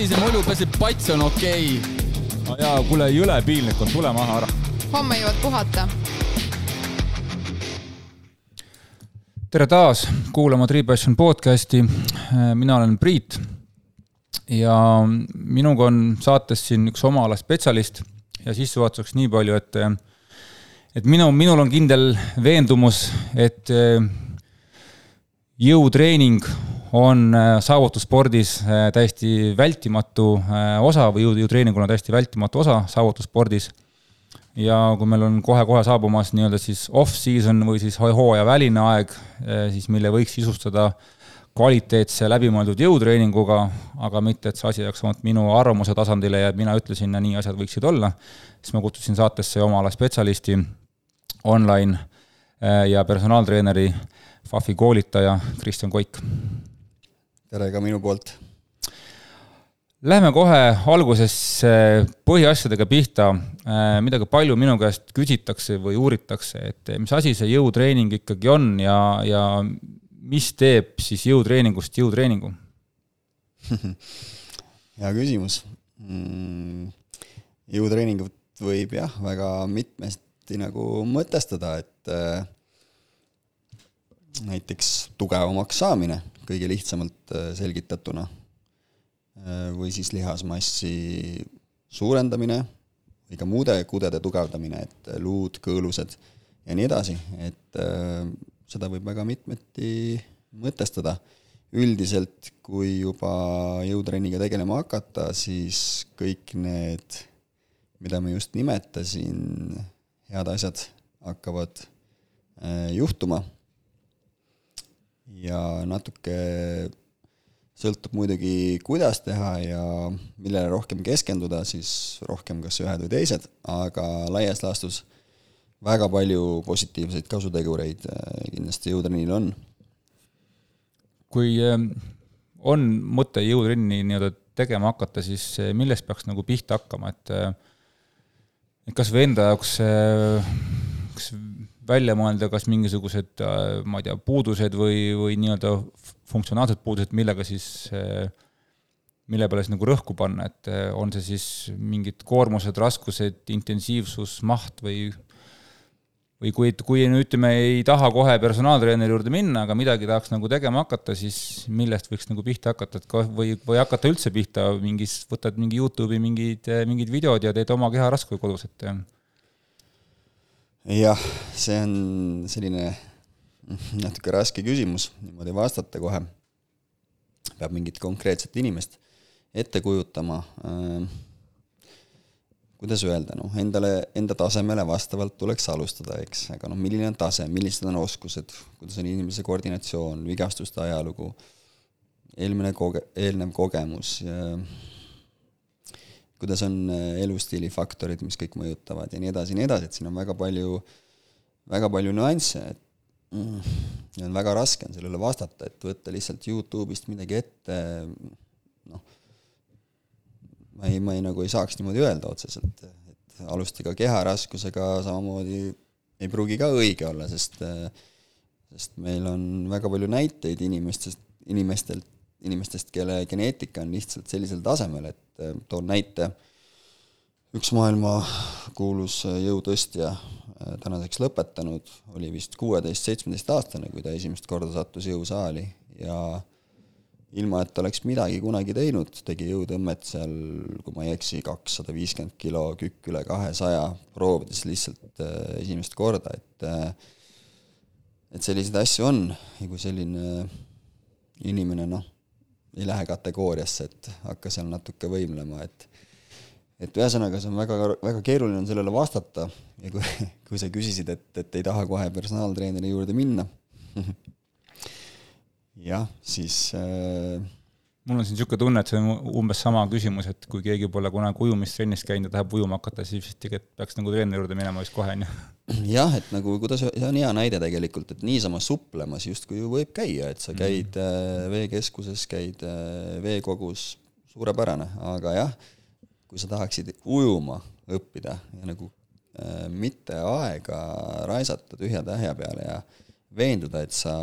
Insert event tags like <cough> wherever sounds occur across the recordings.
savise mulju, et pats on okei okay.. no jaa, kuule, jõle piinlik on, tule maha ära. homme jõuad puhata. tere taas kuulama Three Passion podcasti. mina olen Priit ja minuga on saates siin üks oma ala spetsialist ja sissejuhatuseks nii palju, et et minu, minul on kindel veendumus, et jõutreening on saavutusspordis täiesti vältimatu osa või jõu, jõutreeningul on täiesti vältimatu osa saavutusspordis. ja kui meil on kohe-kohe saabumas nii-öelda siis off-season või siis hooajaväline aeg, siis mille võiks sisustada äh, kvaliteetse läbimõeldud jõutreeninguga, aga mitte, et see asi jääks ainult minu arvamuse tasandile ja mina ütlesin ja nii asjad võiksid olla, siis ma kutsusin saatesse oma ala spetsialisti, online äh, ja personaaltreeneri, FAF-i koolitaja Kristjan Koik. Tere ka minu poolt. Lähme kohe alguses põhiasjadega pihta, äh, mida ka palju minu käest küsitakse või uuritakse, et mis asi see jõutreening ikkagi on ja, ja mis teeb siis jõutreeningust jõutreeningu <laughs> hea küsimus. Mm, jõutreeningut võib jah, väga mitmesti nagu mõtestada, et äh, näiteks tugevamaks saamine, kõige lihtsamalt äh, selgitatuna, äh, või siis lihasmassi suurendamine või ka muude kudede tugevdamine, et luud, kõõlused ja nii edasi, et seda võib väga mitmeti mõtestada. üldiselt, kui juba jõutrenniga tegelema hakata, siis kõik need, mida ma just nimetasin, head asjad hakkavad äh, juhtuma. Ja natuke sõltub muidugi, kuidas teha ja millele rohkem keskenduda, siis rohkem kas ühed või teised, aga laias laastus väga palju positiivseid kasutegureid äh, kindlasti jõutrennil on. kui ähm, on mõte jõutrenni nii-öelda tegema hakata, siis äh, millest peaks nagu pihta hakkama, et äh, kas või enda jaoks kas välja mõelda, kas mingisugused, ma ei tea, puudused või, või nii-öelda funktsionaalsed puudused, millega siis mille peale siis nagu rõhku panna, et on see siis mingid koormused, raskused, intensiivsus, maht või või kui, kui nüüd ütleme, ei taha kohe personaaltreeneri juurde minna, aga midagi tahaks nagu tegema hakata, siis millest võiks nagu pihta hakata, et või, või hakata üldse pihta mingis, võtad mingi Youtube'i mingid, mingid videod ja teed oma keharaskui kodus, et jah, see on selline natuke raske küsimus niimoodi vastata kohe. peab mingit konkreetset inimest ette kujutama äh, kuidas öelda, noh, endale, enda tasemele vastavalt tuleks alustada, eks, aga noh, milline on tase, millised on oskused, kuidas on inimese koordinatsioon, vigastuste ajalugu, eelmine koge-, eelnev kogemus ja kuidas on äh, elustiili faktorid, mis kõik mõjutavad ja nii edasi ja nii edasi, et siin on väga palju, väga palju nüansse, et mm, ja on väga raske on sellele vastata, et võtta lihtsalt Youtube'ist midagi ette, noh ma ei, ma ei nagu ei saaks niimoodi öelda otseselt, et alustage keharaskusega samamoodi ei pruugi ka õige olla, sest sest meil on väga palju näiteid inimestest, inimestelt, inimestest, kelle geneetika on lihtsalt sellisel tasemel, et toon näite, üks maailmakuulus jõutõstja, tänaseks lõpetanud, oli vist kuueteist-seitsmeteistaastane, kui ta esimest korda sattus jõusaali ja ilma, et oleks midagi kunagi teinud, tegi jõutõmmet seal, kui ma ei eksi, kakssada viiskümmend kilo, kükk üle kahesaja, proovides lihtsalt esimest korda, et et selliseid asju on. Ja kui selline inimene noh, ei lähe kategooriasse, et hakka seal natuke võimlema, et et ühesõnaga, see on väga, väga keeruline on sellele vastata. Ja kui, kui sa küsisid, et, et ei taha kohe personaaltreeneri juurde minna. <laughs> Jah, siis äh... mul on siin niisugune tunne, et see on umbes sama küsimus, et kui keegi pole kunagi ujumistrennis käinud ja tahab ujuma hakata, siis vist tegelikult peaks nagu treeneri juurde minema vist kohe, on ju. jah, et nagu kuidas, see on hea näide tegelikult, et niisama suplemas justkui ju võib käia, et sa käid mm. veekeskuses, käid äh, veekogus, suurepärane, aga jah, kui sa tahaksid ujuma õppida ja nagu äh, mitte aega raisata tühja tähja peale ja veenduda, et sa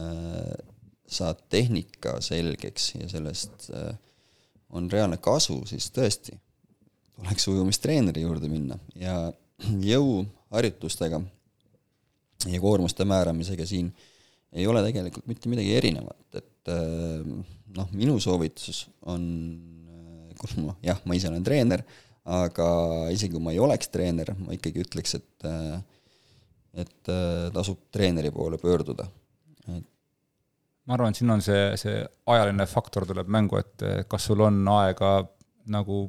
äh, saad tehnika selgeks ja sellest äh, on reaalne kasu, siis tõesti tuleks ujumistreeneri juurde minna ja <clears throat> jõuharjutustega ja koormuste määramisega siin ei ole tegelikult mitte midagi erinevat, et äh, noh, minu soovitus on, äh, kus ma, jah, ma ise olen treener, aga isegi kui ma ei oleks treener, ma ikkagi ütleks, et et tasub treeneri poole pöörduda. Ma arvan, et siin on see, see ajaline faktor tuleb mängu, et kas sul on aega nagu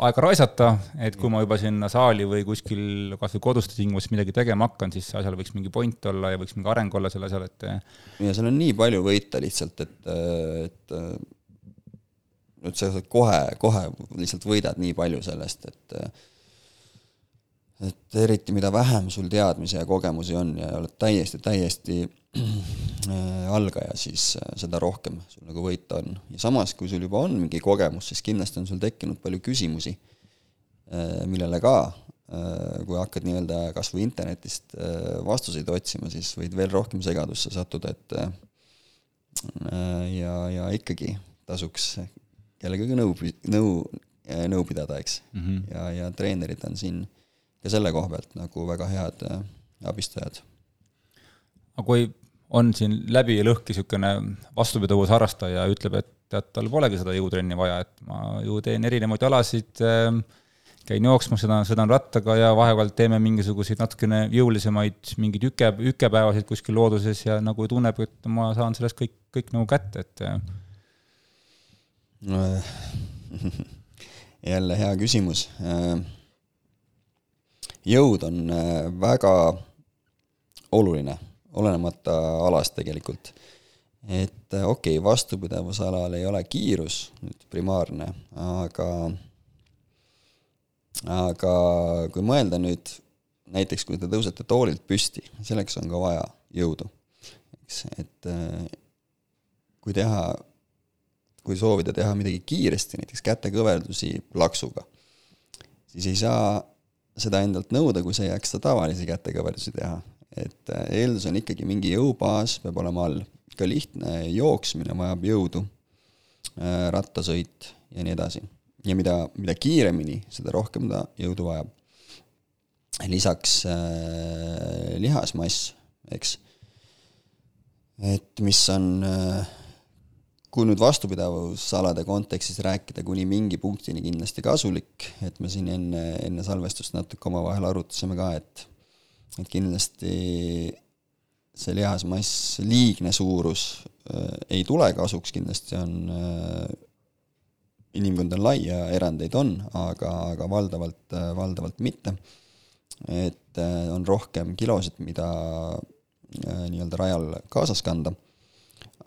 aega raisata, et kui ma juba sinna saali või kuskil kas või kodustes tingimustes midagi tegema hakkan, siis asjal võiks mingi point olla ja võiks mingi areng olla selle asjal, et ja seal on nii palju võita lihtsalt, et, et et sa kohe, kohe lihtsalt võidad nii palju sellest, et et eriti mida vähem sul teadmisi ja kogemusi on ja oled täiesti, täiesti äh, algaja, siis äh, seda rohkem sul nagu võita on. ja samas, kui sul juba on mingi kogemus, siis kindlasti on sul tekkinud palju küsimusi, äh, millele ka, kui hakkad nii-öelda kas või internetist vastuseid otsima, siis võid veel rohkem segadusse sattuda, et ja, ja ikkagi tasuks kellegagi nõu, nõu, nõu pidada, eks mm. -hmm. ja, ja treenerid on siin ka selle koha pealt nagu väga head äh, abistajad. aga kui on siin läbi ja lõhki niisugune vastupidavusharrastaja ja ütleb, et tead, tal polegi seda jõutrenni vaja, et ma ju teen erinevaid alasid äh,, käin jooksmas, sõidan, sõidan rattaga ja vahepeal teeme mingisuguseid natukene jõulisemaid mingeid üke, ükepäevasid kuskil looduses ja nagu tunneb, et ma saan sellest kõik, kõik nagu kätte, et <laughs> jälle hea küsimus äh, jõud on äh, väga oluline, olenemata alast tegelikult. et äh, okei okay,, vastupidavusalal ei ole kiirus nüüd primaarne, aga aga kui mõelda nüüd näiteks, kui te tõusete toolilt püsti, selleks on ka vaja jõudu, eks, et äh, kui teha, kui soovida teha midagi kiiresti, näiteks kätekõverdusi plaksuga, siis ei saa seda endalt nõuda, kui sa ei jaksa tavalisi kätekõverdusi teha. et äh, eeldus on ikkagi mingi jõubaas peab olema all, ka lihtne jooksmine vajab jõudu, äh, rattasõit ja nii edasi. ja mida, mida kiiremini, seda rohkem ta jõudu vajab. lisaks äh, lihasmass, eks, et mis on äh, kui nüüd vastupidavusalade kontekstis rääkida kuni mingi punktini kindlasti kasulik, et me siin enne, enne salvestust natuke omavahel arutasime ka, et et kindlasti see lihasmass, liigne suurus äh, ei tule kasuks, kindlasti on äh,, inimkond on lai ja erandeid on, aga, aga valdavalt äh,, valdavalt mitte. et äh, on rohkem kilosid, mida äh, nii-öelda rajal kaasas kanda,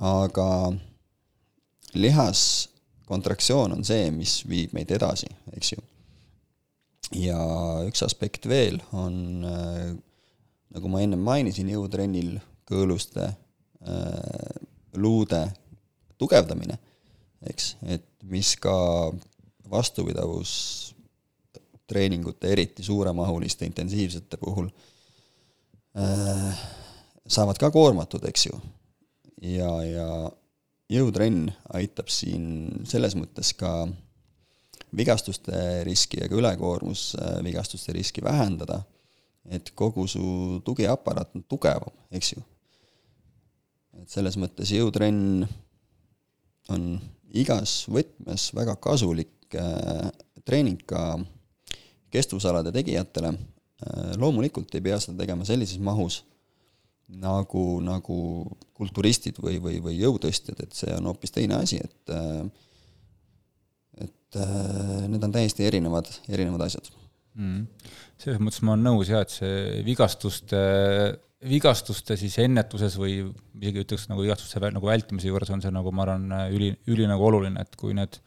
aga lihaskontraktsioon on see, mis viib meid edasi, eks ju. ja üks aspekt veel on, äh, nagu ma ennem mainisin, jõutrennil kõõluste äh,, luude tugevdamine, eks, et mis ka vastupidavustreeningute, eriti suuremahuliste intensiivsete puhul äh, saavad ka koormatud, eks ju. ja, ja jõutrenn aitab siin selles mõttes ka vigastuste riski ja ka ülekoormusvigastuste riski vähendada, et kogu su tugiaparaat on tugevam, eks ju. et selles mõttes jõutrenn on igas võtmes väga kasulik äh, treening ka kestvusalade tegijatele äh,, loomulikult ei pea seda tegema sellises mahus nagu, nagu kulturistid või, või, või jõutõstjad, et see on hoopis teine asi, et et need on täiesti erinevad, erinevad asjad. Mm.. selles mõttes ma olen nõus jah, et see vigastuste, vigastuste siis ennetuses või isegi ütleks nagu vigastuste nagu vältimise juures on see nagu ma arvan, üli, üli nagu oluline, et kui need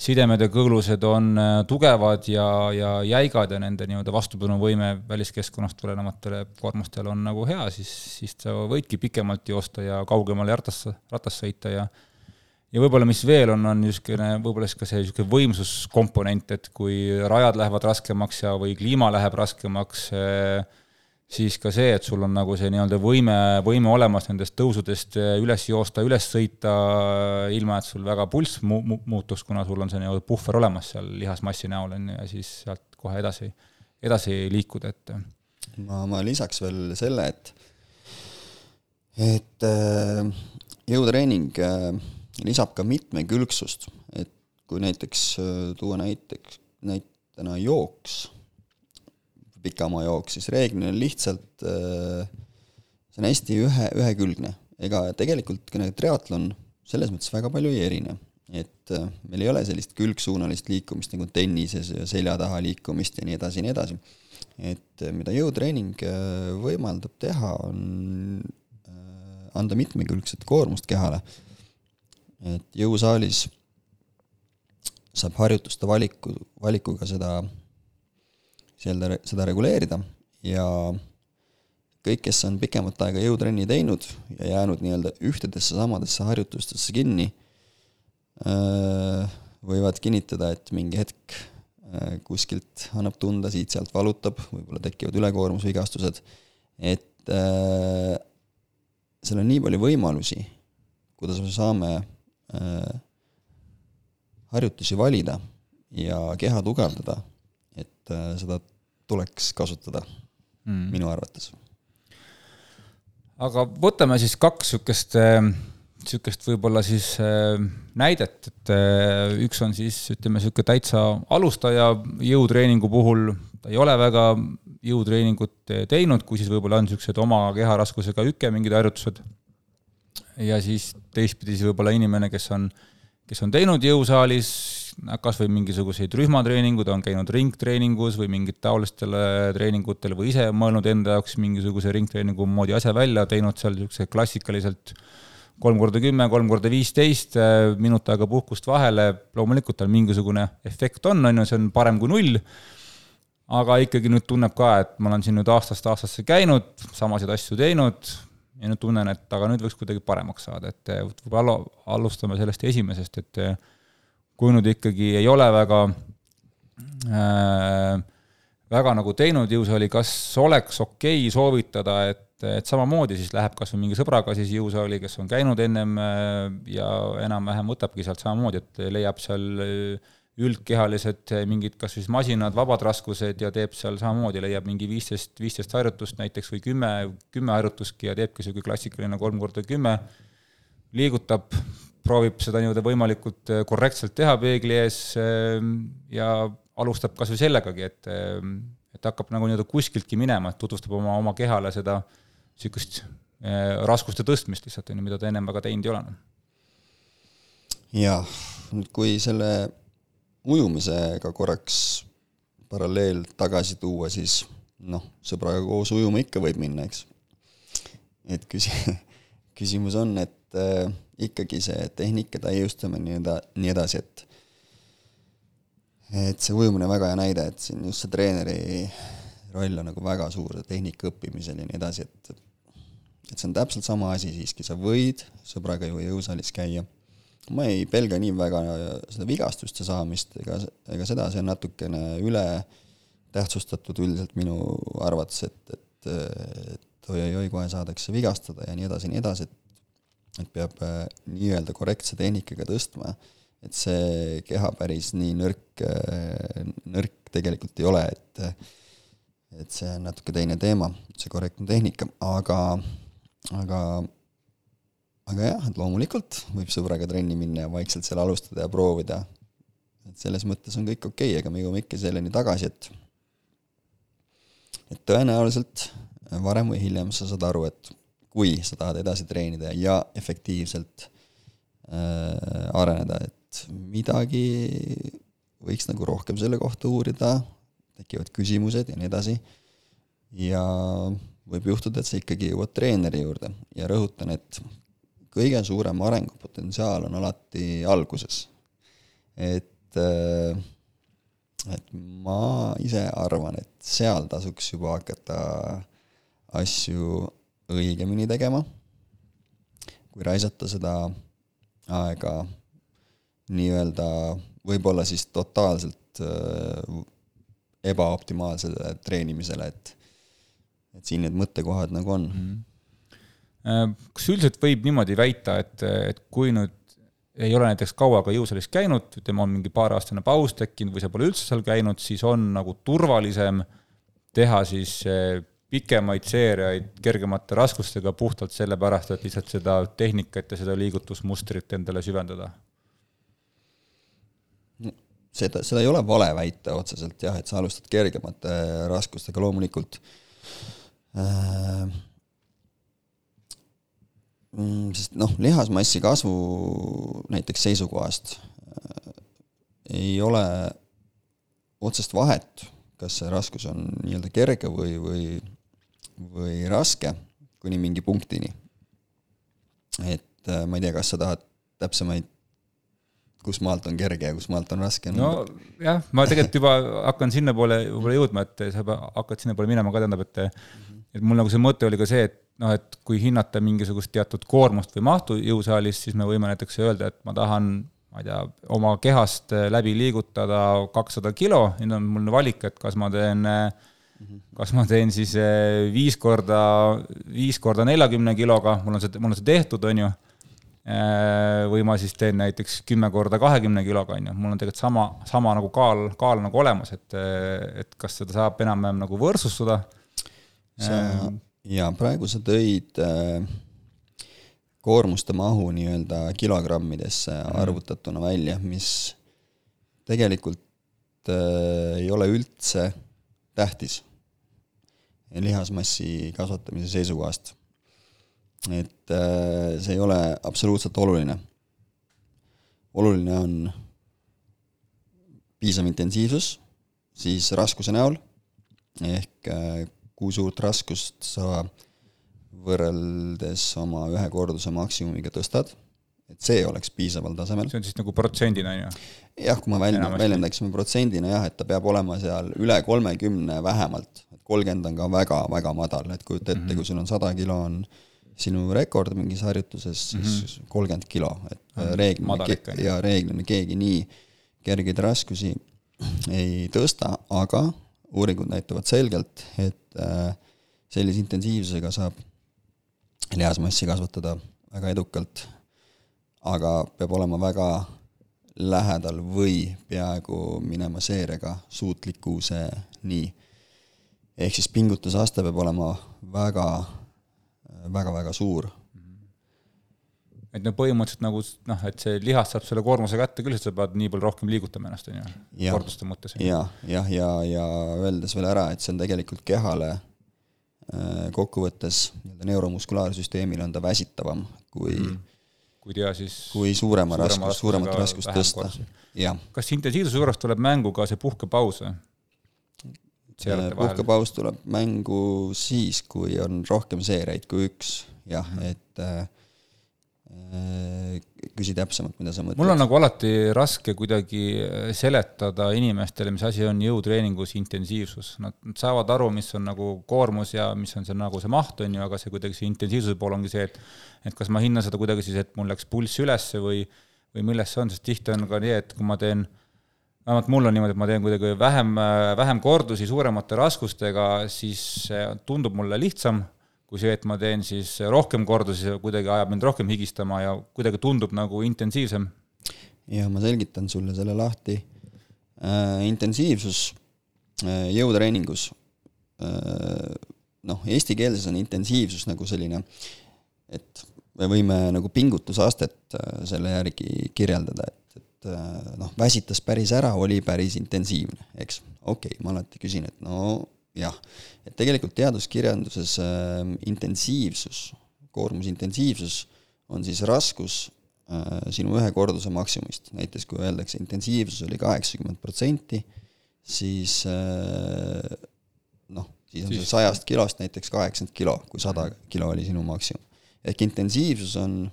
sidemed ja kõõlused on äh, tugevad ja, ja jäigad ja nende nii-öelda vastupidavusvõime väliskeskkonnast tulenevatele koormustele on nagu hea, siis, siis sa võidki pikemalt joosta ja kaugemale ratas, ratas sõita ja ja võib-olla mis veel on, on niisugune, võib-olla siis ka see niisugune võimsuskomponent, et kui rajad lähevad raskemaks ja, või kliima läheb raskemaks, siis ka see, et sul on nagu see nii-öelda võime, võime olemas nendest tõusudest üles joosta, üles sõita, ilma et sul väga pulss mu-, mu-, muutuks, kuna sul on see nii-öelda puhver olemas seal lihasmassi näol, on ju, ja siis sealt kohe edasi, edasi liikuda, et ma, ma lisaks veel selle, et et jõutreening lisab ka mitmekülgsust, et kui näiteks tuua näiteks, näitena jooks pikamaa jooks, siis reeglina lihtsalt äh, see on hästi ühe, ühekülgne. ega tegelikult triatlon selles mõttes väga palju ei erine. et äh, meil ei ole sellist külgsuunalist liikumist nagu tennises ja selja taha liikumist ja nii edasi ja nii edasi. et äh, mida jõutreening võimaldab teha, on anda mitmekülgset koormust kehale. et jõusaalis saab harjutuste valiku, valikuga seda seda, seda reguleerida. Ja kõik, kes on pikemat aega jõutrenni teinud ja jäänud nii-öelda ühtedesse samadesse harjutustesse kinni, võivad kinnitada, et mingi hetk kuskilt annab tunda, siit-sealt valutab, võib-olla tekivad ülekoormusvigastused, et seal on nii palju võimalusi, kuidas me saame harjutusi valida ja keha tugevdada et äh, seda tuleks kasutada mm. minu arvates. aga võtame siis kaks niisugust äh, võib-olla siis äh, näidet, et üks on siis ütleme, niisugune täitsa alustaja jõutreeningu puhul, ta ei ole väga jõutreeningut teinud, kui siis võib-olla on niisugused oma keharaskusega üke mingid harjutused. ja siis teistpidi siis võib-olla inimene, kes on, kes on teinud jõusaalis kas või mingisuguseid rühmatreeningud, on käinud ringtreeningus või mingit taolistele treeningutel või ise mõelnud enda jaoks mingisuguse ringtreeningu moodi asja välja, teinud seal niisuguse klassikaliselt kolm korda kümme, kolm korda viisteist, minut aega puhkust vahele, loomulikult tal mingisugune efekt on, on ju, see on parem kui null, aga ikkagi nüüd tunneb ka, et ma olen siin nüüd aastast aastasse käinud, samasid asju teinud ja nüüd tunnen, et aga nüüd võiks kuidagi paremaks saada, et võib-olla alustame sellest esimesest, et kui nüüd ikkagi ei ole väga äh, väga nagu teinud jõusaali, kas oleks okei okay soovitada, et, et samamoodi siis läheb kas või mingi sõbraga siis jõusaali, kes on käinud ennem äh, ja enam-vähem võtabki sealt samamoodi, et leiab seal äh, üldkehalised mingid kas siis masinad, vabad raskused ja teeb seal samamoodi, leiab mingi viisteist, viisteist harjutust näiteks või kümme, kümme harjutustki ja teebki niisugune klassikaline kolm korda kümme, liigutab proovib seda nii-öelda võimalikult äh, korrektselt teha peegli ees ähm, ja alustab kas või sellegagi, et, ähm, et hakkab nagu nii-öelda kuskiltki minema, et tutvustab oma, oma kehale seda niisugust äh, raskuste tõstmist lihtsalt, on ju, mida ta ennem väga teinud ei ole. jah, nüüd kui selle ujumisega korraks paralleel tagasi tuua, siis noh, sõbraga koos ujuma ikka võib minna, eks. et küsi-, <laughs> küsimus on, et äh, ikkagi see tehnika, täiustamine ja nii edasi, et et see ujumine on väga hea näide, et siin just see treeneri roll on nagu väga suur tehnika õppimisel ja nii edasi, et et see on täpselt sama asi siiski, sa võid sõbraga ju jõusaalis käia, ma ei pelga nii väga seda vigastuste saamist ega, ega seda, see on natukene üle tähtsustatud üldiselt minu arvates, et, et, et oi-oi-oi, kohe saadakse vigastada ja nii edasi ja nii edasi, et et peab äh, nii-öelda korrektse tehnikaga tõstma, et see keha päris nii nõrk, äh, nõrk tegelikult ei ole, et et see on natuke teine teema, see korrektne tehnika, aga, aga aga jah, et loomulikult võib sõbraga trenni minna ja vaikselt seal alustada ja proovida. et selles mõttes on kõik okei okay,, aga me jõuame ikka selleni tagasi, et et tõenäoliselt varem või hiljem sa saad aru, et kui sa tahad edasi treenida ja efektiivselt äh, areneda, et midagi võiks nagu rohkem selle kohta uurida, tekivad küsimused ja nii edasi, ja võib juhtuda, et sa ikkagi jõuad treeneri juurde ja rõhutan, et kõige suurem arengupotentsiaal on alati alguses. et, äh, et ma ise arvan, et seal tasuks juba hakata asju õigemini tegema, kui raisata seda aega nii-öelda võib-olla siis totaalselt äh, ebaoptimaalsele treenimisele, et et siin need mõttekohad nagu on mm. -hmm. kas üldiselt võib niimoodi väita, et, et kui nüüd ei ole näiteks kaua ka jõusaalis käinud, ütleme, on mingi paareaastane paus tekkinud või sa pole üldse seal käinud, siis on nagu turvalisem teha siis eh, pikemaid seeriaid kergemate raskustega puhtalt sellepärast, et lihtsalt seda tehnikat ja seda liigutusmustrit endale süvendada? seda, seda ei ole vale väita otseselt jah, et sa alustad kergemate raskustega, loomulikult äh, mm, sest noh, lihasmassi kasvu näiteks seisukohast äh, ei ole otsest vahet, kas see raskus on nii-öelda kerge või, või või raske kuni mingi punktini. et äh, ma ei tea, kas sa tahad täpsemaid, kus maalt on kerge ja kus maalt on raske? no jah, ma tegelikult juba hakkan sinnapoole võib-olla jõudma, et sa hakkad sinnapoole minema ka, tähendab, et et mul nagu see mõte oli ka see, et noh, et kui hinnata mingisugust teatud koormust või mahtu jõusaalis, siis me võime näiteks öelda, et ma tahan ma ei tea, oma kehast läbi liigutada kakssada kilo, nüüd on mul valik, et kas ma teen äh, kas ma teen siis eh, viis korda, viis korda neljakümne kiloga, mul on see, mul on see tehtud, on ju. Eh, või ma siis teen näiteks kümme korda kahekümne kiloga, on ju, mul on tegelikult sama, sama nagu kaal, kaal nagu olemas, et, eh, et kas seda saab enam-vähem nagu võrdsustada. sa, jaa, praegu sa tõid koormuste mahu nii-öelda kilogrammidesse mm. arvutatuna välja, mis tegelikult ei ole üldse tähtis lihasmassi kasvatamise seisukohast. et äh, see ei ole absoluutselt oluline. oluline on piisav intensiivsus, siis raskuse näol, ehk äh, kui suurt raskust sa võrreldes oma ühe korduse maksimumiga tõstad, et see oleks piisaval tasemel. see on siis nagu protsendina, on ju? jah, kui me välja, väljendaksime protsendina jah, et ta peab olema seal üle kolmekümne vähemalt kolmkümmend on ka väga-väga madal, et kujuta ette mm, -hmm. kui sul on sada kilo on sinu rekord mingis harjutuses, siis mhm. kolmkümmend mm -hmm. kilo, et mm -hmm. reeglina ja reeglina keegi nii kergeid raskusi ei tõsta, aga uuringud näitavad selgelt, et äh, sellise intensiivsusega saab lihasmassi kasvatada väga edukalt, aga peab olema väga lähedal või peaaegu minema seeriaga suutlikkuseni ehk siis pingutusaste peab olema väga, väga-väga suur. et no põhimõtteliselt nagu noh, et see lihas saab selle koormuse kätte küll, sest sa pead nii palju rohkem liigutama ennast, on ju, korduste mõttes. ja, jah, ja, ja, ja öeldes veel ära, et see on tegelikult kehale äh, kokkuvõttes nii-öelda neuromuskulaarsüsteemile on ta väsitavam kui mm kui tea siis kui suurema, suurema raskus, suuremat raskust tõsta, jah. kas intensiivsuse juures tuleb mängu ka see puhkepaus või? Puhkepaus tuleb mängu siis, kui on rohkem seeriaid kui üks, jah -hmm. et äh, küsi täpsemalt, mida sa mõtled. mul on nagu alati raske kuidagi äh, seletada inimestele, mis asi on jõutreeningus intensiivsus. Nad saavad aru, mis on nagu koormus ja mis on see nagu see maht, on ju, aga see kuidagi see intensiivsuse pool ongi see, et et kas ma hinnan seda kuidagi siis, et mul läks pulss ülesse või, või milles see on, sest tihti on ka nii, et kui ma teen vähemalt mul on niimoodi, et ma teen kuidagi vähem, vähem kordusi suuremate raskustega, siis tundub mulle lihtsam kui see, et ma teen siis rohkem kordusi, kuidagi ajab mind rohkem higistama ja kuidagi tundub nagu intensiivsem. ja ma selgitan sulle selle lahti äh,. intensiivsus äh, jõutreeningus äh,, noh, eesti keeles on intensiivsus nagu selline, et me võime nagu pingutusastet selle järgi kirjeldada, et et äh, noh, väsitas päris ära, oli päris intensiivne, eks. okei okay,, ma alati küsin, et no jah, et tegelikult teaduskirjanduses äh, intensiivsus, koormusintensiivsus on siis raskus äh, sinu ühe korduse maksimumist, näiteks kui öeldakse, intensiivsus oli kaheksakümmend protsenti, siis äh, noh, siis on see sajast kilost näiteks kaheksakümmend kilo, kui sada kilo oli sinu maksimum. ehk intensiivsus on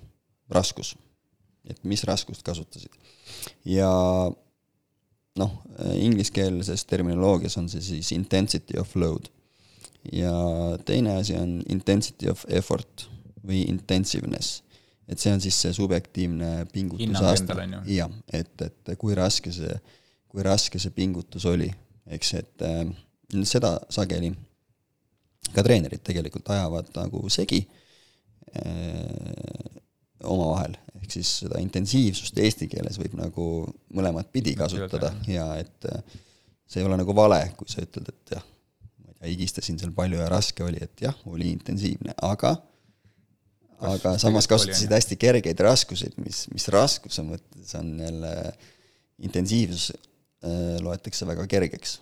raskus et mis raskust kasutasid. Ja noh, ingliskeelses terminoloogias on see siis intensity of load. ja teine asi on intensity of effort või intensiveness. et see on siis see subjektiivne pingutusaasta. jah, et, et kui raske see, kui raske see pingutus oli, eks, et äh, seda sageli ka treenerid tegelikult ajavad nagu segi äh, omavahel, ehk siis seda intensiivsust eesti keeles võib nagu mõlemat pidi kasutada ja et äh, see ei ole nagu vale, kui sa ütled, et jah, ma ei tea, higistasin seal palju ja raske oli, et jah, oli intensiivne, aga Kas aga samas kasutasid hästi kergeid raskuseid, mis, mis raskuse mõttes on jälle intensiivsus äh, loetakse väga kergeks.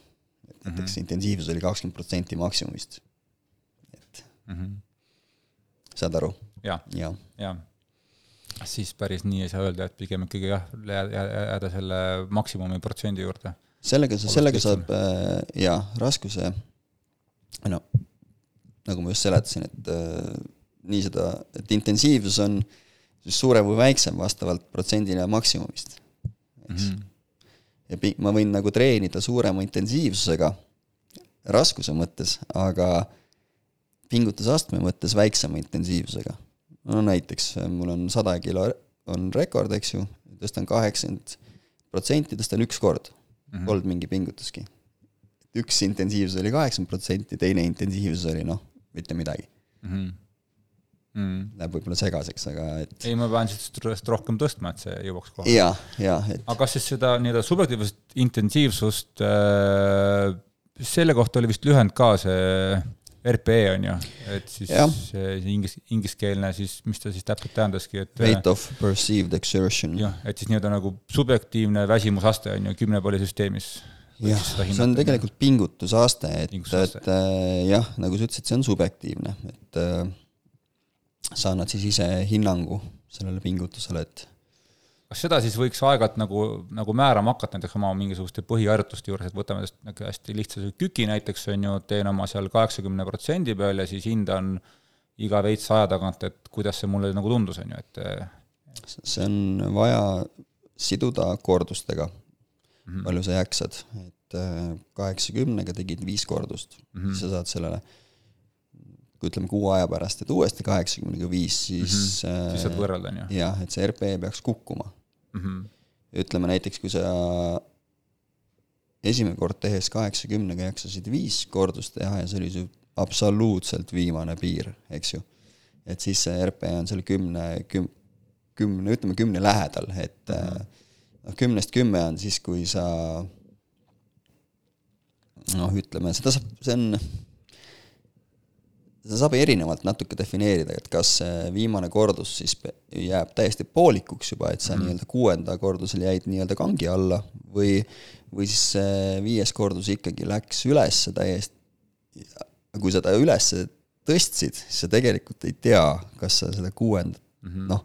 et näiteks mm -hmm. intensiivsus oli kakskümmend protsenti maksimumist. et mm -hmm. saad aru ja,? jah, jah siis päris nii ei saa öelda, et pigem ikkagi jah, jääda selle maksimumi protsendi juurde. sellega, sellega saab äh, jaa, raskuse, no nagu ma just seletasin, et äh, nii seda, et intensiivsus on siis suurem või väiksem vastavalt protsendile maksimumist, eks mm. -hmm. ja pi-, ma võin nagu treenida suurema intensiivsusega raskuse mõttes, aga pingutusastme mõttes väiksema intensiivsusega no näiteks äh, mul on sada kilo on rekord, eks ju, tõstan kaheksakümmend protsenti, tõstan üks kord mm, -hmm. polnud mingi pingutuski. üks intensiivsus oli kaheksakümmend protsenti, teine intensiivsus oli noh, mitte midagi mm. -hmm. Mm. Läheb võib-olla segaseks, aga et ei, ma pean siis rohkem tõstma, et see jõuaks kohale. jaa, jaa, et aga kas siis seda nii-öelda subjektiivset intensiivsust äh, selle kohta oli vist lühend ka see RPE on ju, et siis see inglis, ingliskeelne siis, mis ta siis täpselt tähendaski, et Rate of perceived exertion. jah, et siis nii-öelda nagu subjektiivne väsimusaste on ju kümnepallisüsteemis. jah, see on tegelikult pingutusaste, et, et äh, jah, nagu sa ütlesid, see on subjektiivne, et sa annad siis ise hinnangu sellele pingutusele, et kas seda siis võiks aeg-ajalt nagu, nagu määrama hakata näiteks oma mingisuguste põhiharjutuste juures, et võtame nagu hästi lihtsa küki näiteks, on ju, teen oma seal kaheksakümne protsendi peal ja siis hindan iga veits aja tagant, et kuidas see mulle nagu tundus, on ju, et see on vaja siduda kordustega mm, -hmm. palju sa jaksad, et äh, kaheksakümnega tegid viis kordust mm, -hmm. siis sa saad sellele kui ütleme kuu aja pärast, et uuesti kaheksakümnega viis, siis mm -hmm. siis saad võrrelda, on ju? jah, et see RP peaks kukkuma mm. -hmm. ütleme näiteks, kui sa esimene kord tehes kaheksakümnega jaksasid viis kordust teha ja see oli su absoluutselt viimane piir, eks ju. et siis see RP on seal kümne, küm-, kümne, ütleme kümne lähedal, et mhm. noh mm -hmm., kümnest kümme on siis, kui sa noh, ütleme, seda saab, see on seda saab erinevalt natuke defineerida, et kas see viimane kordus siis jääb täiesti poolikuks juba, et sa mm -hmm. nii-öelda kuuenda kordusel jäid nii-öelda kangi alla või, või siis see viies kordus ikkagi läks ülesse täiesti, kui sa ta üles tõstsid, siis sa tegelikult ei tea, kas sa seda kuuendat mm -hmm. noh,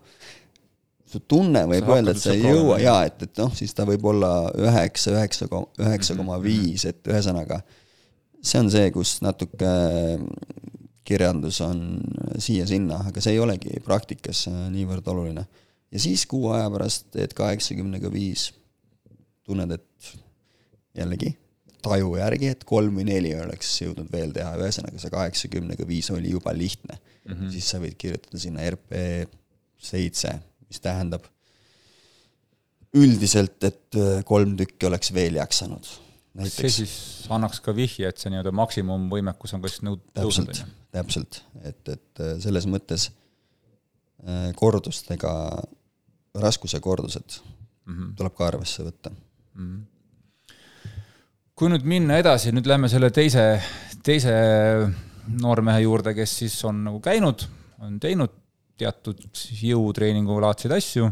su tunne võib sa öelda, et sa ei jõua jaa, et, et noh, siis ta võib olla üheksa, üheksa, üheksa koma mhm. viis, et ühesõnaga see on see, kus natuke kirjandus on siia-sinna, aga see ei olegi praktikas äh, niivõrd oluline. ja siis kuu aja pärast teed kaheksakümnega viis, tunned, et jällegi taju järgi, et kolm või neli oleks jõudnud veel teha, ühesõnaga see kaheksakümnega viis oli juba lihtne mm. -hmm. siis sa võid kirjutada sinna RP seitse, mis tähendab üldiselt, et äh, kolm tükki oleks veel jaksanud. See siis annaks ka vihje, et see nii-öelda maksimumvõimekus on kas nõud-, ju? täpselt, et, et äh, selles mõttes äh, kordustega, raskuse kordused mm -hmm. tuleb ka arvesse võtta mm. -hmm. kui nüüd minna edasi, nüüd lähme selle teise, teise noormehe juurde, kes siis on nagu käinud, on teinud teatud jõutreeningu laadseid asju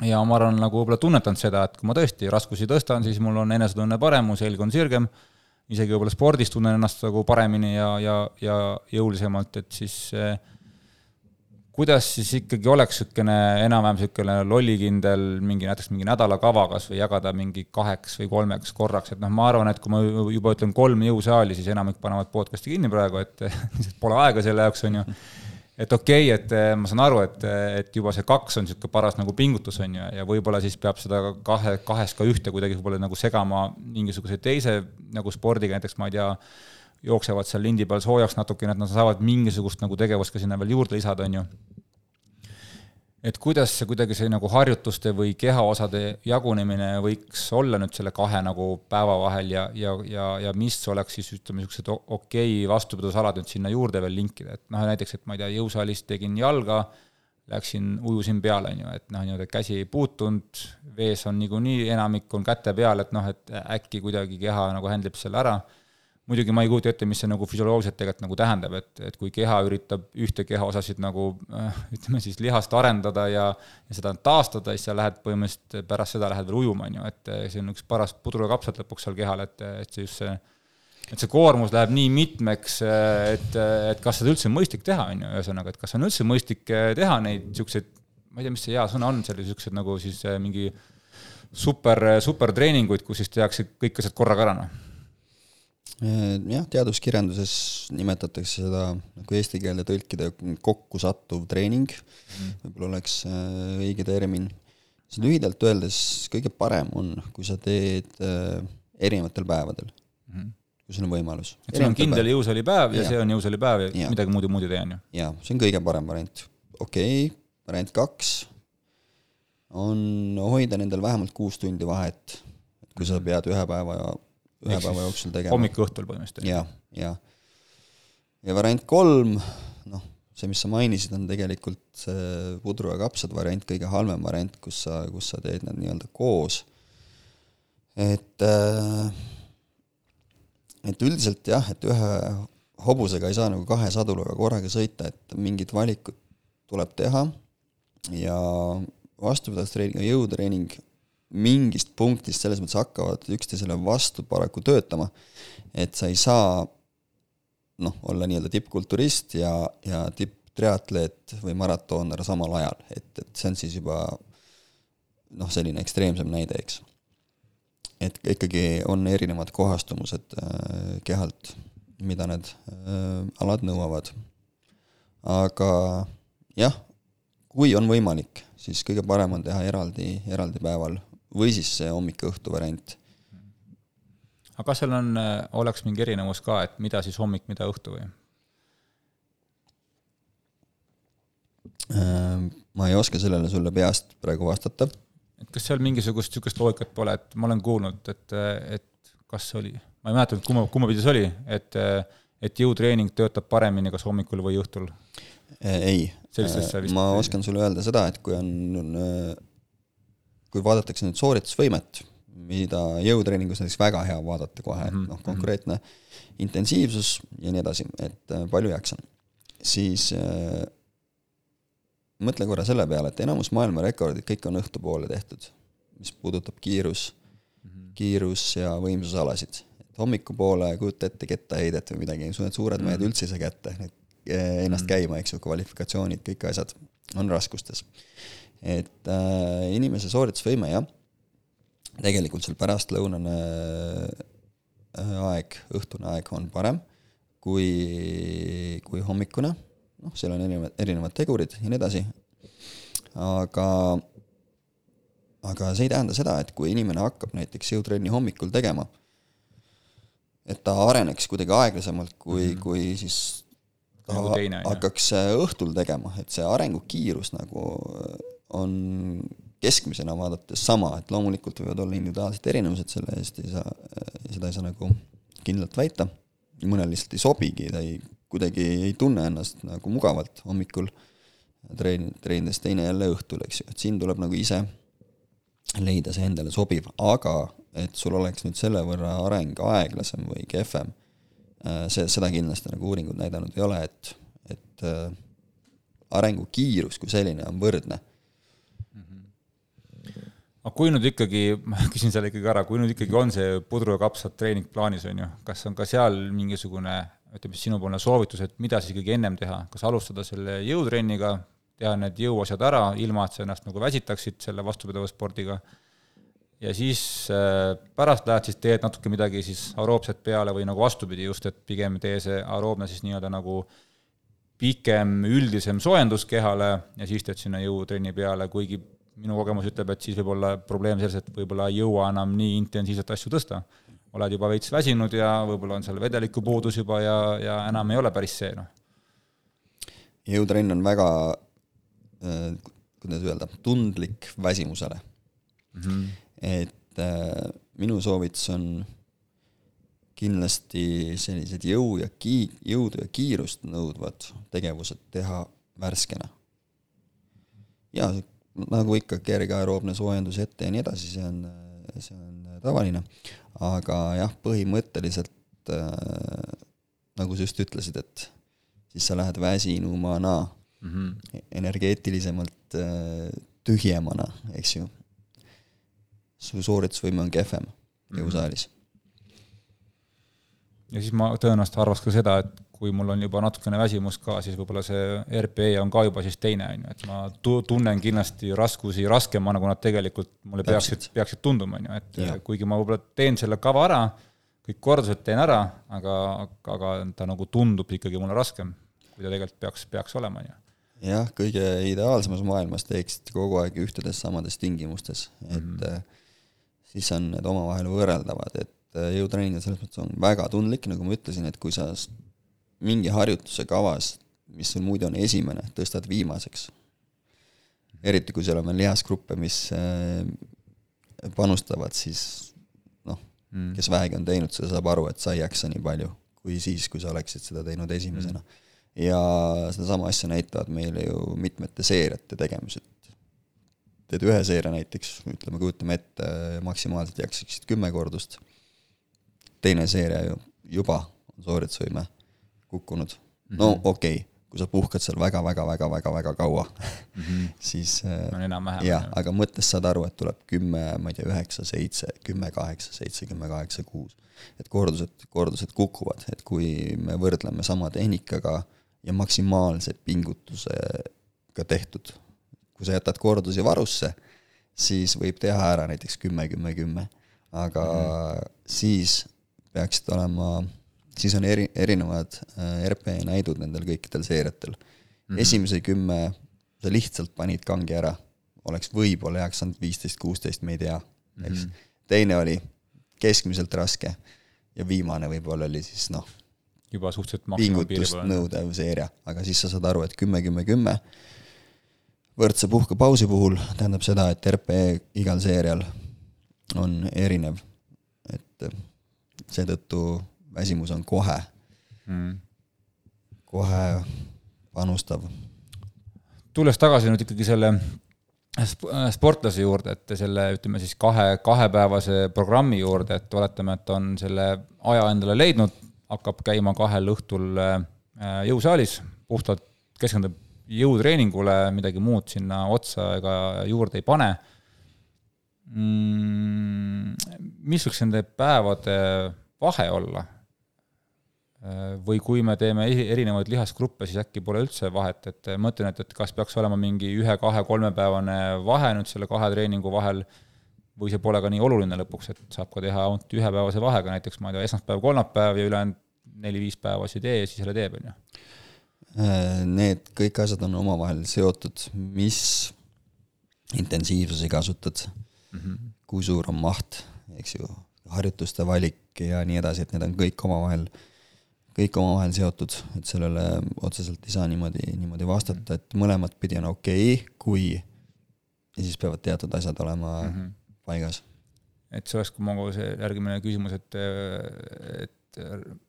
ja ma arvan, nagu võib-olla tunnetanud seda, et kui ma tõesti raskusi tõstan, siis mul on enesetunne parem, mu selg on sirgem. Isegi võib-olla spordis tunnen ennast nagu paremini ja, ja, ja jõulisemalt, et siis eh, kuidas siis ikkagi oleks niisugune enam-vähem niisugune lollikindel mingi näiteks mingi nädalakava kas või jagada mingi kaheks või kolmeks korraks, et noh, ma arvan, et kui ma juba ütlen kolm jõusaali, siis enamik panevad podcast'i kinni praegu, et <laughs> pole aega selle jaoks, on ju et okei okay,, et eh, ma saan aru, et, et juba see kaks on niisugune paras nagu pingutus, on ju, ja võib-olla siis peab seda kahe, kahest ka ühte kuidagi võib-olla nagu segama mingisuguse teise nagu spordiga, näiteks ma ei tea, jooksevad seal lindi peal soojaks natukene, et nad saavad mingisugust nagu tegevust ka sinna veel juurde lisada, on ju. Et kuidas see kuidagi see nagu harjutuste või kehaosade jagunemine võiks olla nüüd selle kahe nagu päeva vahel ja, ja, ja, ja mis oleks siis ütleme, niisugused okei okay, vastupidavusalad nüüd sinna juurde veel linkida, et noh, näiteks, et ma ei tea, jõusaalis tegin jalga, läksin, ujusin peale, on ju, et noh, nii-öelda käsi ei puutunud, vees on niikuinii, enamik on käte peal, et noh, et äkki kuidagi keha nagu händleb selle ära muidugi ma ei kujuta ette, mis see nagu füsioloogiliselt tegelikult nagu tähendab, et, et kui keha üritab ühte kehaosasid nagu äh, ütleme siis lihast arendada ja, ja seda taastada, siis sa lähed põhimõtteliselt pärast seda lähed veel ujuma, on ju, et see on üks paras puder ja kapsad lõpuks seal kehal, et, et see just see et see koormus läheb nii mitmeks, et, et kas seda üldse on mõistlik teha, on ju, ühesõnaga, et kas on üldse mõistlik teha neid niisuguseid, ma ei tea, mis see hea sõna on, seal niisugused nagu siis mingi super, supertreeninguid, kus siis tehakse kõik asjad korraga ära, noh. Äh, jah, teaduskirjanduses nimetatakse seda nagu eesti keelde tõlkida kokkusattuv treening mm., võib-olla oleks äh, õige termin. siis lühidalt öeldes kõige parem on, kui sa teed äh, erinevatel päevadel mm., kui sul on võimalus. et sul on kindel jõusaalipäev ja, ja see on jõusaalipäev ja, ja midagi muud, muud ei tee, on ju? jaa, see on kõige parem variant. okei okay,, variant kaks on hoida nendel vähemalt kuus tundi vahet, et kui sa mhm. pead ühe päeva ühe Eks päeva jooksul tegema. hommik-õhtul põhimõtteliselt. jah, jah. ja variant kolm, noh, see, mis sa mainisid, on tegelikult see pudru ja kapsad variant, kõige halvem variant, kus sa, kus sa teed need nii-öelda koos. et, äh, et üldiselt jah, et ühe hobusega ei saa nagu kahe sadulaga korraga sõita, et mingid valikud tuleb teha ja vastupidavustreining ja jõutreening mingist punktist selles mõttes hakkavad üksteisele vastu paraku töötama, et sa ei saa noh, olla nii-öelda tippkulturist ja, ja tipptriatleet või maratoonner samal ajal, et, et see on siis juba noh, selline ekstreemsem näide, eks. et ikkagi on erinevad kohastumused äh, kehalt, mida need äh, alad nõuavad. aga jah, kui on võimalik, siis kõige parem on teha eraldi, eraldi päeval või siis see hommik-õhtu variant. aga kas seal on, äh, oleks mingi erinevus ka, et mida siis hommik, mida õhtu või? Äh, ma ei oska sellele sulle peast praegu vastata. et kas seal mingisugust niisugust loogikat pole, et ma olen kuulnud, et, et kas oli, ma ei mäleta nüüd, kumma, kumma pidi see oli, et et jõutreening töötab paremini kas hommikul või õhtul? ei, ma oskan sulle öelda seda, et kui on kui vaadatakse nüüd sooritusvõimet, mida jõutreeningus näiteks väga hea vaadata kohe, et mhm, noh, mhm. konkreetne intensiivsus ja nii edasi, et äh, palju jaksan, siis äh, mõtle korra selle peale, et enamus maailmarekordid kõik on õhtupoole tehtud, mis puudutab kiirus -hmm. kiirus ja võimsusalasid. et hommikupoole kujuta ette kettaheidet või midagi, need suured mehed -hmm. üldse ei saa kätte, need äh, ennast mhm. käima, eks ju, kvalifikatsioonid, kõik asjad on raskustes et äh, inimese sooritusvõime jah, tegelikult seal pärastlõunane äh, aeg, õhtune aeg on parem kui, kui hommikune, noh, seal on erinevad, erinevad tegurid ja nii edasi, aga aga see ei tähenda seda, et kui inimene hakkab näiteks jõutrenni hommikul tegema, et ta areneks kuidagi aeglasemalt, kui mm, -hmm. kui siis ta nagu teine, hakkaks õhtul tegema, et see arengukiirus nagu on keskmisena vaadates sama, et loomulikult võivad olla individuaalsed erinevused, selle eest ei saa, seda ei saa nagu kindlalt väita, mõnel lihtsalt ei sobigi, ta ei, kuidagi ei tunne ennast nagu mugavalt hommikul treen-, treenides, teine jälle õhtul, eks ju, et siin tuleb nagu ise leida see endale sobiv, aga et sul oleks nüüd selle võrra areng aeglasem või kehvem, see, seda kindlasti nagu uuringud näidanud ei ole, et, et äh, arengukiirus kui selline on võrdne aga kui nüüd ikkagi, ma <laughs> küsin selle ikkagi ära, kui nüüd ikkagi on see pudru ja kapsad treening plaanis, on ju, kas on ka seal mingisugune, ütleme siis sinupoolne soovitus, et mida siis ikkagi ennem teha, kas alustada selle jõutrenniga, teha need jõuasjad ära, ilma et sa ennast nagu väsitaksid selle vastupidavusspordiga, ja siis äh, pärast lähed siis teed natuke midagi siis aeroobset peale või nagu vastupidi just, et pigem tee see aeroobne siis nii-öelda nagu pikem üldisem soojendus kehale ja siis teed sinna jõutrenni peale, kuigi minu kogemus ütleb, et siis võib olla probleem selles, et võib-olla ei jõua enam nii intensiivselt asju tõsta. oled juba veits väsinud ja võib-olla on seal vedeliku puudus juba ja, ja enam ei ole päris see, noh. jõutrenn on väga äh, kuidas öelda, tundlik väsimusele mm. -hmm. et äh, minu soovitus on kindlasti sellised jõu ja ki-, jõudu ja kiirust nõudvad tegevused teha värskena. ja nagu ikka, kerge aeroobne soojendus ette ja nii edasi, see on, see on tavaline, aga jah, põhimõtteliselt äh, nagu sa just ütlesid, et siis sa lähed väsinumana mm, -hmm. energeetilisemalt äh, tühjemana, eks ju. su sooritusvõime on kehvem mhm. jõusaalis mm. -hmm. ja siis ma tõenäoliselt arvaks ka seda, et kui mul on juba natukene väsimus ka, siis võib-olla see RPE on ka juba siis teine, on ju, et ma tunnen kindlasti raskusi raskemana, kui nad tegelikult mulle peaksid, peaksid tunduma, on ju, et ja. kuigi ma võib-olla teen selle kava ära, kõik kordused teen ära, aga, aga ta nagu tundub ikkagi mulle raskem, kui ta tegelikult peaks, peaks olema, on ju jah, kõige ideaalsemas maailmas teeksid kogu aeg ühtedes samades tingimustes, et mm -hmm. siis on need omavahel võrreldavad, et äh, jõutreening on selles mõttes on väga tundlik, nagu ma ütlesin, et kui sa mingi harjutuse kavas, mis sul muidu on esimene, tõstad viimaseks. eriti, kui seal on veel lihasgruppe, mis äh, panustavad, siis noh mm., kes vähegi on teinud, see saab aru, et sa ei jaksa nii palju, kui siis, kui sa oleksid seda teinud esimesena mm.. ja sedasama asja näitavad meile ju mitmete seeriate tegemised. teed ühe seeria näiteks, ütleme, kujutame ette, maksimaalselt jaksaksid kümme kordust, teine seeria ju juba on sooritusvõime kukkunud. no mhm. okei okay,, kui sa puhkad seal väga-väga-väga-väga-väga kaua mm, -hmm. <laughs> siis no, enam-vähem. jah, aga mõttes saad aru, et tuleb kümme, ma ei tea, üheksa, seitse, kümme, kaheksa, seitse, kümme, kaheksa, kuus. et kordused, kordused kukuvad, et kui me võrdleme sama tehnikaga ja maksimaalse pingutusega tehtud, kui sa jätad kordusi varusse, siis võib teha ära näiteks kümme, kümme, kümme, aga mm -hmm. siis peaksid olema siis on eri, erinevad äh, RP näidud nendel kõikidel seeriatel mm. -hmm. esimese kümme sa lihtsalt panid kangi ära, oleks võib-olla jaksanud viisteist, kuusteist, me ei tea, eks mm. -hmm. teine oli keskmiselt raske ja viimane võib-olla oli siis noh, juba suhteliselt pingutust nõudev seeria, aga siis sa saad aru, et kümme, kümme, kümme võrdse puhkepausi puhul tähendab seda, et RPE igal seerial on erinev, et seetõttu väsimus on kohe mm., kohe panustav. tulles tagasi nüüd ikkagi selle sportlase juurde, et selle, ütleme siis kahe, kahepäevase programmi juurde, et oletame, et on selle aja endale leidnud, hakkab käima kahel õhtul äh, jõusaalis, puhtalt keskendub jõutreeningule, midagi muud sinna otsa ega juurde ei pane mm,. mis võiks nende päevade vahe olla, Äh, või kui me teeme erinevaid lihasgruppe, siis äkki pole üldse vahet, et ma mõtlen, et, et kas peaks olema mingi ühe-kahe-kolmepäevane vahe nüüd selle kahe treeningu vahel, või see pole ka nii oluline lõpuks, et saab ka teha ainult ühepäevase vahega, näiteks ma ei tea, esmaspäev, kolmapäev ja ülejäänud neli-viis päeva siis ei tee ja siis jälle teeb, on ju. Äh, need kõik asjad on omavahel seotud, mis intensiivsusi kasutad mm, -hmm. kui suur on maht, eks ju, harjutuste valik ja nii edasi, et need on kõik omavahel äh, kõik omavahel seotud, et sellele otseselt ei saa niimoodi, niimoodi vastata, et mõlemat pidi on okei okay,, kui ja siis peavad teatud asjad olema mm -hmm. paigas. et see oleks ka mu see järgmine küsimus, et, et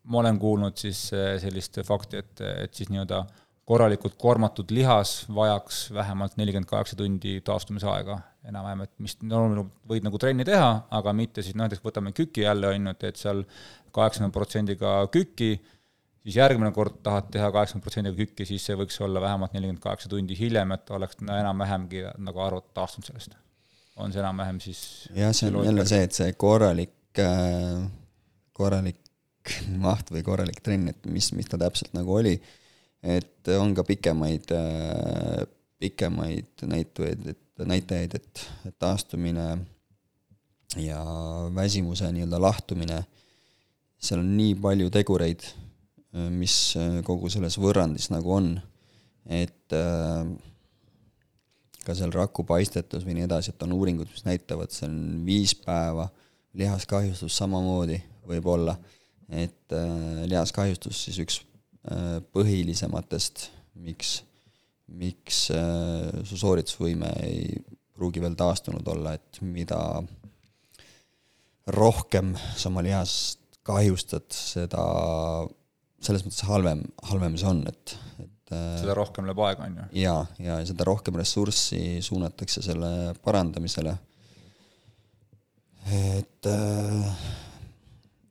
ma olen kuulnud siis sellist fakti, et, et siis nii-öelda korralikult koormatud lihas vajaks vähemalt nelikümmend kaheksa tundi taastumisaega enam-vähem, et mis no, võid nagu trenni teha, aga mitte siis näiteks võtame küki jälle, on ju, et, et seal kaheksakümne protsendiga küki siis järgmine kord tahad teha kaheksakümmend protsendiga kükki, siis see võiks olla vähemalt nelikümmend kaheksa tundi hiljem, et oleks enam-vähemgi nagu arvut taastunud sellest. on see enam-vähem siis jah, see on jälle see, et see korralik, äh, korralik maht või korralik trenn, et mis, mis ta täpselt nagu oli, et on ka pikemaid, äh, pikemaid näitujaid, et näitajaid, et, et taastumine ja väsimuse nii-öelda lahtumine, seal on nii palju tegureid mis äh, kogu selles võrrandis nagu on, et äh, ka seal rakupaistetus või nii edasi, et on uuringud, mis näitavad, see on viis päeva, lihaskahjustus samamoodi võib olla, et lihaskahjustus siis üks põhilisematest, miks miks äh, su sooritusvõime ei pruugi veel taastunud olla, et mida rohkem sa oma lihast kahjustad, seda selles mõttes halvem, halvem see on, et, et äh, seda rohkem läheb aega, on ju. jaa, ja seda rohkem ressurssi suunatakse selle parandamisele. et äh,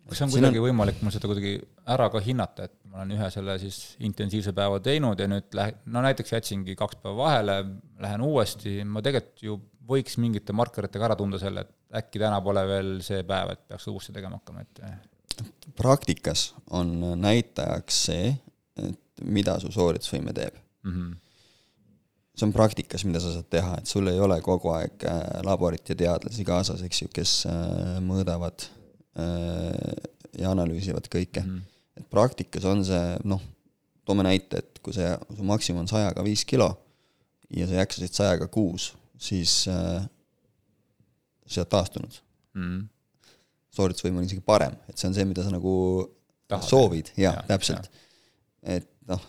kas on kuidagi on... võimalik mul seda kuidagi ära ka hinnata, et ma olen ühe selle siis intensiivse päeva teinud ja nüüd lähe-, no näiteks jätsingi kaks päeva vahele, lähen uuesti, ma tegelikult ju võiks mingite markeritega ära tunda selle, et äkki täna pole veel see päev, et peaks uuesti tegema hakkama, et praktikas on näitajaks see, et mida su sooritusvõime teeb. Mm. -hmm see on praktikas, mida sa saad teha, et sul ei ole kogu aeg äh, laborit ja teadlasi kaasas, eks ju, kes äh, mõõdavad Äh, ja analüüsivad kõike. Mm.. et praktikas on see noh, toome näite, et kui see, su maksimum on sajaga viis kilo ja sa jaksasid sajaga kuus, siis äh, sa oled taastunud. Mm.. Sooritusvõime on isegi parem, et see on see, mida sa nagu Tahad, soovid, jaa ja,, täpselt. et noh,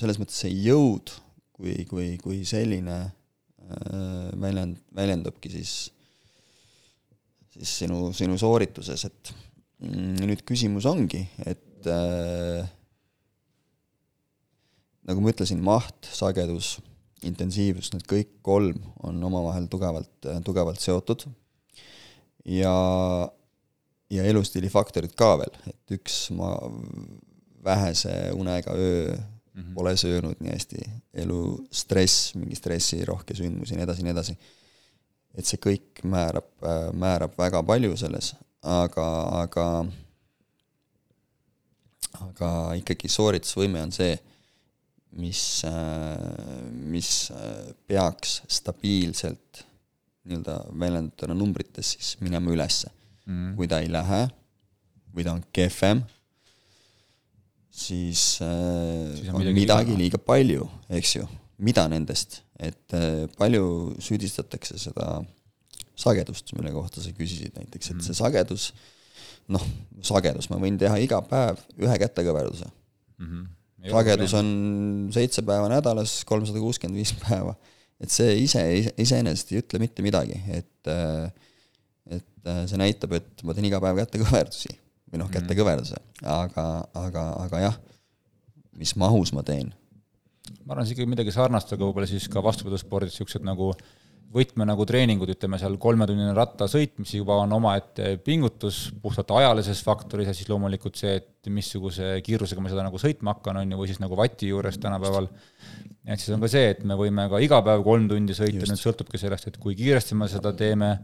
selles mõttes see jõud kui, kui, kui selline äh, väljend, väljendubki siis siis sinu, sinu soorituses, et mm, nüüd küsimus ongi, et äh, nagu ma ütlesin, maht, sagedus, intensiivsus, need kõik kolm on omavahel tugevalt, tugevalt seotud. Ja, ja elustiili faktorid ka veel, et üks ma vähese unega öö mm -hmm. pole söönud nii hästi, elu stress, mingi stressirohke sündmus ja nii edasi nii edasi. Et see kõik määrab, määrab väga palju selles, aga, aga aga ikkagi sooritusvõime on see, mis, mis peaks stabiilselt nii-öelda väljendatuna numbrites siis minema ülesse mm.. kui ta ei lähe või ta on kehvem, siis, siis on midagi, midagi liiga palju, eks ju, mida nendest et äh, palju süüdistatakse seda sagedust, mille kohta sa küsisid näiteks, et see mhm. sagedus, noh, sagedus, ma võin teha iga päev ühe kätekõverduse mm. -hmm. sagedus on seitse päeva nädalas, kolmsada kuuskümmend viis päeva. et see ise, iseenesest ei ütle mitte midagi, et äh, et äh, see näitab, et ma teen iga päev kätekõverdusi või noh, mhm. kätekõverduse, aga, aga, aga jah, mis mahus ma teen ma arvan, see ikkagi midagi sarnast, aga võib-olla siis ka vastupidaspordis niisugused nagu võtme nagu treeningud, ütleme seal kolmetunnine rattasõit, mis juba on omaette pingutus puhtalt ajalises faktoris ja siis loomulikult see, et missuguse kiirusega ma seda nagu sõitma hakkan, on ju, või siis nagu vati juures tänapäeval. et siis on ka see, et me võime ka iga päev kolm tundi sõita, nüüd sõltubki sellest, et kui kiiresti me seda teeme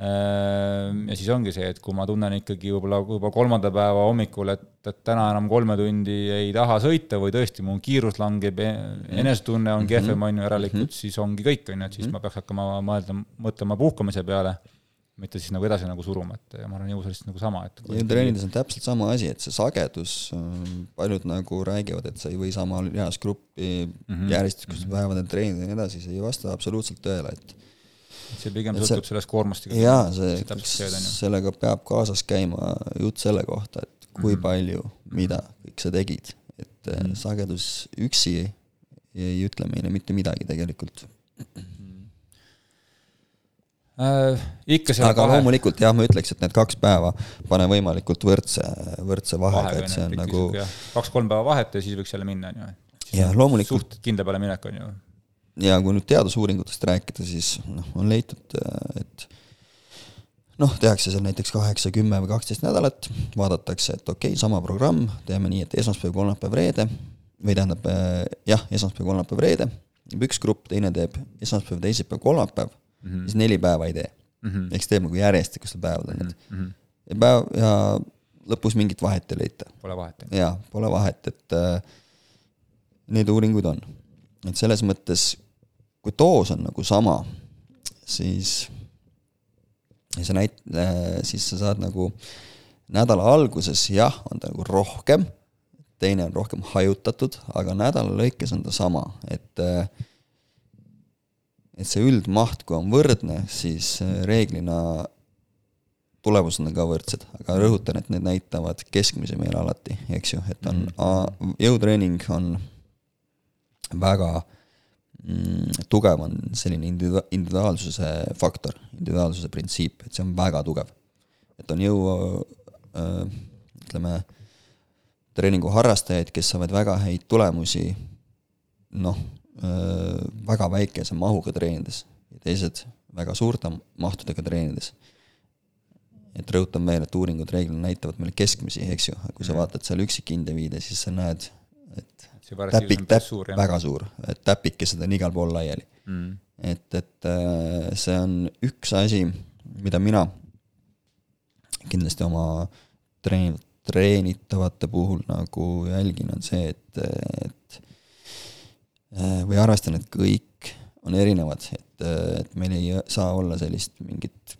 ja siis ongi see, et kui ma tunnen ikkagi võib-olla juba kolmanda päeva hommikul, et, et täna enam kolme tundi ei taha sõita või tõesti mu kiirus langeb, e-, mhm. enesetunne on mhm. kehvem, on ju, järelikult mhm. siis ongi kõik, on ju, et siis ma peaks hakkama mõelda, mõtlema puhkamise peale, mitte siis nagu edasi nagu suruma, et ma arvan, jõusalist nagu sama, et jõutreenides on täpselt sama asi, et see sagedus, paljud nagu räägivad, et sa ei või sama lihasgruppi mm -hmm. järjestikuste päevadel treenida ja nii edasi, see ei vasta absoluutselt tõele, et see pigem sõltub see, sellest koormust. jaa, see, sellega peab kaasas käima jutt selle kohta, et kui -hmm. palju, mida kõik sa tegid, et mm sagedus üksi ei, ei ütle meile mitte midagi tegelikult äh,. ikka seal aga vahe... loomulikult jah, ma ütleks, et need kaks päeva pane võimalikult võrdse, võrdse vahega, et see on nagu kaks-kolm päeva vahet ja siis võiks jälle minna, on ju. jah, loomulikult. suht kindla peale minek, on ju ja kui nüüd teadusuuringutest rääkida, siis noh, on leitud, et noh, tehakse seal näiteks kaheksa, kümme või kaksteist nädalat, vaadatakse, et okei okay,, sama programm, teeme nii, et esmaspäev, kolmapäev, reede, või tähendab jah, esmaspäev, kolmapäev, reede, üks grupp, teine teeb esmaspäev, teisipäev, kolmapäev mm, -hmm. siis neli päeva ei tee mm. -hmm. ehk siis teeb nagu järjestikustel päevadel mm. -hmm. ja päev ja lõpus mingit vahet ei leita. Pole vahet. jaa, pole vahet, et äh, neid uuringuid on. et selles mõttes kui doos on nagu sama, siis ja sa näit-, äh, siis sa saad nagu nädala alguses jah, on ta nagu rohkem, teine on rohkem hajutatud, aga nädala lõikes on ta sama, et äh, et see üldmaht, kui on võrdne, siis äh, reeglina tulemused on ka võrdsed, aga rõhutan, et need näitavad keskmise meil alati, eks ju, et on mm. jõutreening on väga äh, tugev on selline individu-, individuaalsuse faktor, individuaalsuse printsiip, et see on väga tugev. et on jõu äh, ütleme, treeninguharrastajaid, kes saavad väga häid tulemusi noh, väga väikese mahuga treenides ja teised väga suurte mahtudega treenides. et rõhutan veel, et uuringud reeglina näitavad meile keskmisi, eks ju, kui sa mhm. vaatad seal üksikindiviide, siis sa näed, et täpik, täpp, väga suur, et täpikesed on igal pool laiali. Mm.. et, et äh, see on üks asi, mida mina kindlasti oma treen-, treenitavate puhul nagu jälgin, on see, et, et äh, või arvestan, et kõik on erinevad, et, et meil ei saa olla sellist mingit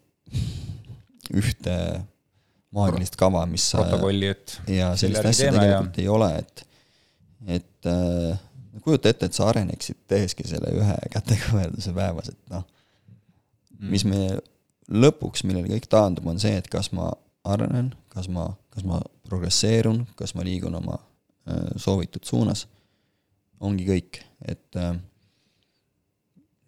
ühte maagilist kava, mis protokolli, et ja sellist asja tegelikult ja... ei ole, et et äh, kujuta ette, et sa areneksid teheski selle ühe kätekõverduse päevas, et noh mm., mis me lõpuks, millele kõik taandub, on see, et kas ma arenen, kas ma, kas ma progresseerun, kas ma liigun oma äh, soovitud suunas, ongi kõik, et äh,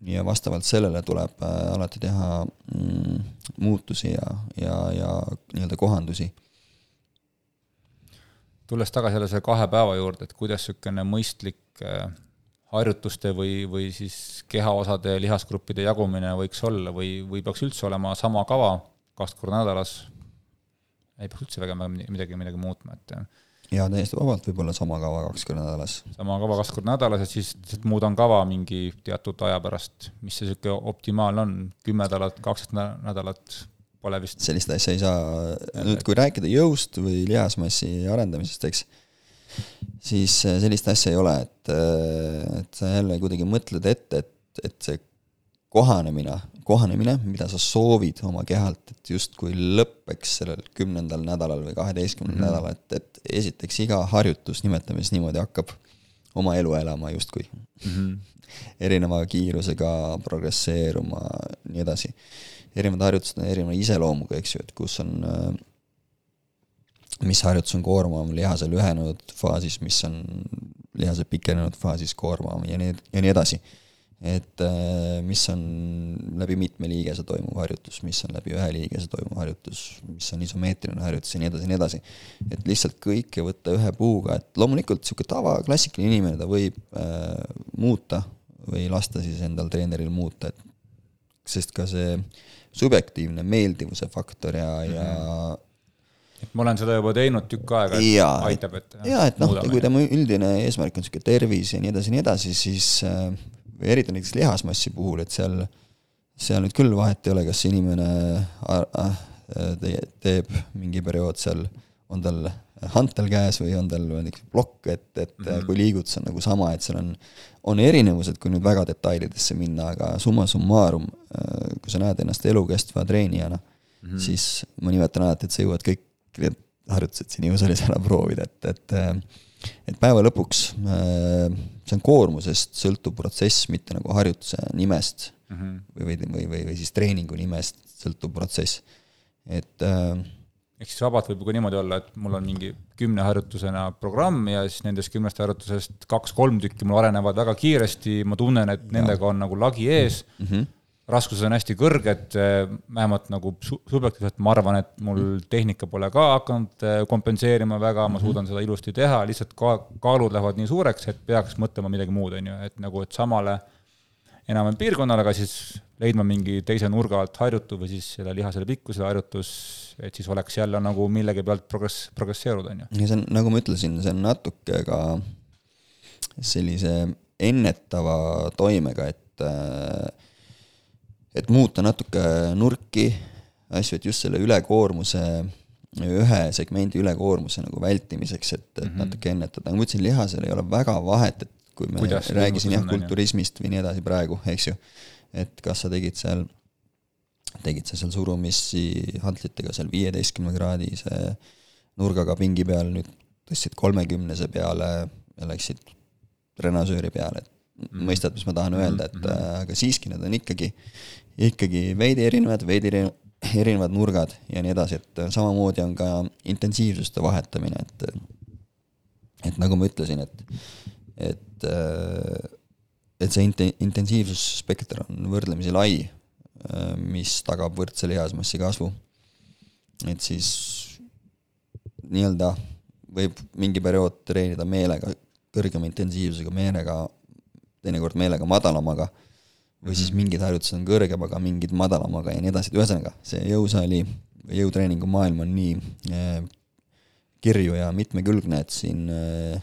ja vastavalt sellele tuleb äh, alati teha mm, muutusi ja, ja, ja nii-öelda kohandusi. Tulles tagasi jälle selle kahe päeva juurde, et kuidas niisugune mõistlik äh, harjutuste või, või siis kehaosade ja lihasgruppide jagumine võiks olla või, või peaks üldse olema sama kava kaks korda nädalas, ei peaks üldse väga midagi, midagi muutma, et jaa, täiesti vabalt võib olla sama kava kaks korda nädalas. sama kava kaks korda nädalas ja siis lihtsalt muudan kava mingi teatud aja pärast, mis see niisugune optimaalne on, kümme nädalat, kaksteist nädalat, pole vist sellist asja ei saa, nüüd kui rääkida jõust või lihasmassi arendamisest, eks, siis sellist asja ei ole, et, et sa jälle kuidagi mõtled ette, et, et see kohanemine, kohanemine, mida sa soovid oma kehalt, et justkui lõpeks sellel kümnendal nädalal või kaheteistkümnendal mm nädalal, et, et esiteks iga harjutus, nimetame siis niimoodi, hakkab oma elu elama justkui mm. -hmm. Erineva kiirusega progresseeruma, nii edasi. erinevad harjutused on erineva iseloomuga, eks ju, et kus on, mis harjutus on koormavam lihase lühenenud faasis, mis on lihase pikenenud faasis koormavam ja nii, ja nii edasi et mis on läbi mitme liigese toimuv harjutus, mis on läbi ühe liigese toimuv harjutus, mis on isomeetriline harjutus ja nii edasi ja nii edasi. et lihtsalt kõike võtta ühe puuga, et loomulikult niisugune tava, klassikaline inimene, ta võib äh, muuta või lasta siis endal treeneril muuta, et sest ka see subjektiivne meeldivuse faktor ja mm, -hmm. ja et ma olen seda juba teinud tükk aega, et ja, aitab, et jaa, et noh, kui tema üldine eesmärk on niisugune tervis ja nii edasi ja nii edasi, siis äh, eriti näiteks lihasmassi puhul, et seal, seal nüüd küll vahet ei ole, kas inimene teeb mingi periood seal, on tal hantel käes või on tal niisugune plokk, et, et mm -hmm. kui liigutus on nagu sama, et seal on, on erinevused, kui nüüd väga detailidesse minna, aga summa summarum, kui sa näed ennast elukestva treenijana mm, -hmm. siis ma nimetan alati, et sa jõuad kõik need harjutused siin jõusaalis ära proovida, et, et et päeva lõpuks äh, see on koormusest sõltuv protsess, mitte nagu harjutuse nimest mm -hmm. või, või, või, või, või siis treeningu nimest sõltuv protsess, et äh, ehk siis vabalt võib ju ka niimoodi olla, et mul on mingi kümneharjutusena programm ja siis nendest kümnest harjutusest kaks-kolm tükki mul arenevad väga kiiresti, ma tunnen, et nendega on nagu lagi ees. Mm, -hmm raskused on hästi kõrged, eh, vähemalt nagu subjektiivselt ma arvan, et mul tehnika pole ka hakanud eh, kompenseerima väga, ma mhm. suudan seda ilusti teha, lihtsalt ka kaalud lähevad nii suureks, et peaks mõtlema midagi muud, on ju, et nagu, et samale enam-vähem piirkonnale, aga siis leidma mingi teise nurga alt harjutu või siis selle lihasele pikkusele harjutus, et siis oleks jälle nagu millegi pealt progress, progresseeruda, on ju. ja see on, nagu ma ütlesin, see on natuke ka sellise ennetava toimega, et et muuta natuke nurki, asju, et just selle ülekoormuse, ühe segmendi ülekoormuse nagu vältimiseks, et, et -hmm. natuke ennetada, nagu ma ütlesin, lihasel ei ole väga vahet, et kui me Kuidas räägisin jah, kulturismist või nii edasi praegu, eks ju, et kas sa tegid seal, tegid sa seal surumisi hantlitega seal viieteistkümne kraadise nurgaga pingi peal, nüüd tõstsid kolmekümnese peale ja läksid trenasööri peale, et mhm. mõistad, mis ma tahan öelda, et mm -hmm. aga siiski need on ikkagi ikkagi veidi erinevad, veidi erinevad nurgad ja nii edasi, et samamoodi on ka intensiivsuste vahetamine, et et nagu ma ütlesin, et, et et see int-, intensiivsusspekter on võrdlemisi lai, mis tagab võrdse lihasmassi kasvu. et siis nii-öelda võib mingi periood treenida meelega kõrgema intensiivsusega, meelega, teinekord meelega madalamaga, või siis mhm. mingid harjutused on kõrgemaga, mingid madalamaga ja nii edasi, et ühesõnaga, see jõusaali või jõutreeningu maailm on nii eh, kirju ja mitmekülgne, et siin eh,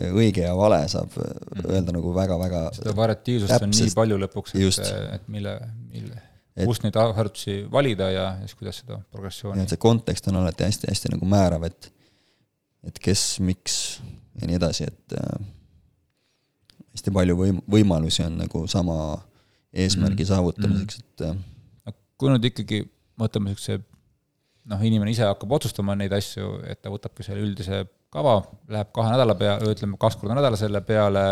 õige ja vale saab mhm. öelda nagu väga-väga seda variatiivsust on nii palju lõpuks, et, et mille, mille, kust neid harjutusi valida ja siis kuidas seda progressiooni. see kontekst on alati hästi-hästi nagu määrav, et et kes, miks ja nii edasi, et äh, hästi palju võim-, võimalusi on nagu sama eesmärgi mm saavutamiseks, et äh, kui nüüd ikkagi võtame niisuguse noh, inimene ise hakkab otsustama neid asju, et ta võtabki selle üldise kava, läheb kahe nädala pea, ütleme kaks korda nädalas selle peale,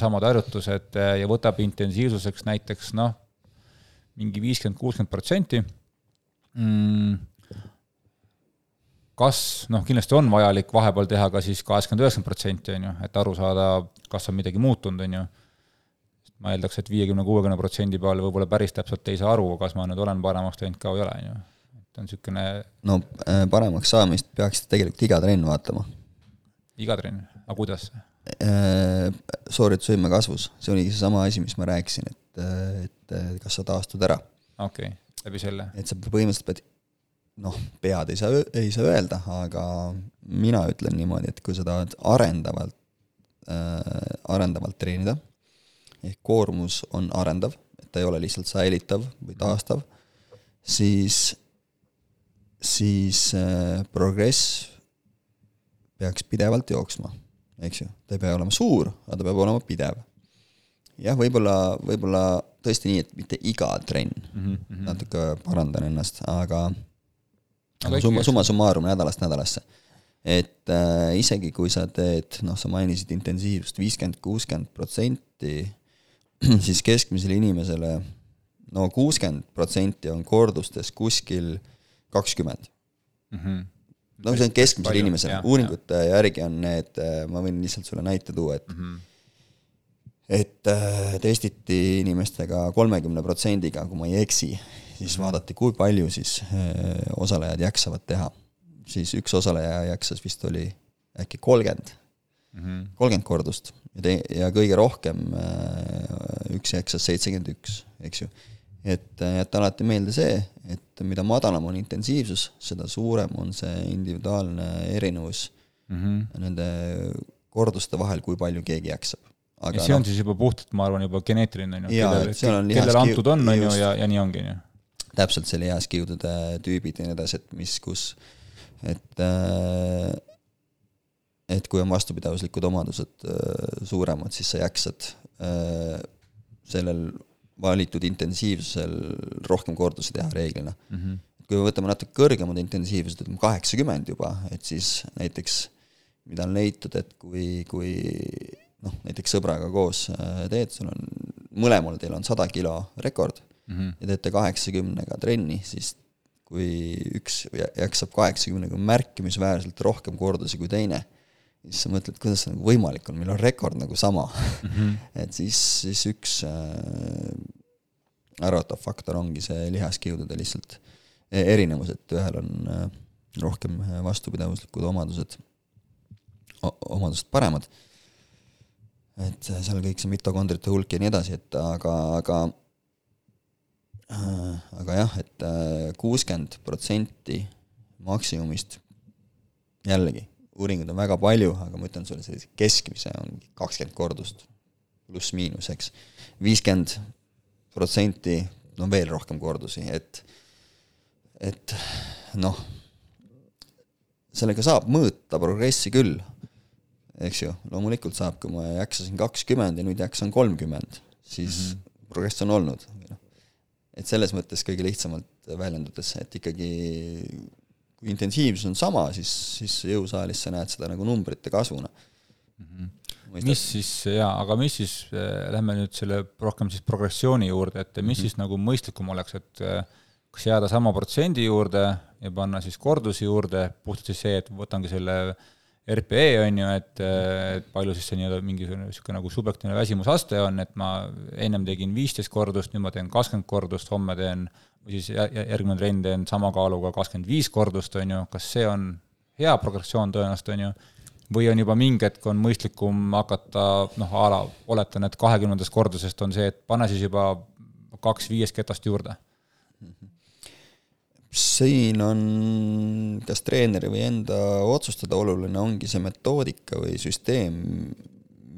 samad harjutused ja võtab intensiivsuseks näiteks noh, mingi viiskümmend, kuuskümmend protsenti. Mm, kas noh, kindlasti on vajalik vahepeal teha ka siis kaheksakümmend, üheksakümmend protsenti, on ju, et aru saada, kas on midagi muutunud, on ju. ma eeldaks, et viiekümne, kuuekümne protsendi peale võib-olla päris täpselt ei saa aru, kas ma nüüd olen paremaks teinud ka või ei ole, on ju. et on niisugune no äh, paremaks saamist peaksite tegelikult iga trenn vaatama. Iga trenn, aga kuidas? Äh, sooritusvõime kasvus, see oligi seesama asi, mis ma rääkisin, et, äh, et kas sa taastud ära. okei okay,, läbi selle. et sa põhimõtteliselt pead noh, pead ei saa, ei saa öelda, aga mina ütlen niimoodi, et kui sa tahad arendavalt äh,, arendavalt treenida, ehk koormus on arendav, et ta ei ole lihtsalt säilitav või taastav, siis, siis äh, progress peaks pidevalt jooksma, eks ju, ta ei pea olema suur, aga ta peab olema pidev. jah, võib-olla, võib-olla tõesti nii, et mitte iga trenn mm, -hmm. natuke parandan ennast, aga aga summa, summa summarum nädalast nädalasse. et äh, isegi kui sa teed, noh, sa mainisid intensiivsust viiskümmend, kuuskümmend protsenti, <clears throat> siis keskmisele inimesele no kuuskümmend protsenti on kordustes kuskil kakskümmend mm. -hmm. No see on keskmisele inimesele, uuringute ja. järgi on need, äh, ma võin lihtsalt sulle näite tuua, et mm -hmm. et äh, testiti inimestega kolmekümne protsendiga, kui ma ei eksi, siis vaadati, kui palju siis äh, osalejad jaksavad teha. siis üks osaleja jaksas vist oli äkki kolmkümmend, mhm. kolmkümmend kordust ja te-, ja kõige rohkem üks jaksas seitsekümmend üks, eks ju. Et äh, jätta alati meelde see, et mida madalam on intensiivsus, seda suurem on see individuaalne erinevus mm -hmm. nende korduste vahel, kui palju keegi jaksab. Ja see on no, siis juba puhtalt, ma arvan, juba geneetiline, on ju, kellele, kellele antud on, on ju, ja, ja nii ongi, on ju. Täpselt selle heaskiudude tüübid ja nii edasi, et mis, kus, et äh, et kui on vastupidavuslikud omadused äh, suuremad, siis sa jaksad sellel valitud intensiivsusel rohkem kordusi teha reeglina mm. -hmm. kui me võtame natuke kõrgemad intensiivsused, ütleme kaheksakümmend juba, et siis näiteks mida on leitud, et kui, kui noh, näiteks sõbraga koos teed, sul on, mõlemal teil on sada kilo rekord mm -hmm. ja teete kaheksakümnega trenni, siis kui üks jaksab kaheksakümnega märkimisväärselt rohkem kordusi kui teine, siis sa mõtled, kuidas see nagu võimalik on, meil on rekord nagu sama mm. -hmm. <laughs> et siis, siis üks äh, äratav faktor ongi see lihaskiudude lihtsalt e-, erinevus, et ühel on äh, rohkem vastupidavuslikud omadused, omadused paremad. et seal kõik see mitokondrite hulk ja nii edasi, et aga, aga Äh, aga jah, et äh, kuuskümmend protsenti maksimumist, jällegi, uuringuid on väga palju, aga ma ütlen sulle, sellise keskmise on kakskümmend kordust, pluss-miinus, eks. viiskümmend protsenti, no veel rohkem kordusi, et, et noh, sellega saab mõõta progressi küll, eks ju, loomulikult saab, kui ma jaksasin kakskümmend ja nüüd jaksan kolmkümmend, siis mm -hmm. progress on olnud, noh et selles mõttes kõige lihtsamalt väljendudes, et ikkagi kui intensiivsus on sama, siis, siis jõusaalis sa näed seda nagu numbrite kasvuna mm. -hmm. mis siis, jaa, aga mis siis äh,, lähme nüüd selle rohkem siis progressiooni juurde, et mis mm -hmm. siis nagu mõistlikum oleks, et äh, kas jääda sama protsendi juurde ja panna siis kordusi juurde, puhtalt siis see, et võtangi selle RPE on ju, et, et palju siis see nii-öelda mingisugune niisugune nagu subjektiivne väsimusaste on, et ma ennem tegin viisteist kordust, nüüd ma teen kakskümmend kordust, homme teen, või siis järgmine trenn teen sama kaaluga kakskümmend viis kordust, on ju, kas see on hea progressioon tõenäoliselt, on ju, või on juba mingi hetk on mõistlikum hakata noh, a la oletan, et kahekümnendast kordusest on see, et pane siis juba kaks viiest ketast juurde. -hmm siin on kas treeneri või enda otsustada, oluline ongi see metoodika või süsteem,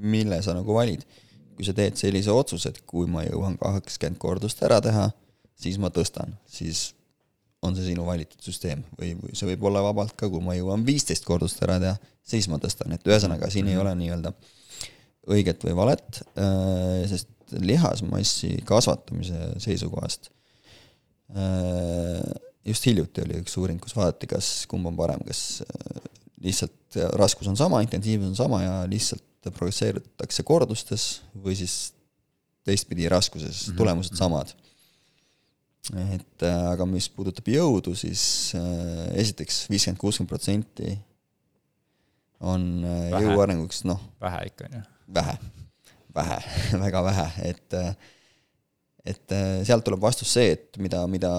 mille sa nagu valid. kui sa teed sellise otsuse, et kui ma jõuan kakskümmend kordust ära teha, siis ma tõstan, siis on see sinu valitud süsteem või, või see võib olla vabalt ka, kui ma jõuan viisteist kordust ära teha, siis ma tõstan, et ühesõnaga siin ei ole nii-öelda õiget või valet, äh, sest lihasmassi kasvatamise seisukohast äh, just hiljuti oli üks uuring, kus vaadati, kas kumb on parem, kas äh, lihtsalt raskus on sama, intensiivsus on sama ja lihtsalt progresseeritakse kordustes või siis teistpidi raskuses mm -hmm. tulemused samad. Et äh, aga mis puudutab jõudu, siis äh, esiteks viiskümmend, kuuskümmend protsenti on vähe. jõu arenguks noh. vähe ikka, on ju? vähe, vähe <laughs> väga vähe, et et sealt tuleb vastus see, et mida, mida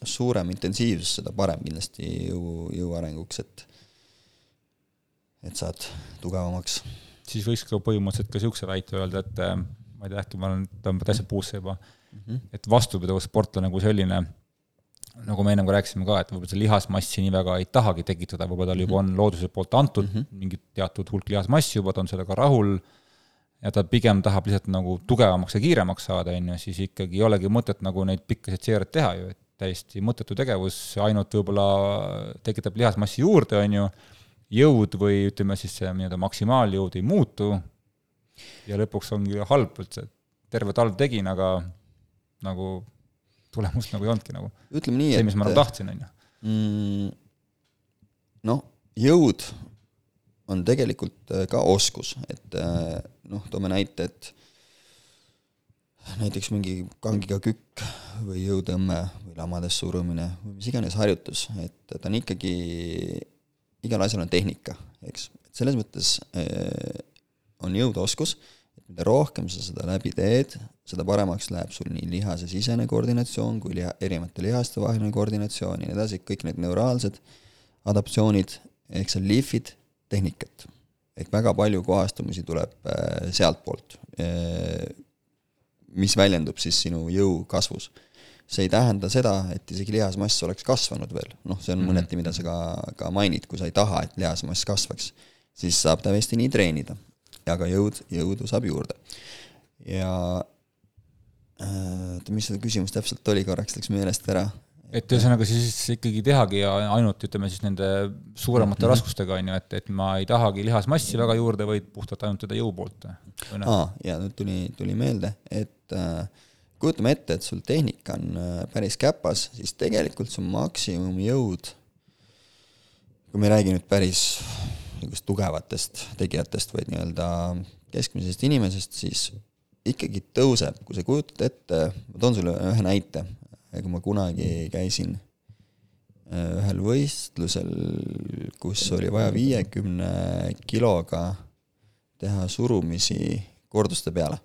suurem intensiivsus, seda parem kindlasti jõu, jõu arenguks, et et saad tugevamaks. siis võiks ka põhimõtteliselt ka niisuguse väite öelda, et äh, ma ei tea, äkki ma olen tõmbanud asja puusse juba -hmm. et vastupidavussportlane kui selline, nagu me ennem ka rääkisime ka, et võib-olla see lihasmassi nii väga ei tahagi tekitada, võib-olla tal juba mhm. on looduse poolt antud mm -hmm. mingi teatud hulk lihasmassi juba, ta on sellega rahul, ja ta pigem tahab lihtsalt nagu tugevamaks ja kiiremaks saada, on ju, siis ikkagi ei olegi mõtet nagu neid pikkasid seeriaid teha ju, et täiesti mõttetu tegevus, ainult võib-olla tekitab lihasmassi juurde, on ju, jõud või ütleme siis see nii-öelda maksimaaljõud ei muutu ja lõpuks ongi halb üldse, terve talv tegin, aga nagu tulemust nagu ei olnudki nagu. ütleme nii, et see, mis ma nagu tahtsin, on ju. Mm, noh, jõud on tegelikult äh, ka oskus, et äh, noh, toome näite, et näiteks mingi kangiga kükk või jõutõmme või lamades surumine või mis iganes harjutus, et ta on ikkagi, igal asjal on tehnika, eks. selles mõttes eh, on jõudeoskus, et mida rohkem sa seda läbi teed, seda paremaks läheb sul nii lihase sisene koordinatsioon kui liha, erinevate lihaste vaheline koordinatsioon ja nii edasi, kõik need neuraalsed adaptatsioonid, ehk sa lihvid tehnikat. ehk väga palju kohastumisi tuleb eh, sealtpoolt eh, mis väljendub siis sinu jõu kasvus. see ei tähenda seda, et isegi lihasmass oleks kasvanud veel, noh, see on mm -hmm. mõneti, mida sa ka, ka mainid, kui sa ei taha, et lihasmass kasvaks, siis saab täiesti nii treenida. ja ka jõud, jõudu saab juurde. ja äh, oota, mis see küsimus täpselt oli, korraks läks meelest ära et ühesõnaga siis ikkagi tehagi ainult ütleme siis nende suuremate mm -hmm. raskustega, on ju, et, et ma ei tahagi lihasmassi väga juurde, vaid puhtalt ainult teda jõu poolt. Noh. aa, jaa, nüüd tuli, tuli meelde, et äh, kujutame ette, et sul tehnika on äh, päris käpas, siis tegelikult su maksimumjõud, kui me ei räägi nüüd päris niisugust tugevatest tegijatest, vaid nii-öelda keskmisest inimesest, siis ikkagi tõuseb, kui sa kujutad ette, ma toon sulle ühe näite, kui ma kunagi käisin äh, ühel võistlusel, kus oli vaja viiekümne kiloga teha surumisi korduste peale.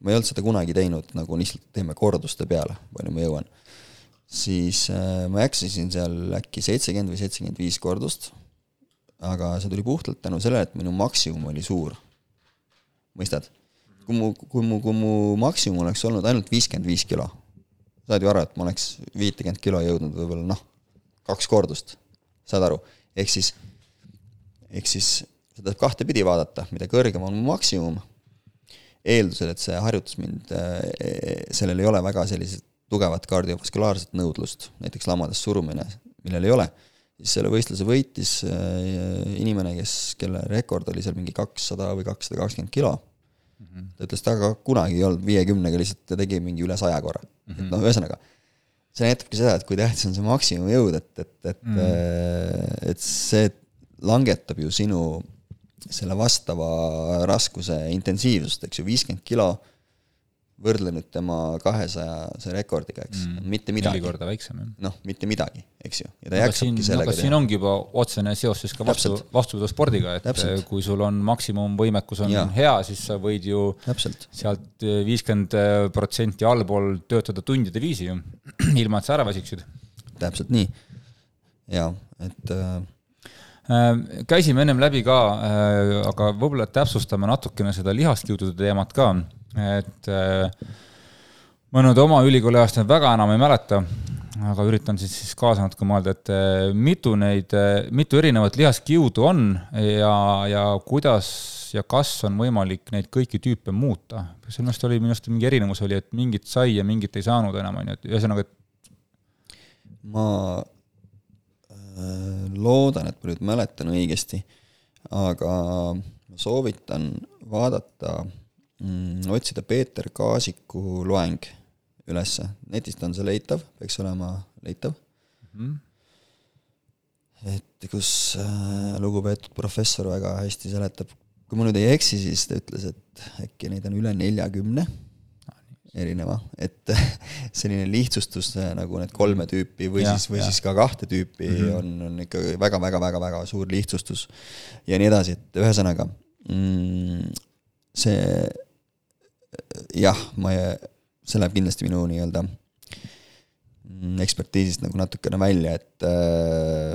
ma ei olnud seda kunagi teinud, nagu lihtsalt teeme korduste peale, palju ma jõuan. siis äh, ma jaksisin seal äkki seitsekümmend või seitsekümmend viis kordust, aga see tuli puhtalt tänu sellele, et minu maksimum oli suur. mõistad? Kui mu, kui mu, kui mu maksimum oleks olnud ainult viiskümmend viis kilo saad ju aru, et ma oleks viitekümmet kilo jõudnud võib-olla noh, kaks kordust, saad aru, ehk siis, ehk siis seda kahtepidi vaadata, mida kõrgem on mu maksimum, eeldusel, et see harjutus mind, eh, sellel ei ole väga sellised tugevat kardiovaskulaarset nõudlust, näiteks lamades surumine, millel ei ole, siis selle võistluse võitis eh, inimene, kes, kelle rekord oli seal mingi kakssada või kakssada kakskümmend kilo. -hmm. ta ütles, ta ka kunagi ei olnud viiekümnega, lihtsalt ta tegi mingi üle saja korra mm. -hmm. et noh, ühesõnaga, see näitabki seda, et kui tähtis on see maksimumjõud, et, et, et mm, -hmm. et see langetab ju sinu selle vastava raskuse intensiivsust, eks ju, viiskümmend kilo võrdlenud tema kahesajase rekordiga, eks mm,, mitte midagi. neli korda väiksem, jah. noh, mitte midagi, eks ju, ja ta aga jaksabki sellega aga siin ongi juba otsene seos siis ka vastu, Täpselt. vastupidaspordiga, et Täpselt. kui sul on maksimumvõimekus on Jaa. hea, siis sa võid ju täpselt, sealt viiskümmend protsenti allpool töötada tundide viisi ju, <clears throat> ilma et sa ära väsiksid. täpselt nii. jaa, et äh, Äh, käisime ennem läbi ka, aga võib-olla täpsustame natukene seda lihaskiudude teemat ka, et äh, ma nüüd oma ülikooli ajast väga enam ei mäleta, aga üritan siis, siis kaasa natuke mõelda, et äh, mitu neid, mitu erinevat lihaskiudu on ja, ja kuidas ja kas on võimalik neid kõiki tüüpe muuta. seal minu arust oli, minu arust mingi erinevus oli, et mingit sai ja mingit ei saanud enam, on ju, et ühesõnaga, et ma äh, loodan, et ma nüüd mäletan õigesti, aga ma soovitan vaadata otsida Peeter Kaasiku loeng ülesse, netist on see leitav, peaks olema leitav. Mm, et kus äh, lugupeetud professor väga hästi seletab, kui ma nüüd ei eksi, siis ta ütles, et äkki neid on üle neljakümne erineva, et <laughs> selline lihtsustus äh, nagu need kolme tüüpi või Jah, siis, või jah. siis ka kahte tüüpi mm -hmm. on, on ikka väga-väga-väga-väga suur lihtsustus. Ja nii edasi, et ühesõnaga mm, see jah, ma, see läheb kindlasti minu nii-öelda mm, ekspertiisist nagu natukene välja, et äh,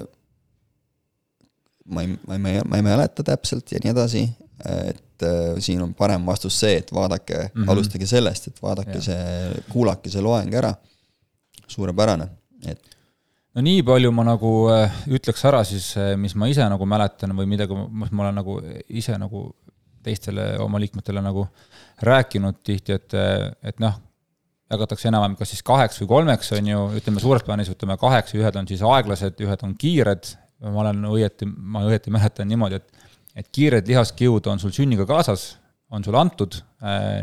ma ei, ma ei, ma ei mäleta täpselt ja nii edasi, et äh, siin on parem vastus see, et vaadake mm. -hmm. alustage sellest, et vaadake Jah. see, kuulake see loeng ära, suurepärane, et no nii palju ma nagu äh, ütleks ära siis, mis ma ise nagu mäletan või midagi, mis ma olen nagu ise nagu teistele oma liikmetele nagu rääkinud tihti, et, et noh, jagatakse enam-vähem kas siis kaheks või kolmeks, on ju, ütleme suures plaanis ütleme kaheks, ühed on siis aeglased, ühed on kiired, ma olen õieti, ma õieti mäletan niimoodi, et et kiired lihaskiud on sul sünniga kaasas, on sulle antud,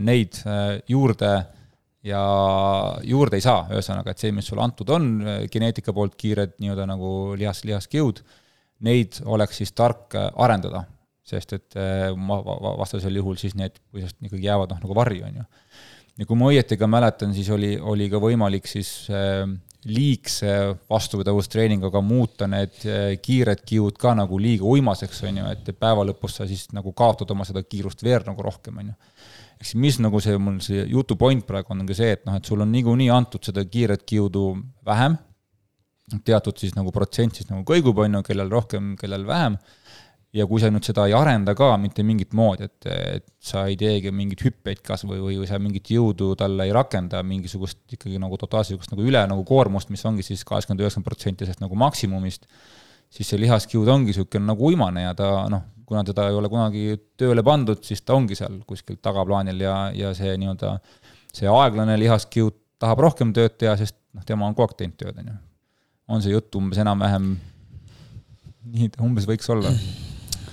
neid äh, juurde ja juurde ei saa, ühesõnaga, et see, mis sulle antud on, geneetika poolt kiired nii-öelda nagu lihas, lihaskiud, neid oleks siis tark äh, arendada, sest et äh, ma va- va- vastasel juhul siis need põhimõtteliselt ikkagi jäävad noh, nagu varju, on ju. ja kui ma õieti ka mäletan, siis oli, oli ka võimalik siis äh, liigse vastupidavustreeninguga muuta need äh, kiired kiud ka nagu liiga uimaseks, on ju, et päeva lõpus sa siis nagu kaotad oma seda kiirust veel nagu rohkem, on ju ehk siis mis nagu see mul see jutu point praegu on, ongi see, et noh, et sul on niikuinii antud seda kiiret kiudu vähem, teatud siis nagu protsent siis nagu kõigub, on ju, kellel rohkem, kellel vähem, ja kui sa nüüd seda ei arenda ka mitte mingit moodi, et, et sa ei teegi mingeid hüppeid kas või, või, sa mingit jõudu talle ei rakenda, mingisugust ikkagi nagu totaalselt niisugust nagu üle nagu koormust, mis ongi siis kaheksakümmend, üheksakümmend protsenti sellest nagu maksimumist, siis see lihaskiud ongi niisugune nagu uimane ja ta noh, kuna teda ei ole kunagi tööle pandud, siis ta ongi seal kuskil tagaplaanil ja, ja see nii-öelda, see aeglane lihaskiud tahab rohkem tööd teha, sest noh, tema on kogu aeg teinud tööd, on ju. on see jutt umbes enam-vähem nii ta umbes võiks olla?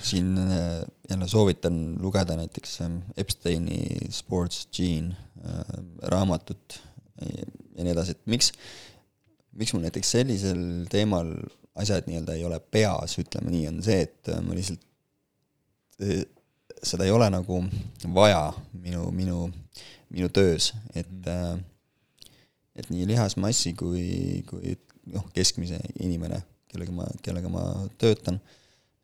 Siin äh, jälle soovitan lugeda näiteks ähm, Epsteini Sports Gene äh, raamatut ja ja nii edasi, et miks, miks mul näiteks sellisel teemal asjad nii-öelda ei ole peas, ütleme nii, on see, et äh, ma lihtsalt äh, seda ei ole nagu vaja minu, minu, minu töös, et äh, et nii lihasmassi kui, kui noh, keskmise inimene, kellega ma, kellega ma töötan,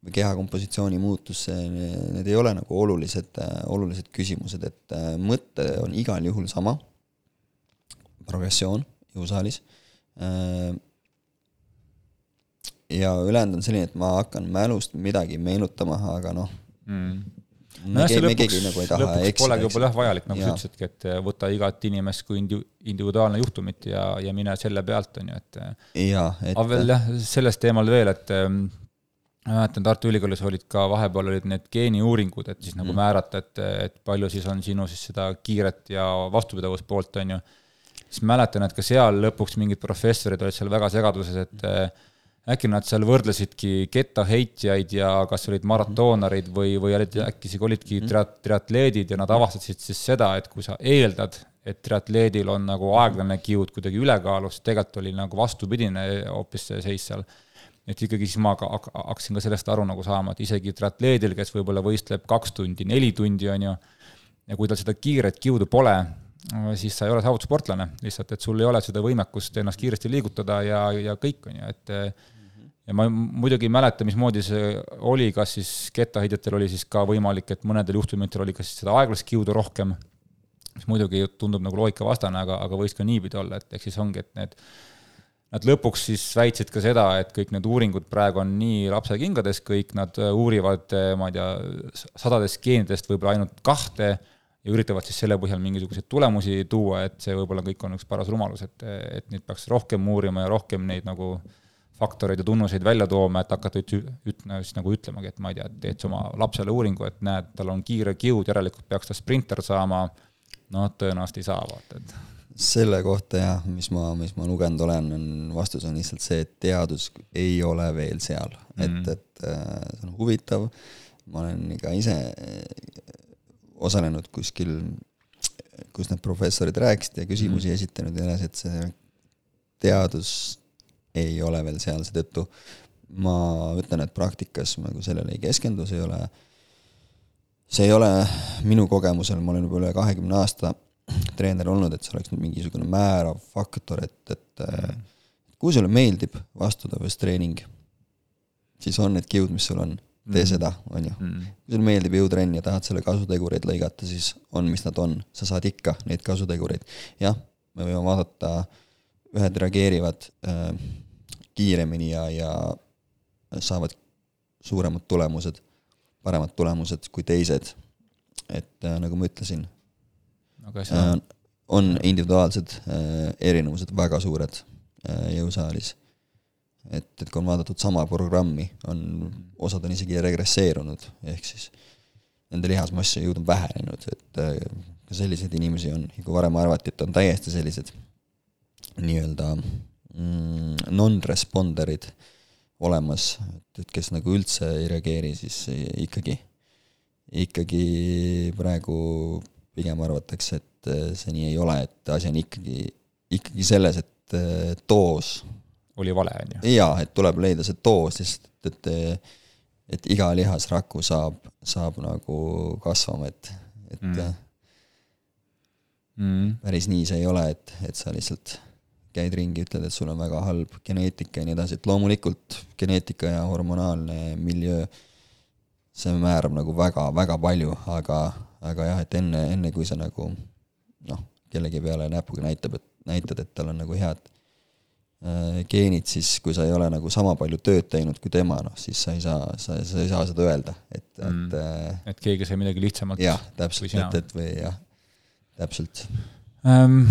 või keha kompositsiooni muutus, need ei ole nagu olulised, olulised küsimused, et äh, mõte on igal juhul sama, progressioon jõusaalis, Äh, ja ülejäänud on selline, et ma hakkan mälust midagi meenutama, aga noh, mm. keegi, me keegi nagu lõpuks polegi võib-olla jah vajalik, nagu Jaa. sa ütlesidki, et võta igat inimest kui indi-, individuaalne juhtumit ja, ja mine selle pealt, on ju, et aga veel jah, sellest teemal veel, et ähm, ma mäletan, Tartu Ülikoolis olid ka vahepeal olid need geeniuuringud, et siis nagu Mhm. määrata, et, et palju siis on sinu siis seda kiiret ja vastupidavuspoolt, on ju. siis mäletan, et ka seal lõpuks mingid professorid olid seal väga segaduses, et äh, äkki nad seal võrdlesidki kettaheitjaid ja kas olid maratoonarid või, või olid äkki isegi olidki triat-, triatleedid ja nad avastasid siis seda, et kui sa eeldad, et triatleedil on nagu aeglane kiud kuidagi ülekaalus, tegelikult oli nagu vastupidine hoopis see seis seal. Et ikkagi siis ma ka hak- hakkasin ka sellest aru nagu saama, et isegi triatleedil, kes võib-olla võistleb kaks tundi, neli tundi, on ju, ja kui tal seda kiiret kiudu pole, siis sa ei ole saavutussportlane, lihtsalt et sul ei ole seda võimekust ennast kiiresti liigutada ja, ja kõik, on ju, et ja ma muidugi ei mäleta, mismoodi see oli, kas siis kettaheidjatel oli siis ka võimalik, et mõnedel juhtumitel oli ka siis seda aeglast kiudu rohkem, mis muidugi tundub nagu loogikavastane, aga, aga võis ka niipidi olla, et ehk siis ongi, et need Nad lõpuks siis väitsid ka seda, et kõik need uuringud praegu on nii lapsekingades, kõik nad uurivad, ma ei tea, sadadest geenidest võib-olla ainult kahte ja üritavad siis selle põhjal mingisuguseid tulemusi tuua, et see võib-olla kõik on üks paras rumalus, et, et neid peaks rohkem uurima ja rohkem neid nagu faktoreid ja tunnuseid välja tooma, et hakata üt-, üt-, siis nagu ütlemagi, et ma ei tea, teed sa oma lapsele uuringu, et näed, tal on kiire kiud, järelikult peaks ta sprinter saama, noh, tõenäoliselt ei saa, vaata, et selle kohta jah, mis ma, mis ma lugenud olen, on, vastus on lihtsalt see, et teadus ei ole veel seal mm, -hmm. et, et äh, see on huvitav, ma olen ka ise äh, osalenud kuskil, kus need professorid rääkisid ja küsimusi mm -hmm. esitanud ja nii edasi, et see teadus ei ole veel seal, seetõttu ma ütlen, et praktikas nagu sellele ei keskendu, see ei ole, see ei ole minu kogemusel, ma olen juba üle kahekümne aasta treener olnud, et see oleks nüüd mingisugune määrav faktor, et, et mm. kui sulle meeldib vastutavastreening, siis on need kiud, mis sul on, tee mm. seda, on ju mm.. kui sulle meeldib jõutrenn ja tahad selle kasutegureid lõigata, siis on, mis nad on, sa saad ikka neid kasutegureid. jah, me võime vaadata, ühed reageerivad äh, kiiremini ja, ja saavad suuremad tulemused, paremad tulemused kui teised. et äh, nagu ma ütlesin, aga see on on individuaalsed äh, erinevused väga suured äh, jõusaalis. et, et kui on vaadatud sama programmi, on, osad on isegi regresseerunud, ehk siis nende lihasmass ja jõud on vähenenud, et äh, ka selliseid inimesi on, kui varem arvati, et on täiesti sellised nii-öelda mm, non-responder'id olemas, et, et kes nagu üldse ei reageeri, siis ikkagi, ikkagi praegu pigem arvatakse, et äh, see nii ei ole, et asi on ikkagi, ikkagi selles, et äh, doos oli vale, on ju? jaa, et tuleb leida see doos, sest et, et et iga lihasraku saab, saab nagu kasvama, et, et mm. Mm. päris nii see ei ole, et, et sa lihtsalt käid ringi, ütled, et sul on väga halb geneetika ja nii edasi, et loomulikult geneetika ja hormonaalne miljöö, see määrab nagu väga-väga palju, aga aga jah, et enne, enne kui sa nagu noh, kellegi peale näpuga näitab, et näitad, et tal on nagu head äh, geenid, siis kui sa ei ole nagu sama palju tööd teinud kui tema, noh siis sa ei saa, sa, sa ei saa seda öelda, et mm., et äh, et keegi sai midagi lihtsamalt jah, täpselt, et, et või jah, täpselt ähm,.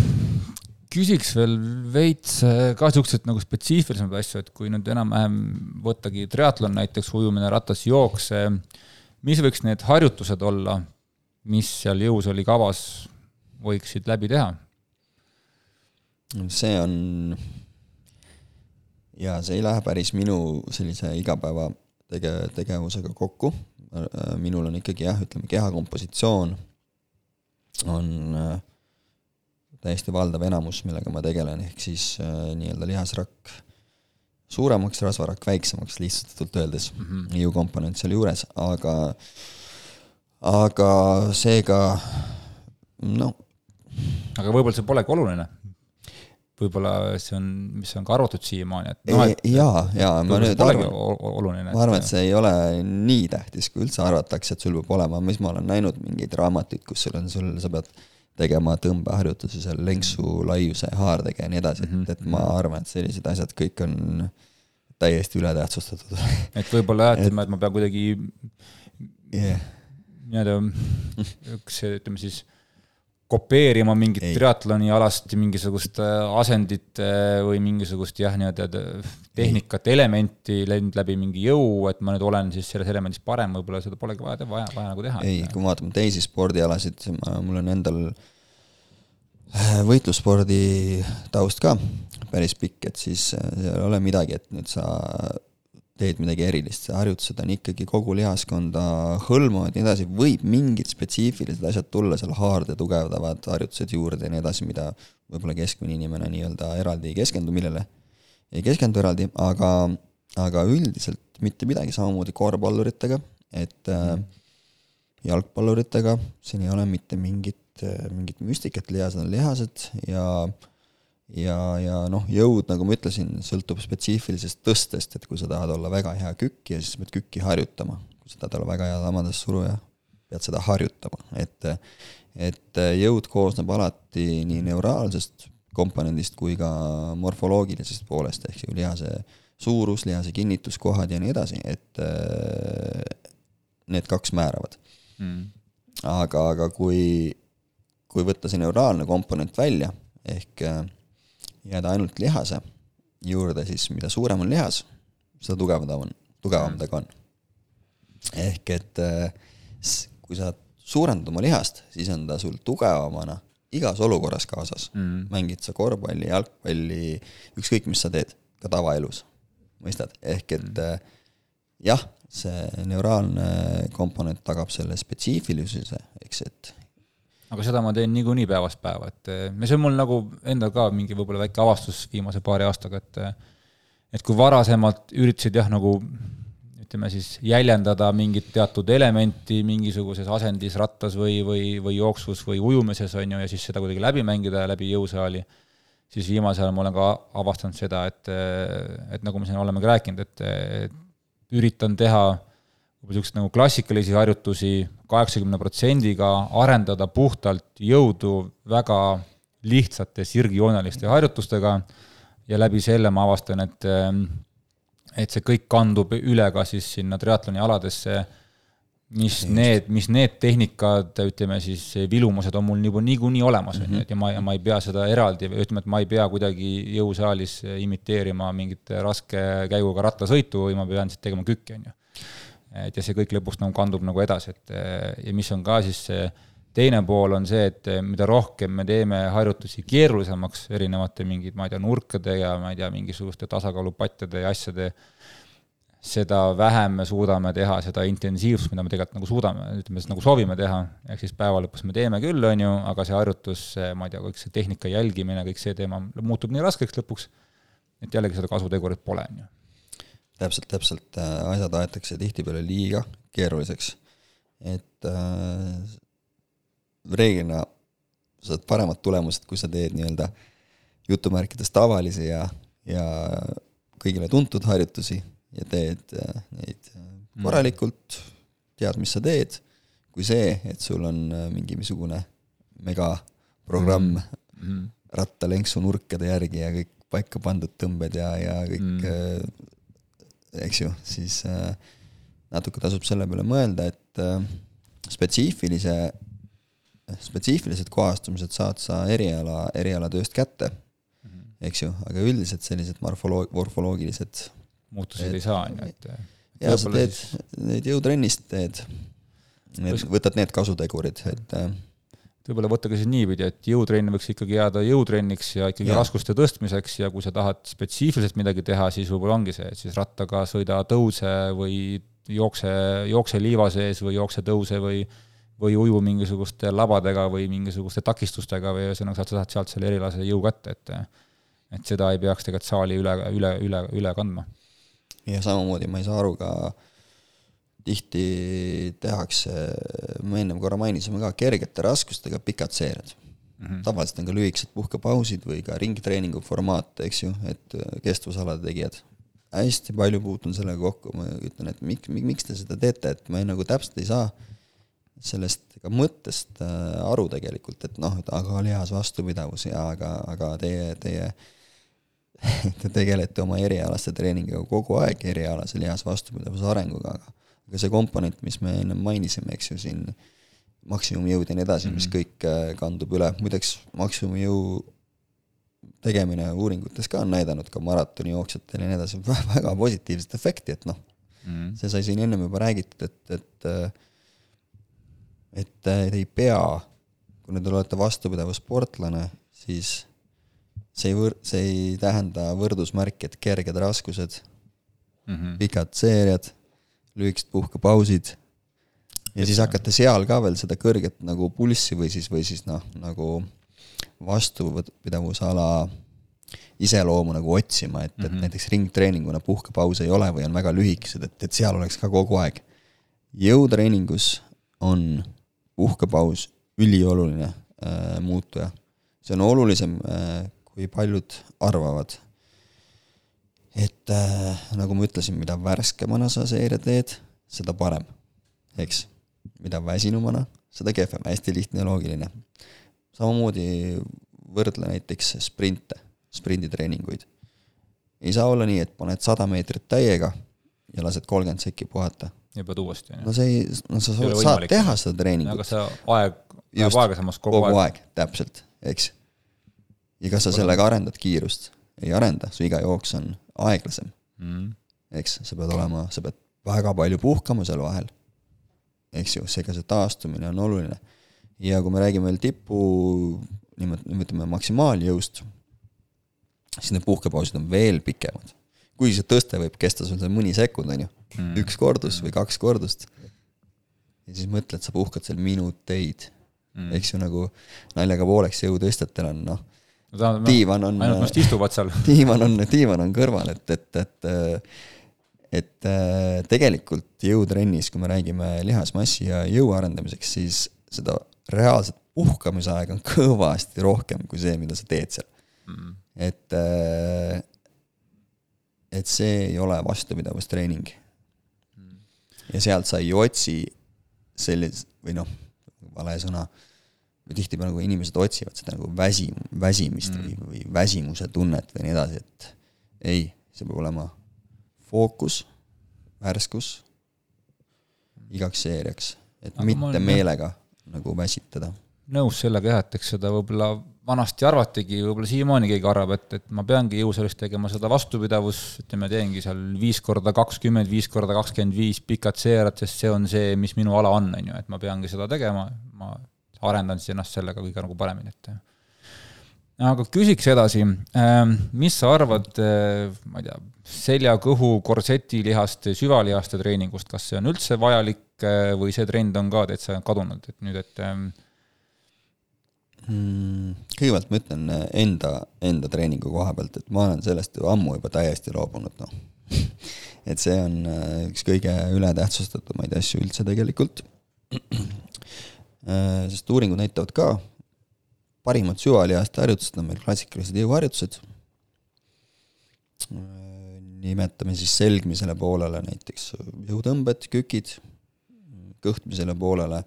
küsiks veel veits äh, ka niisuguseid nagu spetsiifilisemaid asju, et kui nüüd enam-vähem võttagi triatlon näiteks, ujumine, ratas, jooks, mis võiks need harjutused olla, mis seal jõus oli kavas, võiksid läbi teha? see on, jaa, see ei lähe päris minu sellise igapäeva tege-, tegevusega kokku, minul on ikkagi jah, ütleme kehakompositsioon on äh, täiesti valdav enamus, millega ma tegelen, ehk siis äh, nii-öelda lihasrakk suuremaks, rasvarakk väiksemaks, lihtsustatult öeldes mm, -hmm. jõukomponent seal juures, aga äh, aga seega noh. aga võib-olla see polegi oluline? võib-olla see on, mis on ka arvatud siiamaani, et noh, et jaa, jaa, ma nüüd arvan, oluline, ma arvan, et see ei ole nii tähtis, kui üldse arvatakse, et sul peab olema, mis ma olen näinud mingeid raamatuid, kus sul on, sul, sa pead tegema tõmbeharjutusi seal lenksu, laiuse, haardega ja nii edasi, et, mhm, et ma arvan, et sellised asjad kõik on täiesti ületähtsustatud. et võib-olla jah, et, <laughs> et ma pean kuidagi yeah nii-öelda üks, ütleme siis, kopeerima mingit triatloni alast mingisugust äh, asendit äh, või mingisugust jah, nii-öelda tehnikat, elementi läinud läbi mingi jõu, et ma nüüd olen siis selles elemendis parem, võib-olla seda polegi vaja, vaja, vaja nagu teha. ei, kui me vaatame teisi spordialasid, mul on endal äh, võitlusspordi taust ka päris pikk, et siis seal ei ole midagi, et nüüd sa teed midagi erilist, harjutused on ikkagi kogu lihaskonda hõlmavad ja nii edasi, võib mingid spetsiifilised asjad tulla seal haarde tugevdavad harjutused juurde ja nii edasi, mida võib-olla keskmine inimene nii-öelda eraldi ei keskendu, millele. Ei keskendu eraldi, aga, aga üldiselt mitte midagi, samamoodi korvpalluritega, et mm. jalgpalluritega. Siin ei ole mitte mingit äh, mingit müstikat, lihased on lihased ja ja, ja noh, jõud, nagu ma ütlesin, sõltub spetsiifilisest tõstest, et kui sa tahad olla väga hea kükkija, siis pead kükki harjutama. kui sa tahad olla väga hea lamadas suruja, pead seda harjutama, et et jõud koosneb alati nii neuraalsest komponendist kui ka morfoloogilisest poolest, ehk siis lihase suurus, lihase kinnituskohad ja nii edasi, et need kaks määravad. Mm. Aga, aga kui, kui võtta see neuraalne komponent välja, ehk äh, jääda ainult lihase juurde, siis mida suurem on lihas, seda tugevam ta on, tugevam ta ka on. ehk et äh, kui sa suurendad oma lihast, siis on ta sul tugevamana igas olukorras kaasas. Mm.. mängid sa korvpalli, jalgpalli, ükskõik, mis sa teed, ka tavaelus, mõistad, ehk et mm. jah, see neuraalne komponent tagab selle spetsiifilisuse, eks, et aga seda ma teen niikuinii päevast päeva, et ja see on mul nagu endal ka mingi võib-olla väike avastus viimase paari aastaga, et et kui varasemalt üritasid jah, nagu ütleme siis jäljendada mingit teatud elementi mingisuguses asendis rattas või, või, või jooksus või ujumises, on ju, ja siis seda kuidagi läbi mängida läbi jõusaali, siis viimasel ajal ma olen ka avastanud seda, et, et nagu me siin oleme ka rääkinud, et, üritan teha niisuguseid nagu klassikalisi harjutusi kaheksakümne protsendiga, arendada puhtalt jõudu väga lihtsate sirgjooneliste harjutustega ja läbi selle ma avastan, et et see kõik kandub üle ka siis sinna triatloni aladesse, mis Just. need, mis need tehnikad, ütleme siis vilumused on mul juba niikuinii olemas, on ju, et ja ma, ma ei pea seda eraldi, ütleme, et ma ei pea kuidagi jõusaalis imiteerima mingit raske käiguga rattasõitu või ma pean siis tegema kükki, on ju. Et ja see kõik lõpuks nagu kandub nagu edasi, et ja mis on ka siis see teine pool on see, et mida rohkem me teeme harjutusi keerulisemaks erinevate mingid, ma ei tea, nurkade ja ma ei tea, mingisuguste tasakaalupatjade ja asjade seda vähem me suudame teha seda intensiivsust, mida me tegelikult nagu suudame, ütleme siis nagu soovime teha, ehk siis päeva lõpus me teeme küll, on ju, aga see harjutus, ma ei tea, kõik see tehnika jälgimine, kõik see teema muutub nii raskeks lõpuks, et jällegi seda kasutegurit pole, on ju. Täpselt, täpselt, äh, asjad aetakse tihtipeale liiga keeruliseks, et äh, reeglina saad paremad tulemused, kui sa teed nii-öelda jutumärkides tavalisi ja, ja kõigile tuntud harjutusi ja teed äh, neid äh, mm. korralikult, tead, mis sa teed, kui see, et sul on äh, mingisugune megaprogramm mm. mm. rattalenksu nurkade järgi ja kõik paika pandud tõmbed ja, ja kõik mm., eks ju, siis natuke tasub selle peale mõelda, et spetsiifilise, spetsiifilised kohastumised saad sa eriala, erialatööst kätte, mm. eks ju, aga üldiselt sellised morfoloog-, morfoloogilised muutuseid ei saa, on ju, et jaa, sa teed siis... neid jõutrennist teed, võtad need kasutegurid, et äh, võib-olla võtta ka siis niipidi, et jõutrenn võiks ikkagi jääda jõutrenniks ja ikkagi ja. raskuste tõstmiseks ja kui sa tahad spetsiifiliselt midagi teha, siis võib-olla ongi see, et siis rattaga sõida tõuse või jookse, jookse liiva sees või jookse tõuse või või uju mingisuguste labadega või mingisuguste takistustega või ühesõnaga, sa saad sealt selle erilase jõu kätte, et et seda ei peaks tegelikult saali üle, üle, üle, üle kandma ja samamoodi ma ei saa aru ka, tihti tehakse, me ennem korra mainisime ka, kergete raskustega pikad seeriad mm. -hmm. tavaliselt on ka lühikesed puhkepausid või ka ringtreeningu formaat, eks ju, et kestvusalade tegijad. hästi palju puutun sellega kokku, ma ütlen, et miks, miks te seda teete, et ma ei, nagu täpselt ei saa sellest ka mõttest äh, aru tegelikult, et noh, et aga lihas vastupidavus ja aga, aga teie, teie <laughs> te tegelete oma erialase treeningiga kogu aeg, erialase lihas vastupidavuse arenguga, aga aga see komponent, mis me ennem mainisime, eks ju, siin maksimumjõud ja nii edasi mm, -hmm. mis mhm. kõik äh, kandub üle, muideks maksimumjõu tegemine uuringutes ka on näidanud ka maratonijooksjatel ja nii edasi, <laughs> väga positiivset efekti, et noh mm, -hmm. see sai siin ennem juba räägitud, et, et äh, et te ei pea, kui te olete vastupidavussportlane, siis see ei võr-, see ei tähenda võrdusmärki, et kerged raskused mm, -hmm. pikad seeriad, lühikesed puhkepausid ja et siis hakata seal ka veel seda kõrget nagu pulssi või siis, või siis noh, nagu vastupidavusala iseloomu nagu otsima, et mm, -hmm. et näiteks ringtreeninguna puhkepause ei ole või on väga lühikesed, et, et seal oleks ka kogu aeg. jõutreeningus on puhkepaus ülioluline äh, muutuja. see on olulisem äh,, kui paljud arvavad. Et äh, nagu ma ütlesin, mida värskemana sa seeria teed, seda parem, eks. mida väsinumana, seda kehvem, hästi lihtne ja loogiline. samamoodi võrdle näiteks sprinte, sprinditreeninguid. ei saa olla nii, et paned sada meetrit täiega ja lased kolmkümmend sekki puhata. ja pead uuesti, on no see ei, no sa saad, saad teha seda treeningut. aga see aeg läheb aeglasemaks kogu, kogu aeg, aeg., täpselt, eks. ja kas sa sellega arendad kiirust? ei arenda, su iga jooks on aeglasem mm.. eks, sa pead olema, sa pead väga palju puhkama seal vahel. eks ju, seega see taastumine on oluline. ja kui me räägime veel tipu, nimet-, nimetame maksimaaljõust, siis need puhkepausid on veel pikemad kuigi see tõste võib kesta sul seal mõni sekund, on ju mm., üks kordus või kaks kordust. ja siis mõtled, sa puhkad seal minuteid mm., eks ju, nagu naljaga pooleks jõutõstjatel on noh no,, diivan on. ainult vast istuvad seal. <laughs> diivan on, diivan on kõrval, et, et, et et tegelikult jõutrennis, kui me räägime lihasmassi ja jõu arendamiseks, siis seda reaalset puhkamise aega on <laughs> kõvasti rohkem kui see, mida sa teed seal mm.. et et see ei ole vastupidavustreening. ja sealt sa ei otsi sellist, või noh, vale sõna, tihtipeale nagu inimesed otsivad seda nagu väsi, väsimist mm. või, või väsimuse tunnet või nii edasi, et ei, see peab olema fookus, värskus igaks seeriaks, et Aga mitte olen, meelega nagu väsitada. nõus sellega jah, et eks seda võib-olla vanasti arvatigi, võib-olla siiamaani keegi arvab, et, et ma peangi jõusaalis tegema seda vastupidavus, ütleme, teengi seal viis korda kakskümmend, viis korda kakskümmend viis pikad seerad, sest see on see, mis minu ala on, on ju, et ma peangi seda tegema, ma arendan siis ennast sellega kõige nagu paremini, et aga küsiks edasi, ähm, mis sa arvad, äh, ma ei tea, selja, kõhu, korsetilihaste, süvalihaste treeningust, kas see on üldse vajalik äh, või see trend on ka täitsa kadunud, et nüüd, et ähm, mm,? kõigepealt ma ütlen äh, enda, enda treeningu koha pealt, et ma olen sellest ju ammu juba täiesti loobunud, noh. <laughs> et see on üks kõige ületähtsustatumaid asju üldse tegelikult. <clears throat> Äh, sest uuringud näitavad ka, parimad süvalihaste harjutused on meil klassikalised jõuharjutused. nimetame siis selgmisele poolele näiteks jõutõmbed, kükid, kõhtmisele poolele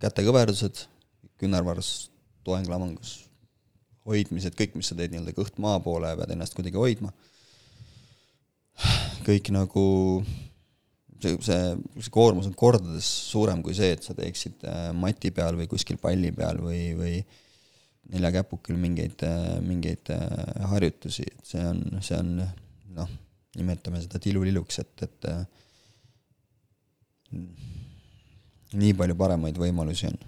kätekõverdused, küünarvarus toeng-lamangus, hoidmised, kõik, mis sa teed nii-öelda kõht maa poole, pead ennast kuidagi hoidma. kõik nagu see, see, see koormus on kordades suurem kui see, et sa teeksid äh, mati peal või kuskil palli peal või, või neljakäpukil mingeid, äh, mingeid äh, harjutusi, et see on, see on noh, nimetame seda tilulilluks, et, et nii palju paremaid võimalusi on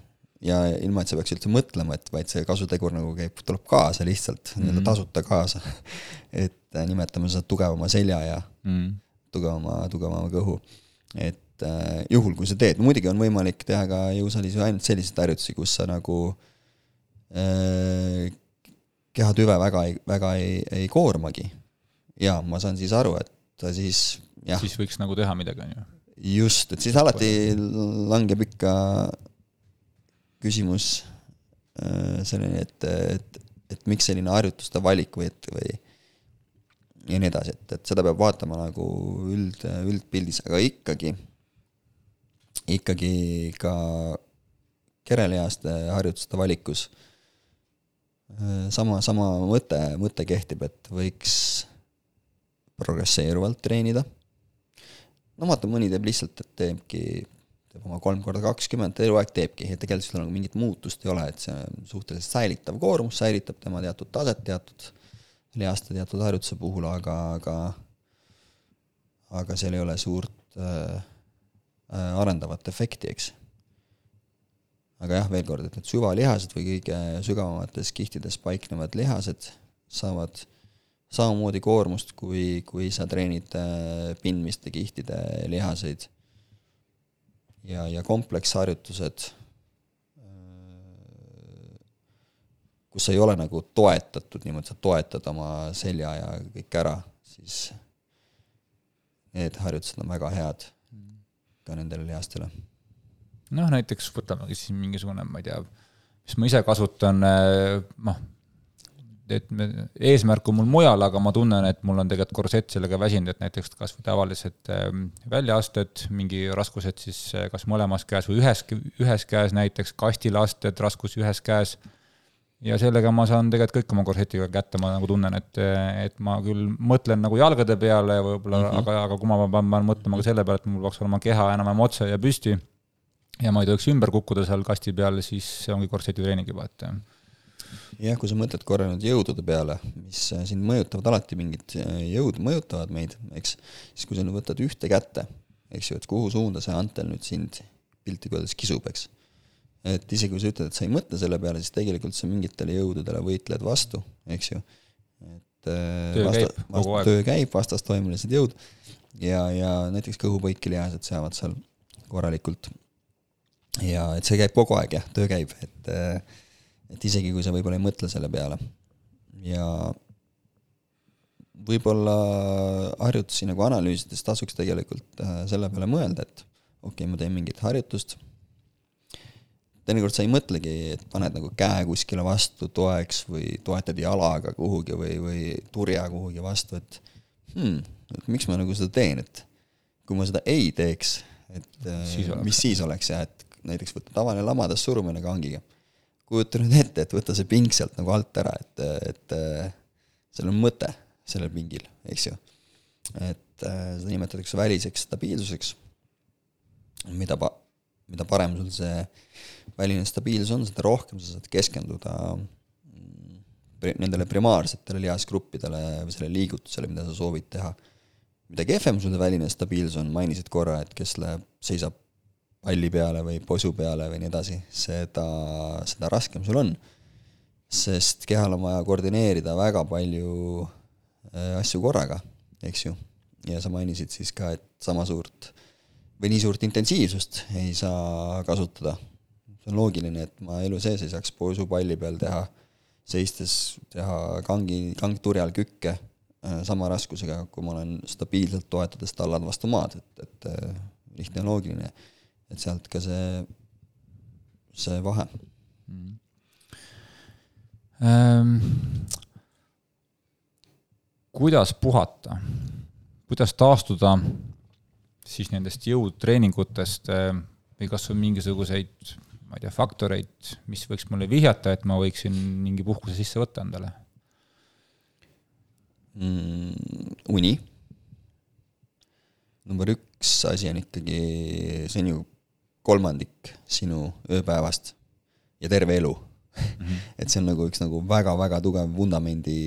ja ilma, et sa peaks üldse mõtlema, et vaid see kasutegur nagu käib, tuleb kaasa lihtsalt mm, -hmm. nii-öelda tasuta kaasa. <laughs> et nimetame seda tugevama selja ja mm -hmm. Tugevama, tugevama kõhu. et äh, juhul, kui sa teed, muidugi on võimalik teha ka jõusaalis ju ainult selliseid harjutusi, kus sa nagu äh, kehatüve väga ei, väga ei, ei koormagi. ja ma saan siis aru, et ta siis jah. siis võiks nagu teha midagi, on ju. just, et siis alati langeb ikka küsimus äh, selline, et, et, et miks selline harjutuste valik või et, või ja nii edasi, et, et seda peab vaatama nagu üld, üldpildis, aga ikkagi, ikkagi ka kerelihaste harjutuste valikus äh, sama, sama mõte, mõte kehtib, et võiks progresseeruvalt treenida. no vaata, mõni teeb lihtsalt, et teebki teeb oma kolm korda kakskümmend, ta eluaeg teebki, et tegelikult seal nagu mingit muutust ei ole, et see on suhteliselt säilitav koormus, säilitab tema teatud taset teatud lihaste teatud harjutuse puhul, aga, aga aga seal ei ole suurt äh, äh, arendavat efekti, eks. aga jah, veel kord, et need süvalihased või kõige sügavamates kihtides paiknevad lihased saavad samamoodi koormust, kui, kui sa treenid äh, pindmiste kihtide lihaseid ja, ja kompleksharjutused, kus ei ole nagu toetatud niimoodi, sa toetad oma selja ja kõik ära, siis need harjutused on väga head ka nendele lihastele. noh, näiteks võtamegi siis mingisugune, ma ei tea, siis ma ise kasutan noh, et eesmärk on mul mujal, aga ma tunnen, et mul on tegelikult korsett sellega väsinud, et näiteks kas või tavalised ähm, väljaasted, mingi raskused siis äh, kas mõlemas käes või ühes, ühes käes näiteks, kastilasted, raskus ühes käes. Ja sellega ma saan tegelikult kõik oma korsetiga kätte, ma nagu tunnen, et, et ma küll mõtlen nagu jalgade peale võib-olla mm, -hmm. aga, aga kui ma pean, mõtlema ka selle peale, et mul peaks olema keha enam-vähem otse ja püsti ja ma ei tohiks ümber kukkuda seal kasti peal, siis see ongi korsetitreening juba, et jah, kui sa mõtled korra nüüd jõudude peale, mis äh, sind mõjutavad alati, mingid äh, jõud mõjutavad meid, eks, siis kui sa nüüd võtad ühte kätte, eks ju, et kuhu suunda see antel nüüd sind piltlikult öeldes kisub, eks. Et isegi kui sa ütled, et sa ei mõtle selle peale, siis tegelikult sa mingitele jõududele võitled vastu, eks ju. et äh, töö vasta, käib aeg. töö käib, vastastoimelised jõud ja, ja näiteks kõhupõikilihased seavad seal korralikult. ja et see käib kogu aeg jah, töö käib, et äh, et isegi, kui sa võib-olla ei mõtle selle peale ja võib-olla harjutusi nagu analüüsides tasuks tegelikult äh, selle peale mõelda, et okei okay,, ma teen mingit harjutust, teinekord sa ei mõtlegi, et paned nagu käe kuskile vastu toeks või toetad jalaga kuhugi või, või turja kuhugi vastu, et hmm, et miks ma nagu seda teen, et kui ma seda ei teeks, et äh, siis mis siis oleks jah, et näiteks võtta tavaline lamadas surumine kangiga kujuta nüüd ette, et võtta see ping sealt nagu alt ära, et, et seal on mõte sellel pingil, eks ju. et äh, seda nimetatakse väliseks stabiilsuseks, mida pa-, mida parem sul see väline stabiilsus on, seda rohkem sa saad keskenduda mm, nendele primaarsetele lihasgruppidele või sellele liigutusele, mida sa soovid teha. mida kehvem sul see väline stabiilsus on, mainisid korra, et kes läheb, seisab palli peale või posu peale või nii edasi, seda, seda raskem sul on. sest kehal on vaja koordineerida väga palju äh, asju korraga, eks ju. ja sa mainisid siis ka, et sama suurt või nii suurt intensiivsust ei saa kasutada. See on loogiline, et ma elu sees ei saaks posu palli peal teha, seistes teha kangi, kangturjal kükke äh, sama raskusega, kui ma olen stabiilselt toetades tallad vastu maad, et, et äh, lihtne ja loogiline. Et sealt ka see, see vahe. Mm.. Ähm, kuidas puhata, kuidas taastuda siis nendest jõutreeningutest äh, või kas on mingisuguseid, ma ei tea, faktoreid, mis võiks mulle vihjata, et ma võiksin mingi puhkuse sisse võtta endale mm,? uni. number üks asi on ikkagi, see on ju kolmandik sinu ööpäevast ja terve elu mm. -hmm. <laughs> et see on nagu üks nagu väga-väga tugev vundamendi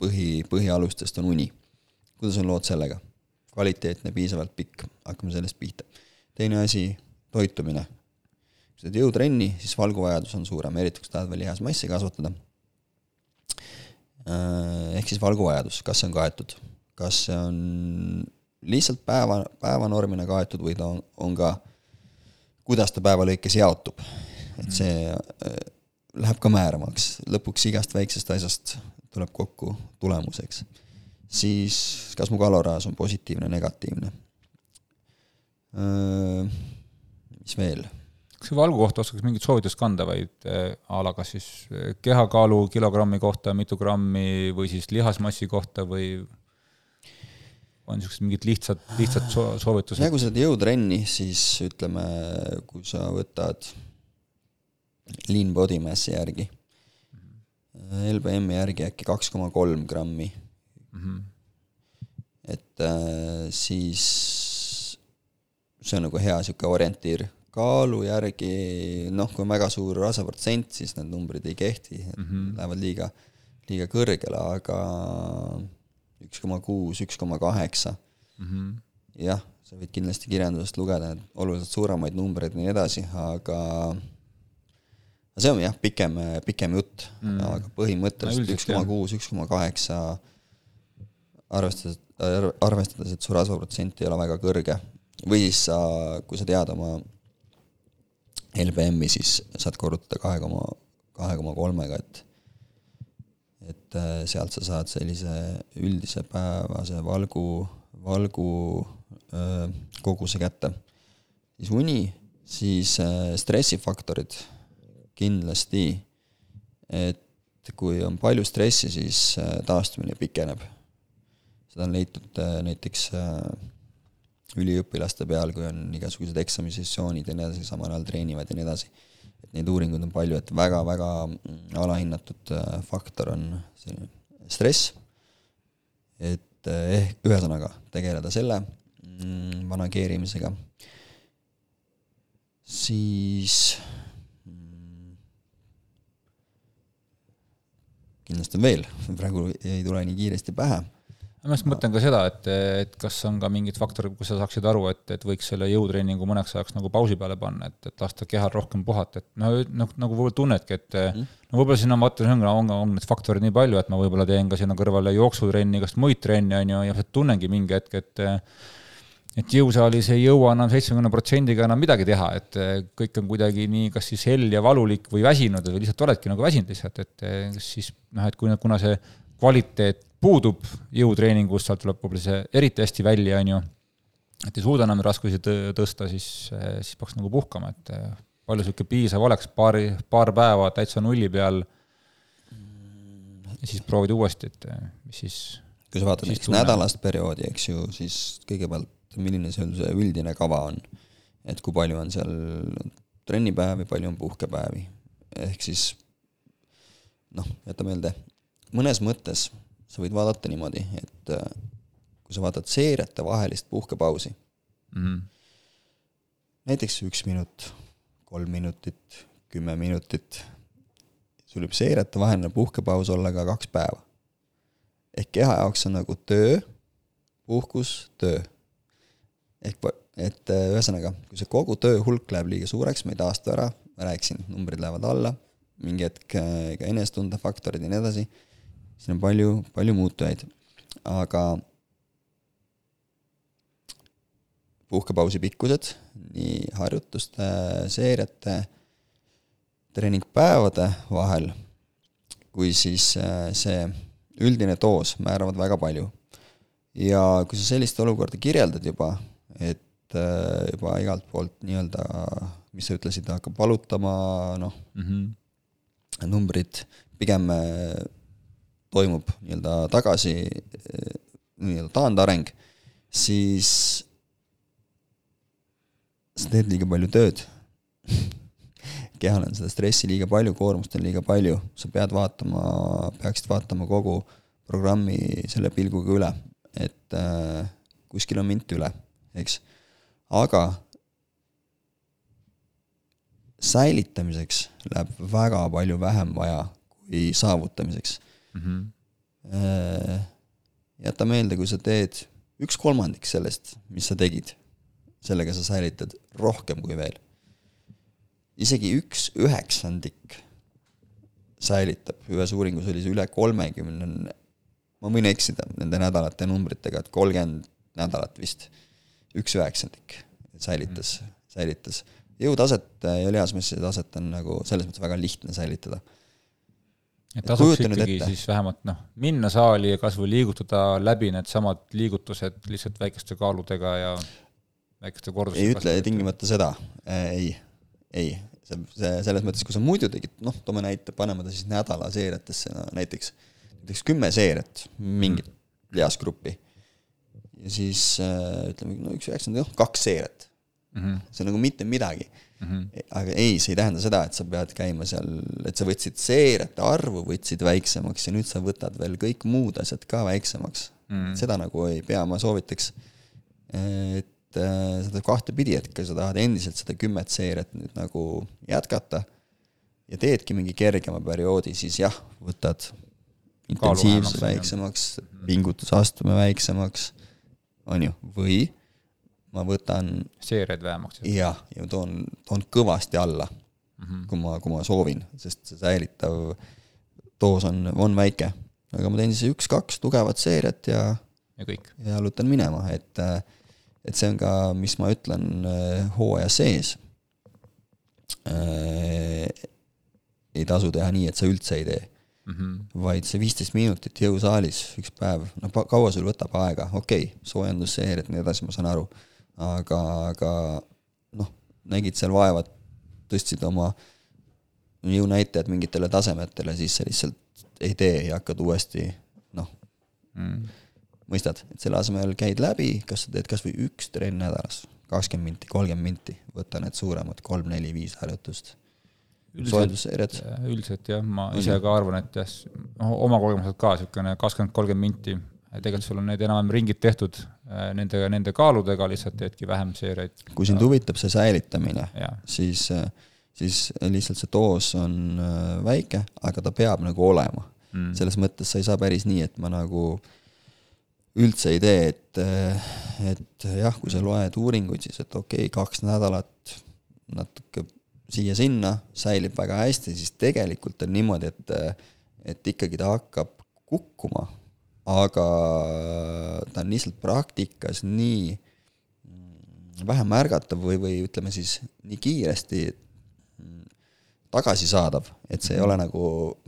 põhi, põhialustest on uni. kuidas on lood sellega? kvaliteetne, piisavalt pikk, hakkame sellest pihta. teine asi, toitumine. Teed jõutrenni, siis valguvajadus on suurem, eriti kui sa tahad veel lihasmassi kasvatada. Äh, ehk siis valguvajadus, kas see on kaetud, kas see on lihtsalt päeva, päevanormina kaetud või ta on, on ka kuidas ta päeva lõikes jaotub. et see äh, läheb ka määramaks, lõpuks igast väiksest asjast tuleb kokku tulemuseks. siis kas mu kaloraaž on positiivne, negatiivne? Äh, mis veel? Kas valgu kohta oskaks mingit soovitust kanda, vaid äh, a la kas siis kehakaalu kilogrammi kohta, mitu grammi või siis lihasmassi kohta või on niisugused mingid lihtsad, lihtsad soovitused? ja kui sa teed jõutrenni, siis ütleme, kui sa võtad lean body mass'i järgi -hmm. LBM-i järgi äkki kaks koma kolm grammi mm. -hmm. et äh, siis see on nagu hea niisugune orientiir. Kaalu järgi, noh, kui on väga suur rasvaprotsent, siis need numbrid ei kehti, mm -hmm. lähevad liiga, liiga kõrgele, aga üks koma kuus, üks koma kaheksa. Mhm. jah, sa võid kindlasti kirjandusest lugeda oluliselt suuremaid numbreid ja nii edasi, aga see on jah, pikem, pikem jutt mm., aga põhimõtteliselt üks koma kuus, üks koma kaheksa, arvestades, arvestades, et su rasvaprotsent ei ole väga kõrge. või siis sa, kui sa tead oma LBM-i, siis saad korrutada kahe koma, kahe koma kolmega, et et äh, sealt sa saad sellise üldise päevase valgu, valgu öö, äh, koguse kätte. siis uni, siis äh, stressifaktorid, kindlasti, et kui on palju stressi, siis taastumine pikeneb. seda on leitud näiteks üliõpilaste peal, kui on igasugused eksamisessioonid ja nii edasi, samal ajal treenivad ja nii edasi. et neid uuringuid on palju, et väga-väga mm, alahinnatud faktor on selline stress, et ehk ühesõnaga tegeleda selle mm, manageerimisega siis mm, kindlasti on veel, praegu ei tule nii kiiresti pähe. Ma just mõtlen ka seda, et, et kas on ka mingid faktorid, kus sa saaksid aru, et, et võiks selle jõutreeningu mõneks ajaks nagu pausi peale panna, et, et lasta kehal rohkem puhata, et no, noh, nagu võib-olla tunnedki, et mm. no võib-olla siin on, vaata, on, on, on need faktorid nii palju, et ma võib-olla teen ka sinna kõrvale jooksutrenni, igast muid trenne, on ju, ja tunnengi mingi hetk, et et jõusaalis ei jõua enam seitsmekümne protsendiga enam midagi teha, et kõik on kuidagi nii, kas siis hell ja valulik või väsinud või lihtsalt oledki nagu väsinud lihtsalt, et siis noh, et kui, kuna see kvaliteet puudub jõutreeningus, sealt tuleb võib-olla see eriti hästi välja, on ju, et ei suuda enam raskusi tõsta, siis, eh, siis peaks nagu puhkama, et palju niisugune piisav oleks, paari, paar päeva täitsa nulli peal. Ja siis proovid uuesti, et mis siis kui sa vaatad näiteks nädalast perioodi, eks ju, siis kõigepealt milline seal see üldine kava on. et kui palju on seal trennipäevi, palju on puhkepäevi, ehk siis noh, jäta meelde, mõnes mõttes sa võid vaadata niimoodi, et äh, kui sa vaatad seeriate vahelist puhkepausi mm, -hmm. näiteks üks minut, kolm minutit, kümme minutit, sul võib seeriate vaheline puhkepaus olla ka kaks päeva. ehk keha jaoks on nagu töö, puhkus, töö ehk et äh, ühesõnaga, kui see kogu töö hulk läheb liiga suureks, ma ei taastu ära, ma rääkisin, numbrid lähevad alla, mingi hetk äh, ka enesetunde faktorid ja nii edasi, siin on palju, palju muutujaid, aga puhkepausi pikkused, nii harjutuste, seeriate, treeningpäevade vahel, kui siis äh, see üldine doos määravad väga palju. ja kui sa sellist olukorda kirjeldad juba, et äh, juba igalt poolt nii-öelda, mis sa ütlesid, hakkab valutama, noh mm -hmm., numbrid pigem äh, toimub nii-öelda tagasi, nii-öelda taandareng, siis sa teed liiga palju tööd. Kehal on seda stressi liiga palju, koormust on liiga palju, sa pead vaatama, peaksid vaatama kogu programmi selle pilguga üle, et äh, kuskil on mint üle eks. aga säilitamiseks läheb väga palju vähem vaja kui saavutamiseks mm. -hmm. jäta meelde, kui sa teed üks kolmandik sellest, mis sa tegid, sellega sa säilitad rohkem kui veel. isegi üks üheksandik säilitab, ühes uuringus oli see üle kolmekümne, ma võin eksida nende nädalate numbritega, et kolmkümmend nädalat vist üks üheksandik säilitas, säilitas. jõutaset ja lihasmassi taset on nagu selles mõttes väga lihtne säilitada. Et tasuks ikkagi ette. siis vähemalt noh, minna saali ja kas või liigutada läbi needsamad liigutused lihtsalt väikeste kaaludega ja väikeste kordustega. ei ütle tingimata seda, ei, ei, see, see selles mõttes, kui sa muidu tegid, noh, toome näite, paneme ta siis nädala seeriatesse no,, näiteks, näiteks kümme seeriat, mingit lihasgruppi ja siis äh, ütleme, no üks üheksakümmend, noh, kaks seeriat mm. -hmm. see on nagu mitte midagi mm. -hmm. aga ei, see ei tähenda seda, et sa pead käima seal, et sa võtsid seeriate arvu, võtsid väiksemaks ja nüüd sa võtad veel kõik muud asjad ka väiksemaks mm. -hmm. seda nagu ei pea, ma soovitaks, et äh, seda kahtepidi, et kui sa tahad endiselt seda kümmet seeriat nüüd nagu jätkata ja teedki mingi kergema perioodi, siis jah, võtad intensiivsuse väiksemaks, pingutusastme väiksemaks on ju, või ma võtan seeriaid vähemaks. jah, ja toon, toon kõvasti alla mm, -hmm. kui ma, kui ma soovin, sest see säilitav doos on, on väike. aga ma teen siis üks-kaks tugevat seeriat ja ja kõik. ja jalutan minema, et et see on ka, mis ma ütlen hooaja sees äh,. ei tasu teha nii, et sa üldse ei tee mm, -hmm. vaid see viisteist minutit jõusaalis üks päev, noh, kaua sul võtab aega, okei okay,, soojendusseeriad ja nii edasi, ma saan aru, aga, aga noh, nägid seal vaeva, tõstsid oma jõunäitajad mingitele tasemetele, siis sa lihtsalt ei tee ja hakkad uuesti noh mm., mõistad, et selle asemel käid läbi, kas sa teed kas või üks trenn nädalas, kakskümmend minti, kolmkümmend minti, võta need suuremad kolm, neli, viis harjutust. soojendusseeriad. üldiselt jah, ma ise ka arvan, et jah, noh oma kogemused ka niisugune kakskümmend, kolmkümmend minti, tegelikult sul on need enam-vähem ringid tehtud äh, nende, nende kaaludega, lihtsalt teedki vähem seeriaid. kui sind huvitab see säilitamine, siis, äh, siis lihtsalt see doos on äh, väike, aga ta peab nagu olema. Mm.. selles mõttes sa ei saa päris nii, et ma nagu äh, üldse ei tee, et, et jah, kui sa loed uuringuid, siis et okei okay,, kaks nädalat natuke siia-sinna, säilib väga hästi, siis tegelikult on niimoodi, et, et ikkagi ta hakkab kukkuma, aga ta on lihtsalt praktikas nii vähe märgatav või, või ütleme siis nii kiiresti tagasisaadav, et see ei ole nagu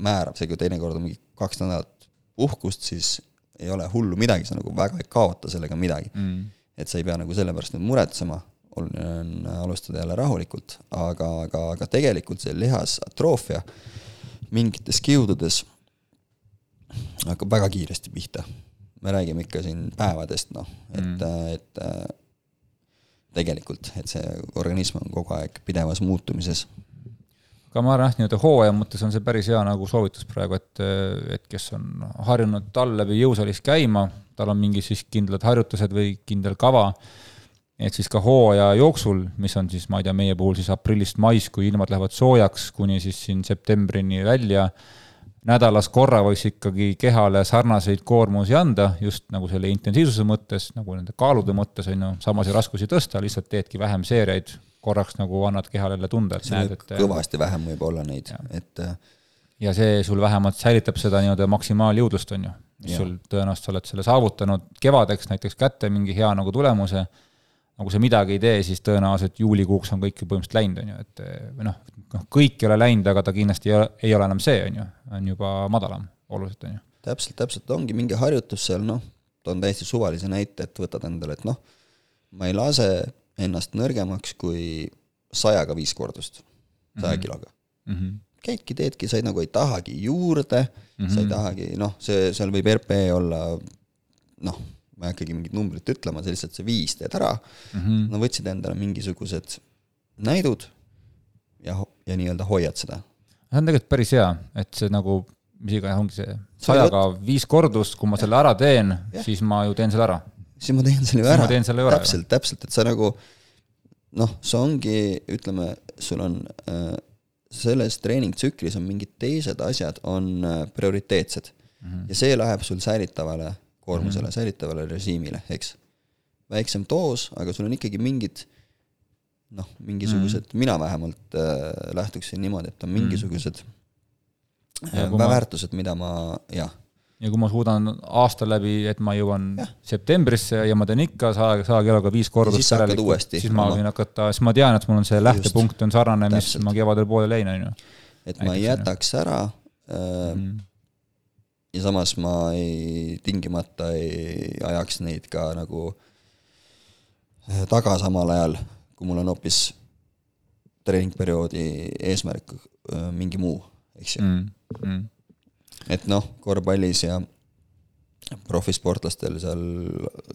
määrav, see kui teinekord on mingi kaks nädalat puhkust, siis ei ole hullu midagi, sa nagu väga ei kaota sellega midagi. Mm.. et sa ei pea nagu selle pärast nüüd muretsema, oluline on alustada jälle rahulikult, aga, aga, aga tegelikult see lihasatroofia mingites kiududes hakkab väga kiiresti pihta. me räägime ikka siin päevadest, noh, et mm., et tegelikult, et see organism on kogu aeg pidevas muutumises aga ma arvan jah, nii-öelda hooaja mõttes on see päris hea nagu soovitus praegu, et, et kes on harjunud tall läbi jõusaalis käima, tal on mingi siis kindlad harjutused või kindel kava, et siis ka hooaja jooksul, mis on siis, ma ei tea, meie puhul siis aprillist mais, kui ilmad lähevad soojaks, kuni siis siin septembrini välja, nädalas korra võiks ikkagi kehale sarnaseid koormusi anda, just nagu selle intensiivsuse mõttes, nagu nende kaalude mõttes, on ju, samasid raskusi tõsta, lihtsalt teedki vähem seeriaid korraks nagu annad kehale jälle tunda, et näed, et kõvasti vähem võib olla neid, et äh, ja see sul vähemalt säilitab seda nii-öelda maksimaaljõudlust, on ju, mis ja. sul tõenäoliselt sa oled selle saavutanud. Kevadeks näiteks kätte mingi hea nagu tulemuse, no kui sa midagi ei tee, siis tõenäoliselt juulikuuks on kõik ju põhimõtteliselt läinud, on ju, et või noh, noh, kõik ei ole läinud, aga ta kindlasti ei ole, ei ole enam see, on ju, on juba madalam oluliselt, on ju. täpselt, täpselt, ongi mingi harjutus seal, noh, toon täiesti suvalise näite, et võtad endale, et noh, ma ei lase ennast nõrgemaks kui sajaga viis kordust, saja mhm. kiloga mm. -hmm. käidki, teedki, sa ei nagu ei tahagi juurde mm, -hmm. sa ei mhm. tahagi, noh, see, seal võib RP olla noh, ma ei hakkagi mingit numbrit ütlema, see lihtsalt see viis teed ära mm, -hmm. no võtsid endale mingisugused näidud ja, ja nii-öelda hoiad seda. see on tegelikult päris hea, et see nagu, mis iganes ongi see sajaga viis kordust, kui ma selle ära teen, siis ma ju teen selle ära siis ma teen selle ju ära. täpselt, täpselt, et sa nagu noh, see ongi, ütleme, sul on äh, selles treeningtsüklis on mingid teised asjad, on äh, prioriteetsed mm. -hmm. ja see läheb sul säilitavale koormusele mm, -hmm. säilitavale režiimile, eks. väiksem doos, aga sul on ikkagi mingid noh, mingisugused mm, -hmm. mina vähemalt äh, lähtuksin niimoodi, et on mhm. mingisugused mm -hmm. väärtused, mida ma jah ja kui ma suudan aasta läbi, et ma jõuan ja. septembrisse ja ma teen ikka saja, saja kiloga viis kordust järelikult, siis ma võin hakata, siis ma tean, et mul on see lähtepunkt on sarnane, mis ma kevadel poole lõin, on ju. et ma ei jätaks ära äh, mm. Ja samas ma ei, tingimata ei ajaks neid ka nagu äh, taga samal ajal, kui mul on hoopis treeningperioodi eesmärk äh, mingi muu, eks ju mm. Mm et noh, korvpallis ja profisportlastel seal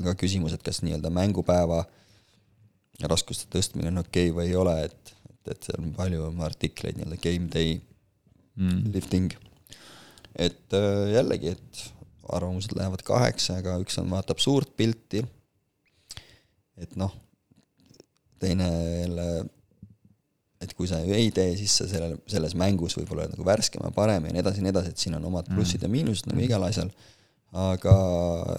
ka küsimus, et kas nii-öelda mängupäeva raskuste tõstmine on okei okay või ei ole, et, et, et seal on palju artikleid nii-öelda game day mm. lifting. Et äh, jällegi, et arvamused lähevad kaheksa, aga üks on, vaatab suurt pilti, et noh, teine jälle et kui sa ju ei tee, siis sa sellel, selles mängus võib-olla nagu värskem ja parem ja nii edasi ja nii edasi, et siin on omad mm. plussid ja miinused nagu igal asjal, aga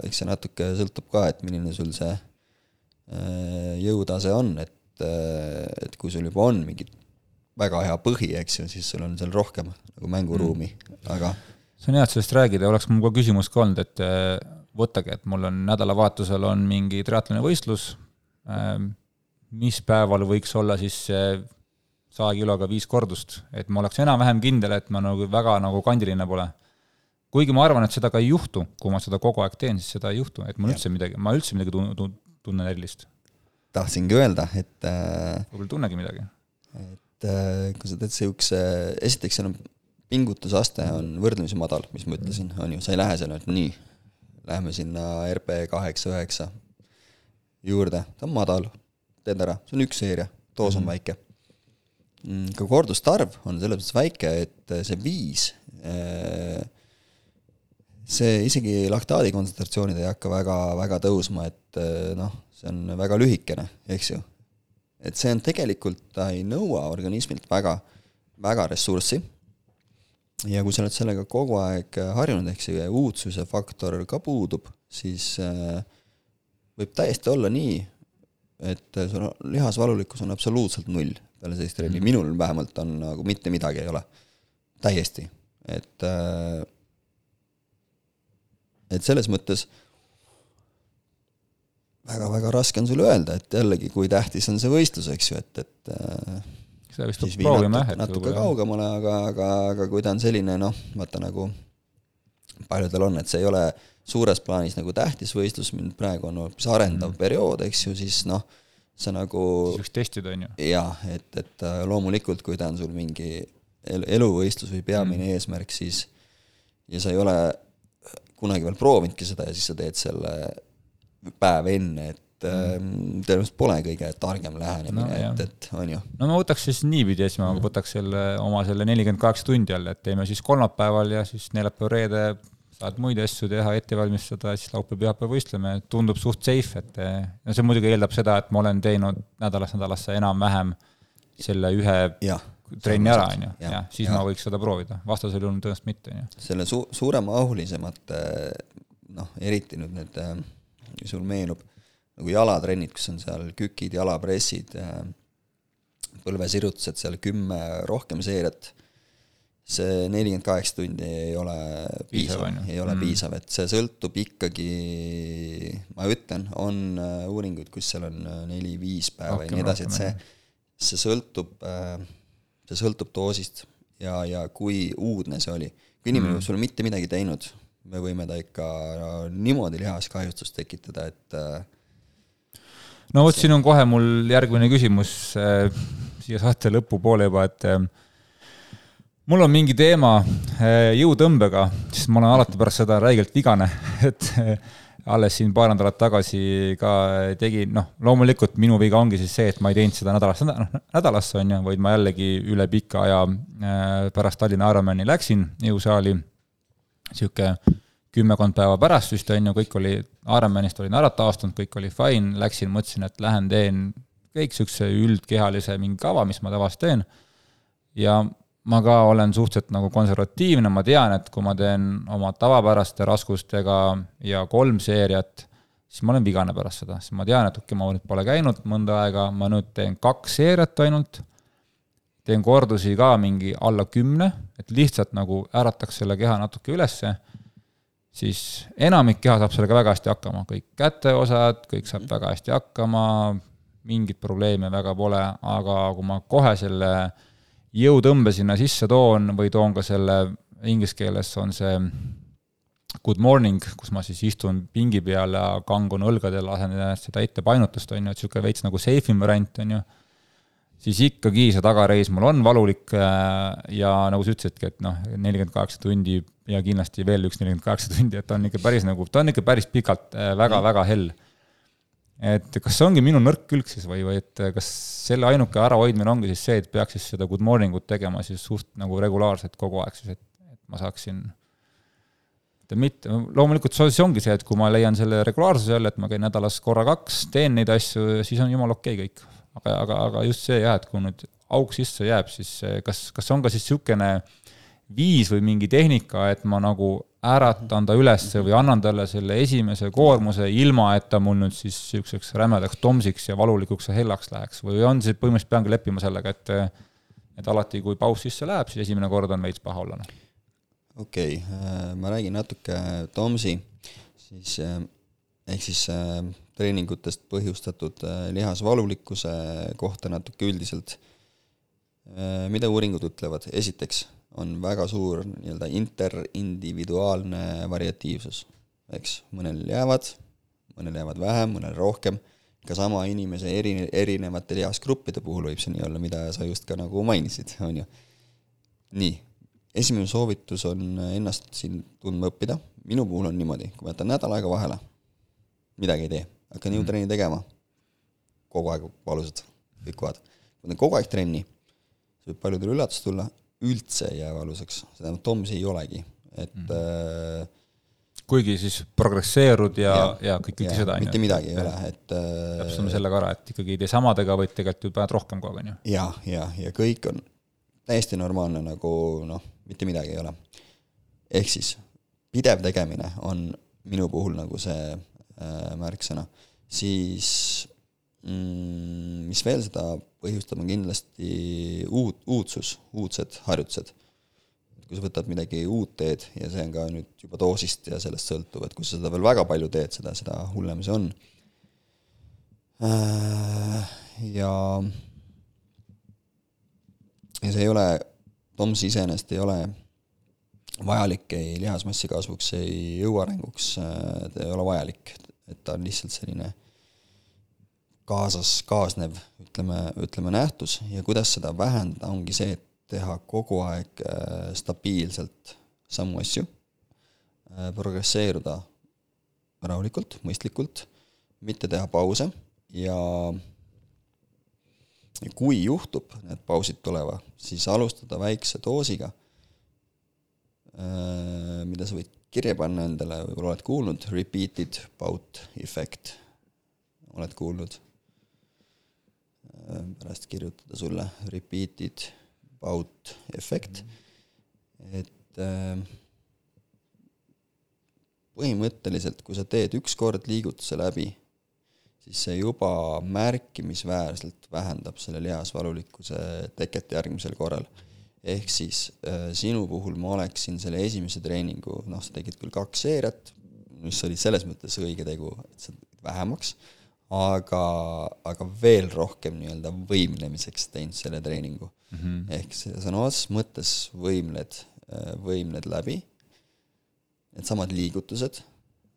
eks see natuke sõltub ka, et milline sul see äh, jõutase on, et, äh, et kui sul juba on mingi väga hea põhi, eks ju, siis sul on seal rohkem nagu mänguruumi mm., aga see on hea, et sellest räägida, oleks mul ka küsimus ka olnud, et äh, võtage, et mul on nädalavahetusel on mingi triatloni võistlus, mis päeval võiks olla siis see saja kiloga viis kordust, et ma oleks enam-vähem kindel, et ma nagu väga nagu kandiline pole. kuigi ma arvan, et seda ka ei juhtu, kui ma seda kogu aeg teen, siis seda ei juhtu, et mul üldse midagi, ma üldse midagi tun-, tun-, tunnen erilist. tahtsingi öelda, et äh, võib-olla ei tunnegi midagi. et äh, kui sa teed niisuguse, esiteks seal on pingutusaste on võrdlemisi madal, mis ma ütlesin, on ju, sa ei lähe seal, et nii, lähme sinna RP kaheksa, üheksa juurde, ta on madal, teed ära, see on üks seeria, doos on -hmm. väike. Mm, ka korduste arv on selles mõttes väike, et see viis, äh, see isegi laktaadi kontsentratsioonid ei hakka väga, väga tõusma, et äh, noh, see on väga lühikene, eks ju. et see on tegelikult, ta ei nõua organismilt väga, väga ressurssi ja kui sa oled sellega kogu aeg harjunud, ehk see uudsuse faktor ka puudub, siis äh, võib täiesti olla nii, et sul lihasvalulikkus on absoluutselt null peale sellist trenni, mhm. minul vähemalt on nagu mitte midagi ei ole. täiesti, et äh, et selles mõttes väga-väga raske on sulle öelda, et jällegi, kui tähtis on see võistlus, eks ju, et, et äh, seda vist peab proovima jah, natuke kaugemale, aga, aga, aga kui ta on selline noh, vaata nagu paljudel on, et see ei ole suures plaanis nagu tähtis võistlus, mind praegu on hoopis arendav mm. periood, eks ju, siis noh, sa nagu võiks testida, on ju? jaa, et, et äh, loomulikult, kui ta on sul mingi elu, eluvõistlus või peamine mm. eesmärk, siis ja sa ei ole kunagi veel proovinudki seda ja siis sa teed selle päev enne, et et mm. tõenäoliselt pole kõige targem lähenemine no,, et, et on ju. no ma võtaks siis niipidi, siis ma mm. võtaks selle oma selle nelikümmend kaheksa tundi jälle, et teeme siis kolmapäeval ja siis neljapäev-reede saad muid asju teha, ette valmistada, siis laupäev-pühapäev võistleme, tundub suht safe, et no see muidugi eeldab seda, et ma olen teinud nädalast nädalasse enam-vähem selle ühe ja, trenni ära, on ju, jah, siis ja. ma võiks seda proovida, vastasel juhul tõenäoliselt mitte, on ju. selle su-, suuremahulisemate noh, eriti nüüd need, sul meenub nagu jalatrennid, kus on seal kükid, jalapressid, põlvesirutused seal kümme rohkem seeriat, see nelikümmend kaheksa tundi ei ole piisav, ei ole mm. piisav, et see sõltub ikkagi, ma ütlen, on äh, uuringuid, kus seal on äh, neli-viis päeva ja nii edasi, et see, see sõltub, äh, see sõltub doosist ja, ja kui uudne see oli. kui inimene mm. pole mitte midagi teinud, me võime ta ikka no, niimoodi lihaskahjustust tekitada, et äh, no vot, siin on kohe mul järgmine küsimus äh, siia saate lõpupoole juba, et äh, mul on mingi teema äh, jõutõmbega, sest ma olen alati pärast seda räigelt vigane, <laughs> et äh, alles siin paar nädalat tagasi ka tegin, noh, loomulikult minu viga ongi siis see, et ma ei teinud seda nädalast, noh, nädalasse on ju, vaid ma jällegi üle pika aja äh, pärast Tallinna Ironmani läksin jõusaali, niisugune kümmekond päeva pärast vist on ju, kõik oli, Ironmanist olin ära taastunud, kõik oli fine, läksin, mõtlesin, et lähen teen kõik niisuguse üldkehalise mingi kava, mis ma tavaliselt teen, ja ma ka olen suhteliselt nagu konservatiivne, ma tean, et kui ma teen oma tavapäraste raskustega ja kolm seeriat, siis ma olen vigane pärast seda, sest ma tean, et okei okay,, ma nüüd pole käinud mõnda aega, ma nüüd teen kaks seeriat ainult, teen kordusi ka mingi alla kümne, et lihtsalt nagu ärataks selle keha natuke ülesse siis enamik keha saab sellega väga hästi hakkama, kõik käteosad, kõik saab väga hästi hakkama, mingit probleemi väga pole, aga kui ma kohe selle jõutõmbe sinna sisse toon või toon ka selle, inglise keeles on see good morning, kus ma siis istun pingi peal ja kangun õlgadel, lasen seda ette painutust, on ju, et niisugune veits nagu safe im variant, on ju. Siis ikkagi see tagareis mul on valulik äh, ja nagu sa ütlesidki, et noh, nelikümmend kaheksa tundi ja kindlasti veel üks nelikümmend kaheksa tundi, et ta on ikka päris nagu, ta on ikka päris pikalt väga-väga äh, hell. et kas see ongi minu nõrk külg siis või, või et kas selle ainuke ärahoidmine ongi siis see, et peaks siis seda good morning ut tegema siis suht nagu regulaarselt kogu aeg siis, et, et ma saaksin mitte, loomulikult see ongi see, et kui ma leian selle regulaarsuse jälle, et ma käin nädalas korra kaks, teen neid asju, siis on jumala okei okay kõik aga, aga, aga just see jah, et kui nüüd auk sisse jääb, siis kas, kas on ka siis niisugune viis või mingi tehnika, et ma nagu äratan ta üles või annan talle selle esimese koormuse, ilma et ta mul nüüd siis niisuguseks rämedaks tomsiks ja valulikuks ja hellaks läheks või on see, põhimõtteliselt peangi leppima sellega, et et alati, kui paus sisse läheb, siis esimene kord on veits paha olla, noh? okei okay,, äh, ma räägin natuke Tomsi, siis äh, ehk siis äh, treeningutest põhjustatud lihasvalulikkuse kohta natuke üldiselt. Mida uuringud ütlevad, esiteks on väga suur nii-öelda interindividuaalne variatiivsus, eks, mõnel jäävad, mõnel jäävad vähem, mõnel rohkem, ka sama inimese eri, erinevate lihasgruppide puhul võib see nii olla, mida sa just ka nagu mainisid, on ju. nii, esimene soovitus on ennast siin tundma õppida, minu puhul on niimoodi, kui ma jätan nädal aega vahele, midagi ei tee, hakkan Mhm. jõutrenni tegema, kogu aeg valusad, kõik kohad. kui teen kogu aeg trenni, see võib paljudele üllatus tulla, üldse ei jää valusaks, see tähendab, TOMS ei olegi, et mm. äh, kuigi siis progresseerud ja, ja, ja kõik, kõike seda, on ju. mitte midagi ei ole, et täpsustame selle ka ära, et ikkagi ei tee samadega, vaid tegelikult ju paned rohkem kogu aeg, on ju. ja, ja, ja kõik on täiesti normaalne, nagu noh, mitte midagi ei ole. ehk siis pidev tegemine on minu puhul nagu see äh, märksõna, siis mm, mis veel seda põhjustab, on kindlasti uut, uudsus, uudsed harjutused. kui sa võtad midagi uut teed ja see on ka nüüd juba doosist ja sellest sõltuv, et kui sa seda veel väga palju teed, seda, seda hullem see on. Äh, ja ja see ei ole, TOMS iseenesest ei ole vajalik ei lihasmassi kasvuks, ei jõuarenguks, ta ei ole vajalik, et ta on lihtsalt selline kaasas, kaasnev, ütleme, ütleme nähtus ja kuidas seda vähendada, ongi see, et teha kogu aeg äh, stabiilselt samu asju, progresseeruda rahulikult, mõistlikult, mitte teha pause ja kui juhtub need pausid tulema, siis alustada väikse doosiga, mida sa võid kirja panna endale, võib-olla oled kuulnud, repeated bout effect, oled kuulnud? Pärast kirjutada sulle repeated bout effect, et põhimõtteliselt, kui sa teed ükskord liigutuse läbi, siis see juba märkimisväärselt vähendab selle lihasvalulikkuse teket järgmisel korral. ehk siis äh, sinu puhul ma oleksin selle esimese treeningu, noh, sa tegid küll kaks seeriat, mis oli selles mõttes õige tegu, et sa vähemaks, aga, aga veel rohkem nii-öelda võimlemiseks teinud selle treeningu mm. -hmm. ehk sõna otseses mõttes võimled, võimled läbi, needsamad liigutused,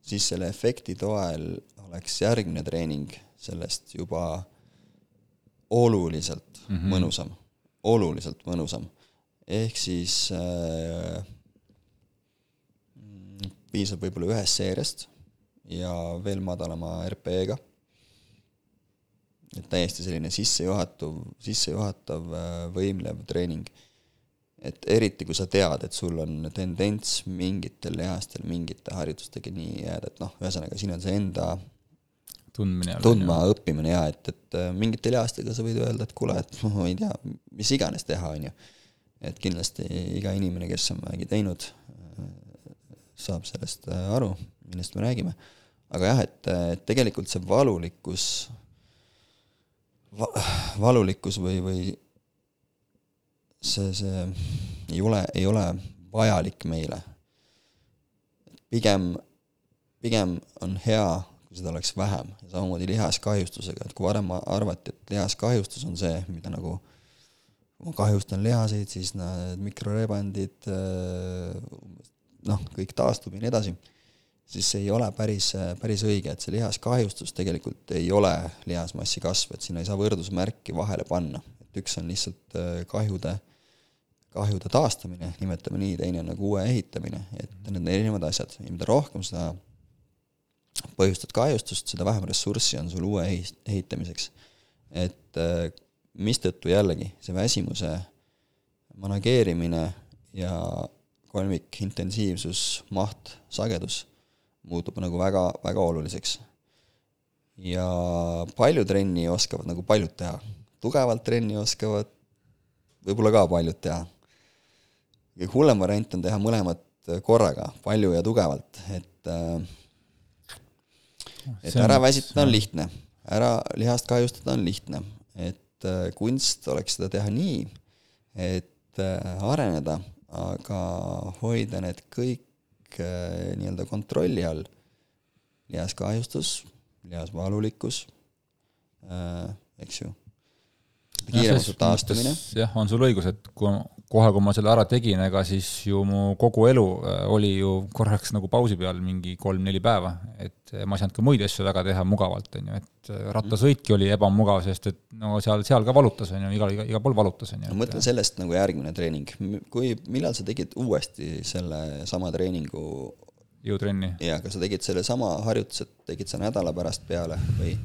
siis selle efekti toel oleks järgmine treening sellest juba oluliselt mm -hmm. mõnusam, oluliselt mõnusam. ehk siis äh, piisab võib-olla ühest seeriast ja veel madalama RPE-ga. Et täiesti selline sissejuhatav, sissejuhatav võimlev treening. et eriti, kui sa tead, et sul on tendents mingitel lihastel mingite harjutustega nii jääda, et noh, ühesõnaga siin on see enda tundmine. tundma õppimine ja et, et mingite lihastega sa võid öelda, et kuule, et <laughs> ma ei tea, mis iganes teha, on ju. et kindlasti iga inimene, kes on vähegi teinud, saab sellest aru, millest me räägime. aga jah, et, et tegelikult see valulikkus va,, valulikkus või, või see, see ei ole, ei ole vajalik meile. pigem, pigem on hea, kui seda oleks vähem. Samamoodi lihaskahjustusega, et kui varem arvati, et lihaskahjustus on see, mida nagu kui ma kahjustan lihaseid, siis need mikrorebandid noh, kõik taastub ja nii edasi, siis see ei ole päris, päris õige, et see lihaskahjustus tegelikult ei ole lihasmassi kasv, et sinna ei saa võrdusmärki vahele panna. et üks on lihtsalt kahjude, kahjude taastamine, nimetame nii, teine on nagu uue ehitamine, et need on erinevad asjad ja mida rohkem seda põhjustad kahjustust, seda vähem ressurssi on sul uue ehitamiseks. et mistõttu jällegi, see väsimuse manageerimine ja kolmik intensiivsus, maht, sagedus muutub nagu väga, väga oluliseks. ja palju trenni oskavad nagu paljud teha. tugevalt trenni oskavad võib-olla ka paljud teha. kõige hullem variant on teha mõlemat korraga, palju ja tugevalt, et et ära väsitada on lihtne, ära lihast kahjustada on lihtne, et kunst oleks seda teha nii, et areneda aga hoida need kõik nii-öelda kontrolli all, lihaskahjustus, lihasvalulikkus, eks ju, kiirem su taastumine. jah, on sul õigus, et kui, kohe, kui ma selle ära tegin, ega siis ju mu kogu elu äh, oli ju korraks nagu pausi peal mingi kolm-neli päeva, et ma ei saanud ka muid asju väga teha mugavalt, on ju, et äh, rattasõitki oli ebamugav, sest et no seal, seal ka valutas, on ju, igal, igal, pool valutas, on ju. ma mõtlen sellest nagu järgmine treening, kui, millal sa tegid uuesti selle sama treeningu jõutrenni? jaa, kas sa tegid selle sama harjutuse, tegid sa nädala pärast peale või?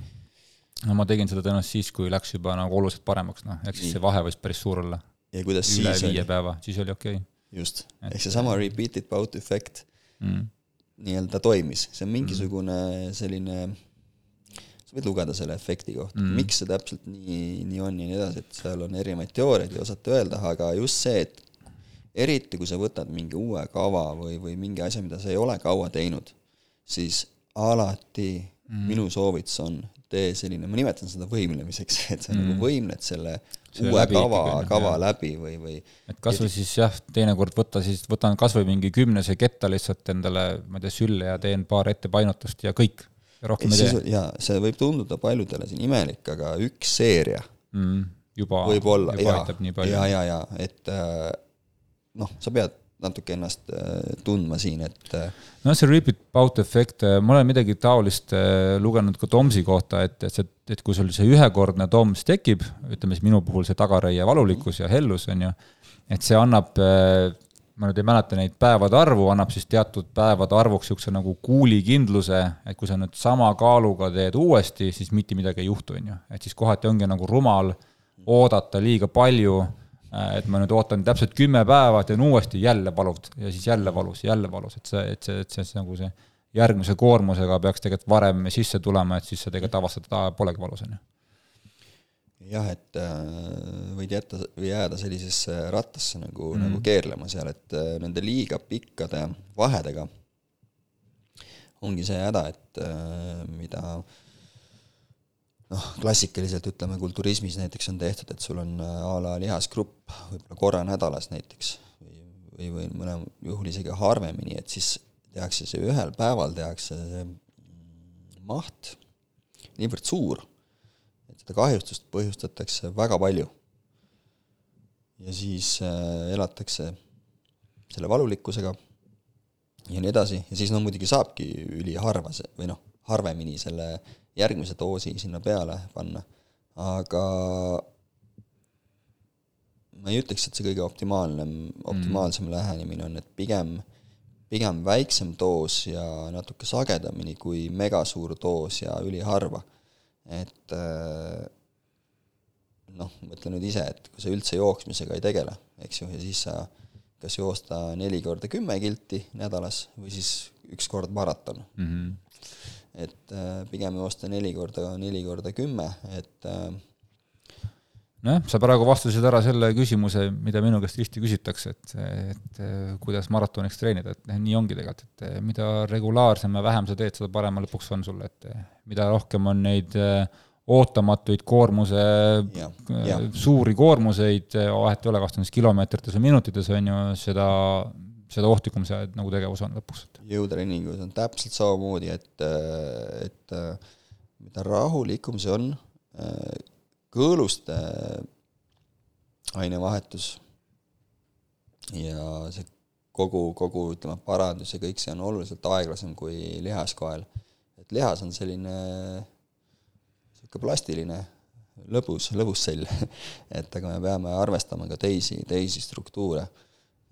no ma tegin seda tõenäoliselt siis, kui läks juba nagu oluliselt paremaks, noh, ehk siis see vahe võis päris suur olla. Ja kuidas üle siis viie oli? päeva, siis oli okei okay.. just, ehk seesama repeated bout efekt mm. nii-öelda toimis, see on mingisugune selline, sa võid lugeda selle efekti kohta Mm. mm., miks see täpselt nii, nii on ja nii edasi, et seal on erinevaid teooriaid, ei osata öelda, aga just see, et eriti kui sa võtad mingi uue kava või, või mingi asja, mida sa ei ole kaua teinud, siis alati mm. minu soovitus on, tee selline, ma nimetan seda võimlemiseks, <laughs> et sa mm. nagu võimled Selle uue kava kava jah. läbi või, või et kas või siis jah, teinekord võtta siis, võtan kas või mingi kümnese ketta lihtsalt endale, ma ei tea, sülle ja teen paar ettepainutust ja kõik. ja rohkem ei tee jaa, see võib tunduda paljudele siin imelik, aga üks seeria mm,. juba, võib-olla, juba jaa, aitab nii palju. jaa, jaa, jaa, et äh, noh, sa pead natuke ennast äh, tundma siin, et äh, noh, see repeat bout efekt, ma olen midagi taolist äh, lugenud ka Tomsi kohta, et, et see, et kui sul see ühekordne Toms tekib, ütleme siis minu puhul see tagaraie valulikkus ja hellus, on ju, et see annab, ma nüüd ei mäleta neid päevade arvu, annab siis teatud päevade arvuks niisuguse nagu kuulikindluse, et kui sa nüüd sama kaaluga teed uuesti, siis mitte midagi ei juhtu, on ju. et siis kohati ongi nagu rumal oodata liiga palju, et ma nüüd ootan täpselt kümme päeva, teen uuesti, jälle valud ja siis jälle valus, jälle valus, et see, et see, et see, see nagu see järgmise koormusega peaks tegelikult varem sisse tulema, et siis sa tegelikult avastad, et aa, polegi valus, on ju. jah, et äh, võid jätta või jääda sellisesse rattasse nagu mm., nagu keerlema seal, et äh, nende liiga pikkade vahedega ongi see häda, et äh, mida noh, klassikaliselt ütleme, kulturismis näiteks on tehtud, et sul on äh, a la lihasgrupp võib-olla korra nädalas näiteks või, või, või mõnel juhul isegi harvemini, et siis tehakse see ühel päeval, tehakse see mm, maht niivõrd suur, et seda kahjustust põhjustatakse väga palju. ja siis äh, elatakse selle valulikkusega ja nii edasi, ja siis no muidugi saabki üliharva see, või noh, harvemini selle järgmise doosi sinna peale panna, aga ma ei ütleks, et see kõige optimaalne, optimaalsem mm. lähenemine on, et pigem, pigem väiksem doos ja natuke sagedamini kui megasuur doos ja üliharva. et äh, noh, mõtle nüüd ise, et kui sa üldse jooksmisega ei tegele, eks ju, ja siis sa kas joosta neli korda kümme kilti nädalas või siis üks kord maraton mm. -hmm. Et äh, pigem joosta neli korda, neli korda kümme, et äh, nojah, sa praegu vastasid ära selle küsimuse, mida minu käest tihti küsitakse, et, et eh, kuidas maratoniks treenida, et noh, nii ongi tegelikult, et eh, mida regulaarsem ja vähem sa teed, seda parem lõpuks on sulle, et eh, mida rohkem on neid eh, ootamatuid koormuse, suuri koormuseid, vahet ei ole, kas ta on siis kilomeetrites või minutites, on ju, seda, seda ohtlikum see nagu tegevus on lõpuks. jõutreeningus on täpselt samamoodi, et, et mida rahulikum see on, kõõluste ainevahetus ja see kogu, kogu ütleme, parandus ja kõik see on oluliselt aeglasem kui lihaskoel. et lihas on selline niisugune plastiline lõbus, lõbus sell <laughs> et aga me peame arvestama ka teisi, teisi struktuure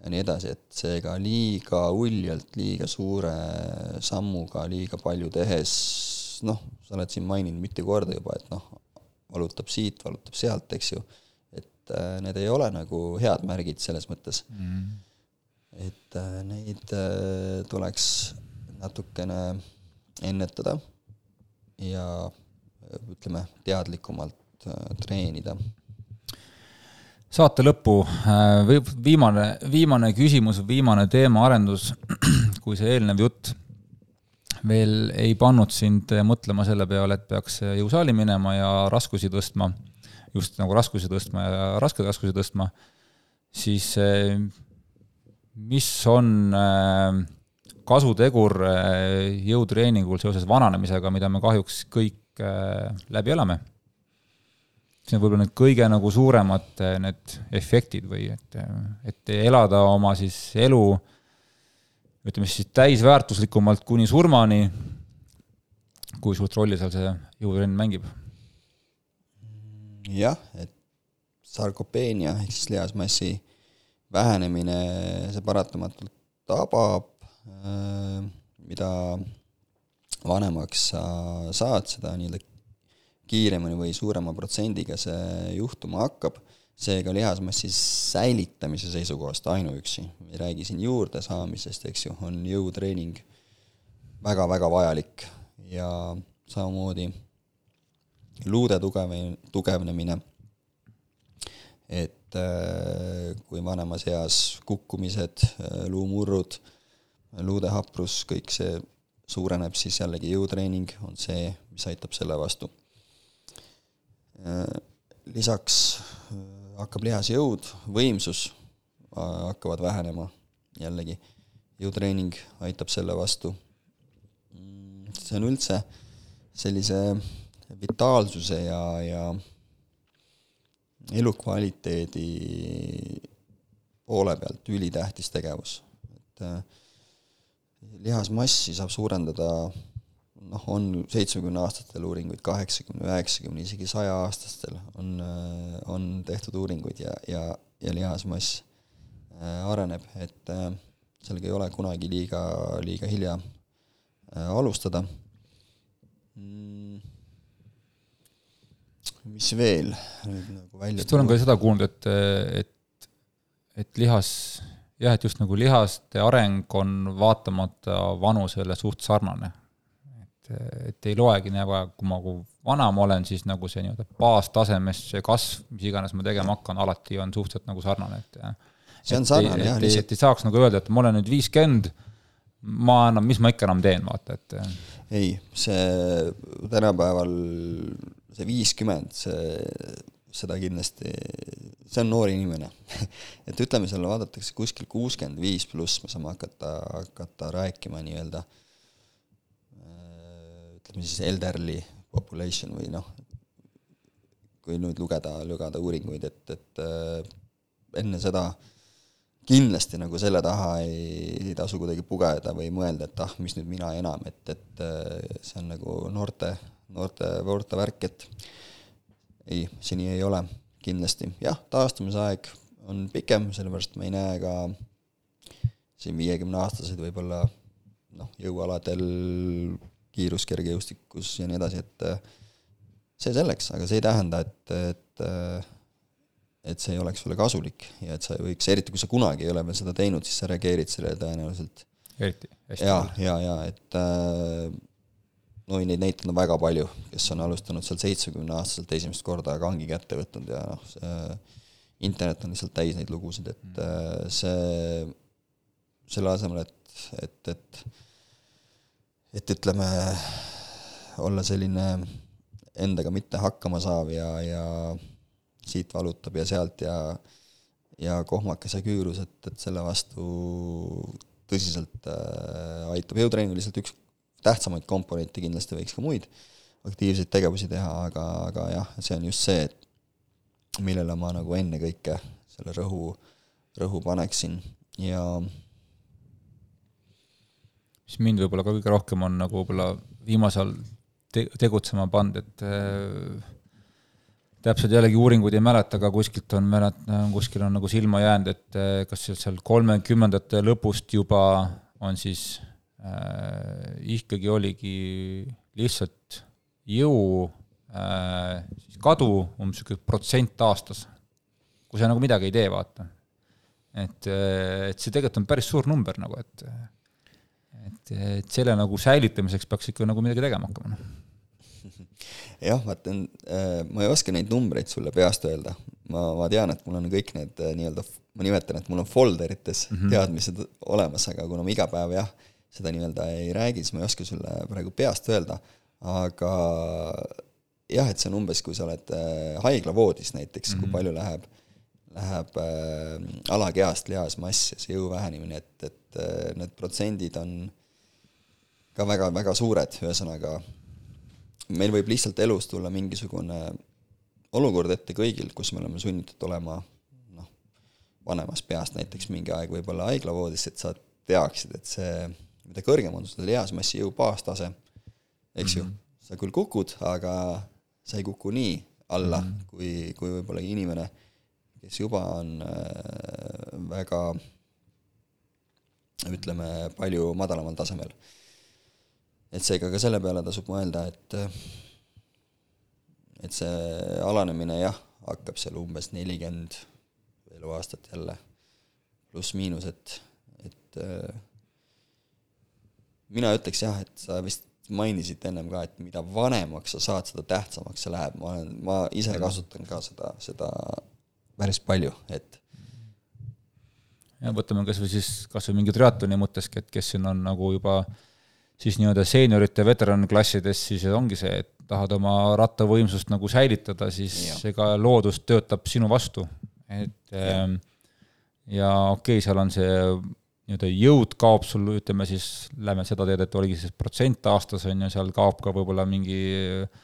ja nii edasi, et seega liiga uljalt, liiga suure sammuga, liiga palju tehes, noh, sa oled siin maininud mitu korda juba, et noh, valutab siit, valutab sealt, eks ju, et äh, need ei ole nagu head märgid selles mõttes. Mm.. et äh, neid äh, tuleks natukene ennetada ja ütleme, teadlikumalt äh, treenida saate lõppu või viimane, viimane küsimus, viimane teemaarendus, <clears throat> kui see eelnev jutt veel ei pannud sind mõtlema selle peale, et peaks jõusaali minema ja raskusi tõstma, just nagu raskusi tõstma ja raskeid raskusi tõstma, siis mis on kasutegur jõutreeningul seoses vananemisega, mida me kahjuks kõik läbi elame? See on võib-olla need kõige nagu suuremad äh, need efektid või et, et elada oma siis elu ütleme siis täisväärtuslikumalt kuni surmani, kui suurt rolli seal see jõutrenn mängib? jah, et sarkopeenia ehk siis lihasmassi vähenemine, see paratamatult tabab, äh, mida vanemaks sa saad, seda nii-öelda kiiremini või suurema protsendiga see juhtuma hakkab, seega lihasmassi säilitamise seisukohast ainuüksi, ei räägi siin juurde saamisest, eks ju, on jõutreening väga-väga vajalik ja samamoodi luude tugev, tugevnemine, et äh, kui vanemas eas kukkumised, äh, luumurrud, luude haprus, kõik see suureneb, siis jällegi jõutreening on see, mis aitab selle vastu. Äh, lisaks hakkab lihasjõud, võimsus hakkavad vähenema, jällegi jõutreening aitab selle vastu. Mm, see on üldse sellise vitaalsuse ja, ja elukvaliteedi poole pealt ülitähtis tegevus, et äh, lihasmassi saab suurendada noh, on seitsmekümneaastatel uuringuid, kaheksakümne, üheksakümne, isegi sajaaastastel on, äh, on tehtud uuringuid ja, ja, ja lihasmass äh, areneb, et sellega ei ole kunagi liiga, liiga hilja alustada. Mm. Mis veel nüüd nagu välja sest olen ka seda kuulnud, et, et, et lihas, jah, et just nagu lihaste areng on vaatamata vanusele suht sarnane. Et, ei loegi nagu, kui ma, kui vana ma olen, siis nagu see nii-öelda baastasemes see kasv, mis iganes ma tegema hakkan, alati on suhteliselt nagu sarnane, et see on sarnane jah, lihtsalt. et ei saaks nagu öelda, et ma olen nüüd viiskümmend, ma enam, mis ma ikka enam teen, vaata, et ei, see tänapäeval see viiskümmend, see, seda kindlasti, see on noor inimene <laughs> et ütleme, seal vaadatakse kuskil kuuskümmend viis pluss, me saame hakata, hakata rääkima nii-öelda ütleme siis elderly population või noh, kui nüüd lugeda, lugeda uuringuid, et, et enne seda kindlasti nagu selle taha ei, ei tasu kuidagi pugeda või mõelda, et ah, mis nüüd mina enam, et, et see on nagu noorte noorte, noorte värk, et ei, see nii ei ole, kindlasti. jah, taastumisaeg on pikem, sellepärast ma ei näe ka siin viiekümneaastaseid võib-olla noh, jõualadel, kiiruskergejõustikus ja nii edasi, et see selleks, aga see ei tähenda, et, et et see ei oleks sulle kasulik ja et sa võiks, eriti kui sa kunagi ei ole veel seda teinud, siis sa reageerid sellele tõenäoliselt eriti hästi. ja, ja, ja et äh, no neid näiteid on väga palju, kes on alustanud seal seitsmekümneaastaselt esimest korda kangi kätte võtnud ja noh, internet on lihtsalt täis neid lugusid, et mm. äh, see, selle asemel, et, et, et et ütleme, olla selline endaga mitte hakkama saav ja, ja siit valutab ja sealt ja ja kohmakas ja küürus, et, et selle vastu tõsiselt äh, aitab, jõutreening lihtsalt üks tähtsamaid komponente, kindlasti võiks ka muid aktiivseid tegevusi teha, aga, aga jah, see on just see, et millele ma nagu ennekõike selle rõhu, rõhu paneksin. Ja mis mind võib-olla ka kõige rohkem on nagu võib-olla viimasel te-, tegutsema pannud, et äh, täpselt jällegi uuringuid ei mäleta, aga kuskilt on mälet-, kuskil on nagu silma jäänud, et äh, kas seal kolmekümnendate lõpust juba on siis äh, ikkagi oligi lihtsalt jõu äh, siis kadu umbes niisugune protsent aastas, kui sa nagu midagi ei tee, vaata. et, äh, et see tegelikult on päris suur number nagu, et et, et selle nagu säilitamiseks peaks ikka nagu midagi tegema hakkama, noh <laughs> jah, vaata, äh, ma ei oska neid numbreid sulle peast öelda. ma, ma tean, et mul on kõik need äh, nii-öelda, ma nimetan, et mul on folderites mm -hmm. teadmised olemas, aga kuna ma iga päev jah, seda nii-öelda ei räägi, siis ma ei oska sulle praegu peast öelda, aga jah, et see on umbes, kui sa oled äh, haiglavoodis näiteks mm, -hmm. kui mhm. palju läheb, läheb äh, alakehast lihasmass ja see jõu vähenemine, et, et äh, need protsendid on ka väga, väga suured, ühesõnaga meil võib lihtsalt elus tulla mingisugune olukord ette kõigil, kus me oleme sunnitud olema noh, vanemast peast näiteks mingi aeg võib-olla haiglavoodis, et sa teaksid, et see, mida kõrgem on sul lihasmassi jõu baastase, eks ju mm, -hmm. sa küll kukud, aga sa ei kuku nii alla mm, -hmm. kui, kui võib-olla inimene, kes juba on äh, väga ütleme, palju madalamal tasemel. et seega ka selle peale tasub mõelda, et et see alanemine jah, hakkab seal umbes nelikümmend eluaastat jälle, pluss-miinus, et, et äh, mina ütleks jah, et sa vist mainisid ennem ka, et mida vanemaks sa saad, seda tähtsamaks see läheb, ma olen, ma ise kasutan ka seda, seda päris palju, et ja võtame kas või siis, kas või mingi triatloni mõtteski, et kes siin on nagu juba siis nii-öelda seeniorite, veteranklassides, siis ongi see, et tahad oma rattavõimsust nagu säilitada, siis ja. ega loodus töötab sinu vastu, et ja, ähm, ja okei okay,, seal on see nii-öelda jõud kaob sul, ütleme siis, lähme seda teed, et oligi siis protsent aastas, on ju, seal kaob ka võib-olla mingi äh,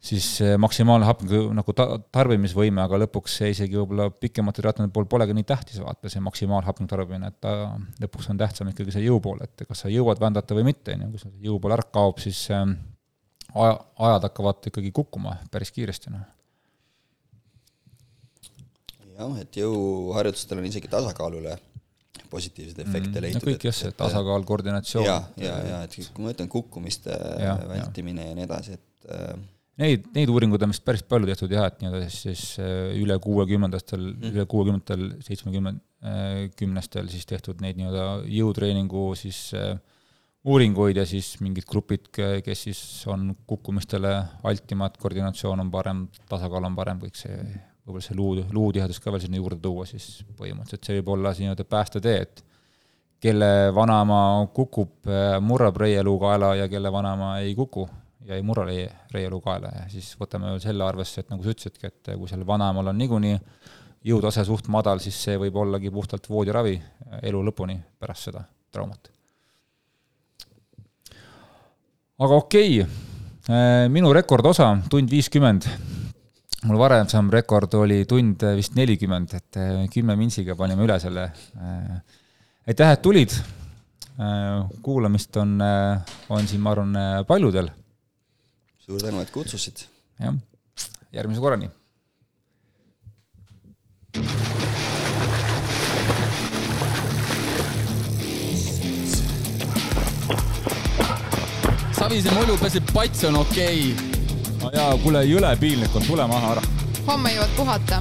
siis maksimaalne hapniku nagu ta-, tarbimisvõime, aga lõpuks see isegi võib-olla pikemate triatloni puhul polegi nii tähtis vaata, see maksimaalhapniku tarbimine, et ta lõpuks on tähtsam ikkagi see jõu pool, et kas sa jõuad vändata või mitte, on ju, kui sul jõu pool ära kaob, siis ähm, aja, ajad hakkavad ikkagi kukkuma päris kiiresti, noh. jah, et jõuharjutustel on isegi tasakaalule positiivseid efekte mm, leitud. no kõik jah, see tasakaal, koordinatsioon. ja, ja, ja et kui ma ütlen kukkumiste ja, vältimine ja. ja nii edasi, et äh, Neid, neid uuringuid on vist päris palju tehtud jah, et nii-öelda siis, siis äh, üle kuuekümnendastel mm., üle kuuekümnendatel, seitsmekümne, äh, kümnestel siis tehtud neid nii-öelda jõutreeningu siis äh, uuringuid ja siis mingid grupid, kes siis on kukkumistele altimad, koordinatsioon on parem, tasakaal on parem, kõik see, võib-olla see luu, luutihedus ka veel sinna juurde tuua, siis põhimõtteliselt see võib olla see nii-öelda päästetee, et kelle vanaema kukub, murrab reieluukaela ja kelle vanaema ei kuku jäi murra reie, reieluu kaela ja siis võtame selle arvesse, et nagu sa ütlesidki, et kui sellel vanaemal on niikuinii jõutase suht madal, siis see võib ollagi puhtalt voodiravi elu lõpuni pärast seda traumat. aga okei okay., minu rekordosa, tund viiskümmend, mul varasem rekord oli tund vist nelikümmend, et kümne mintsiga panime üle selle. aitäh, et tulid, kuulamist on, on siin, ma arvan, paljudel suur tänu, et kutsusid. jah, järgmise korrani. Savise mulju peseb pats on okei okay.. no jaa, kuule, jõle piinlik on, tule maha ära. homme jõuad puhata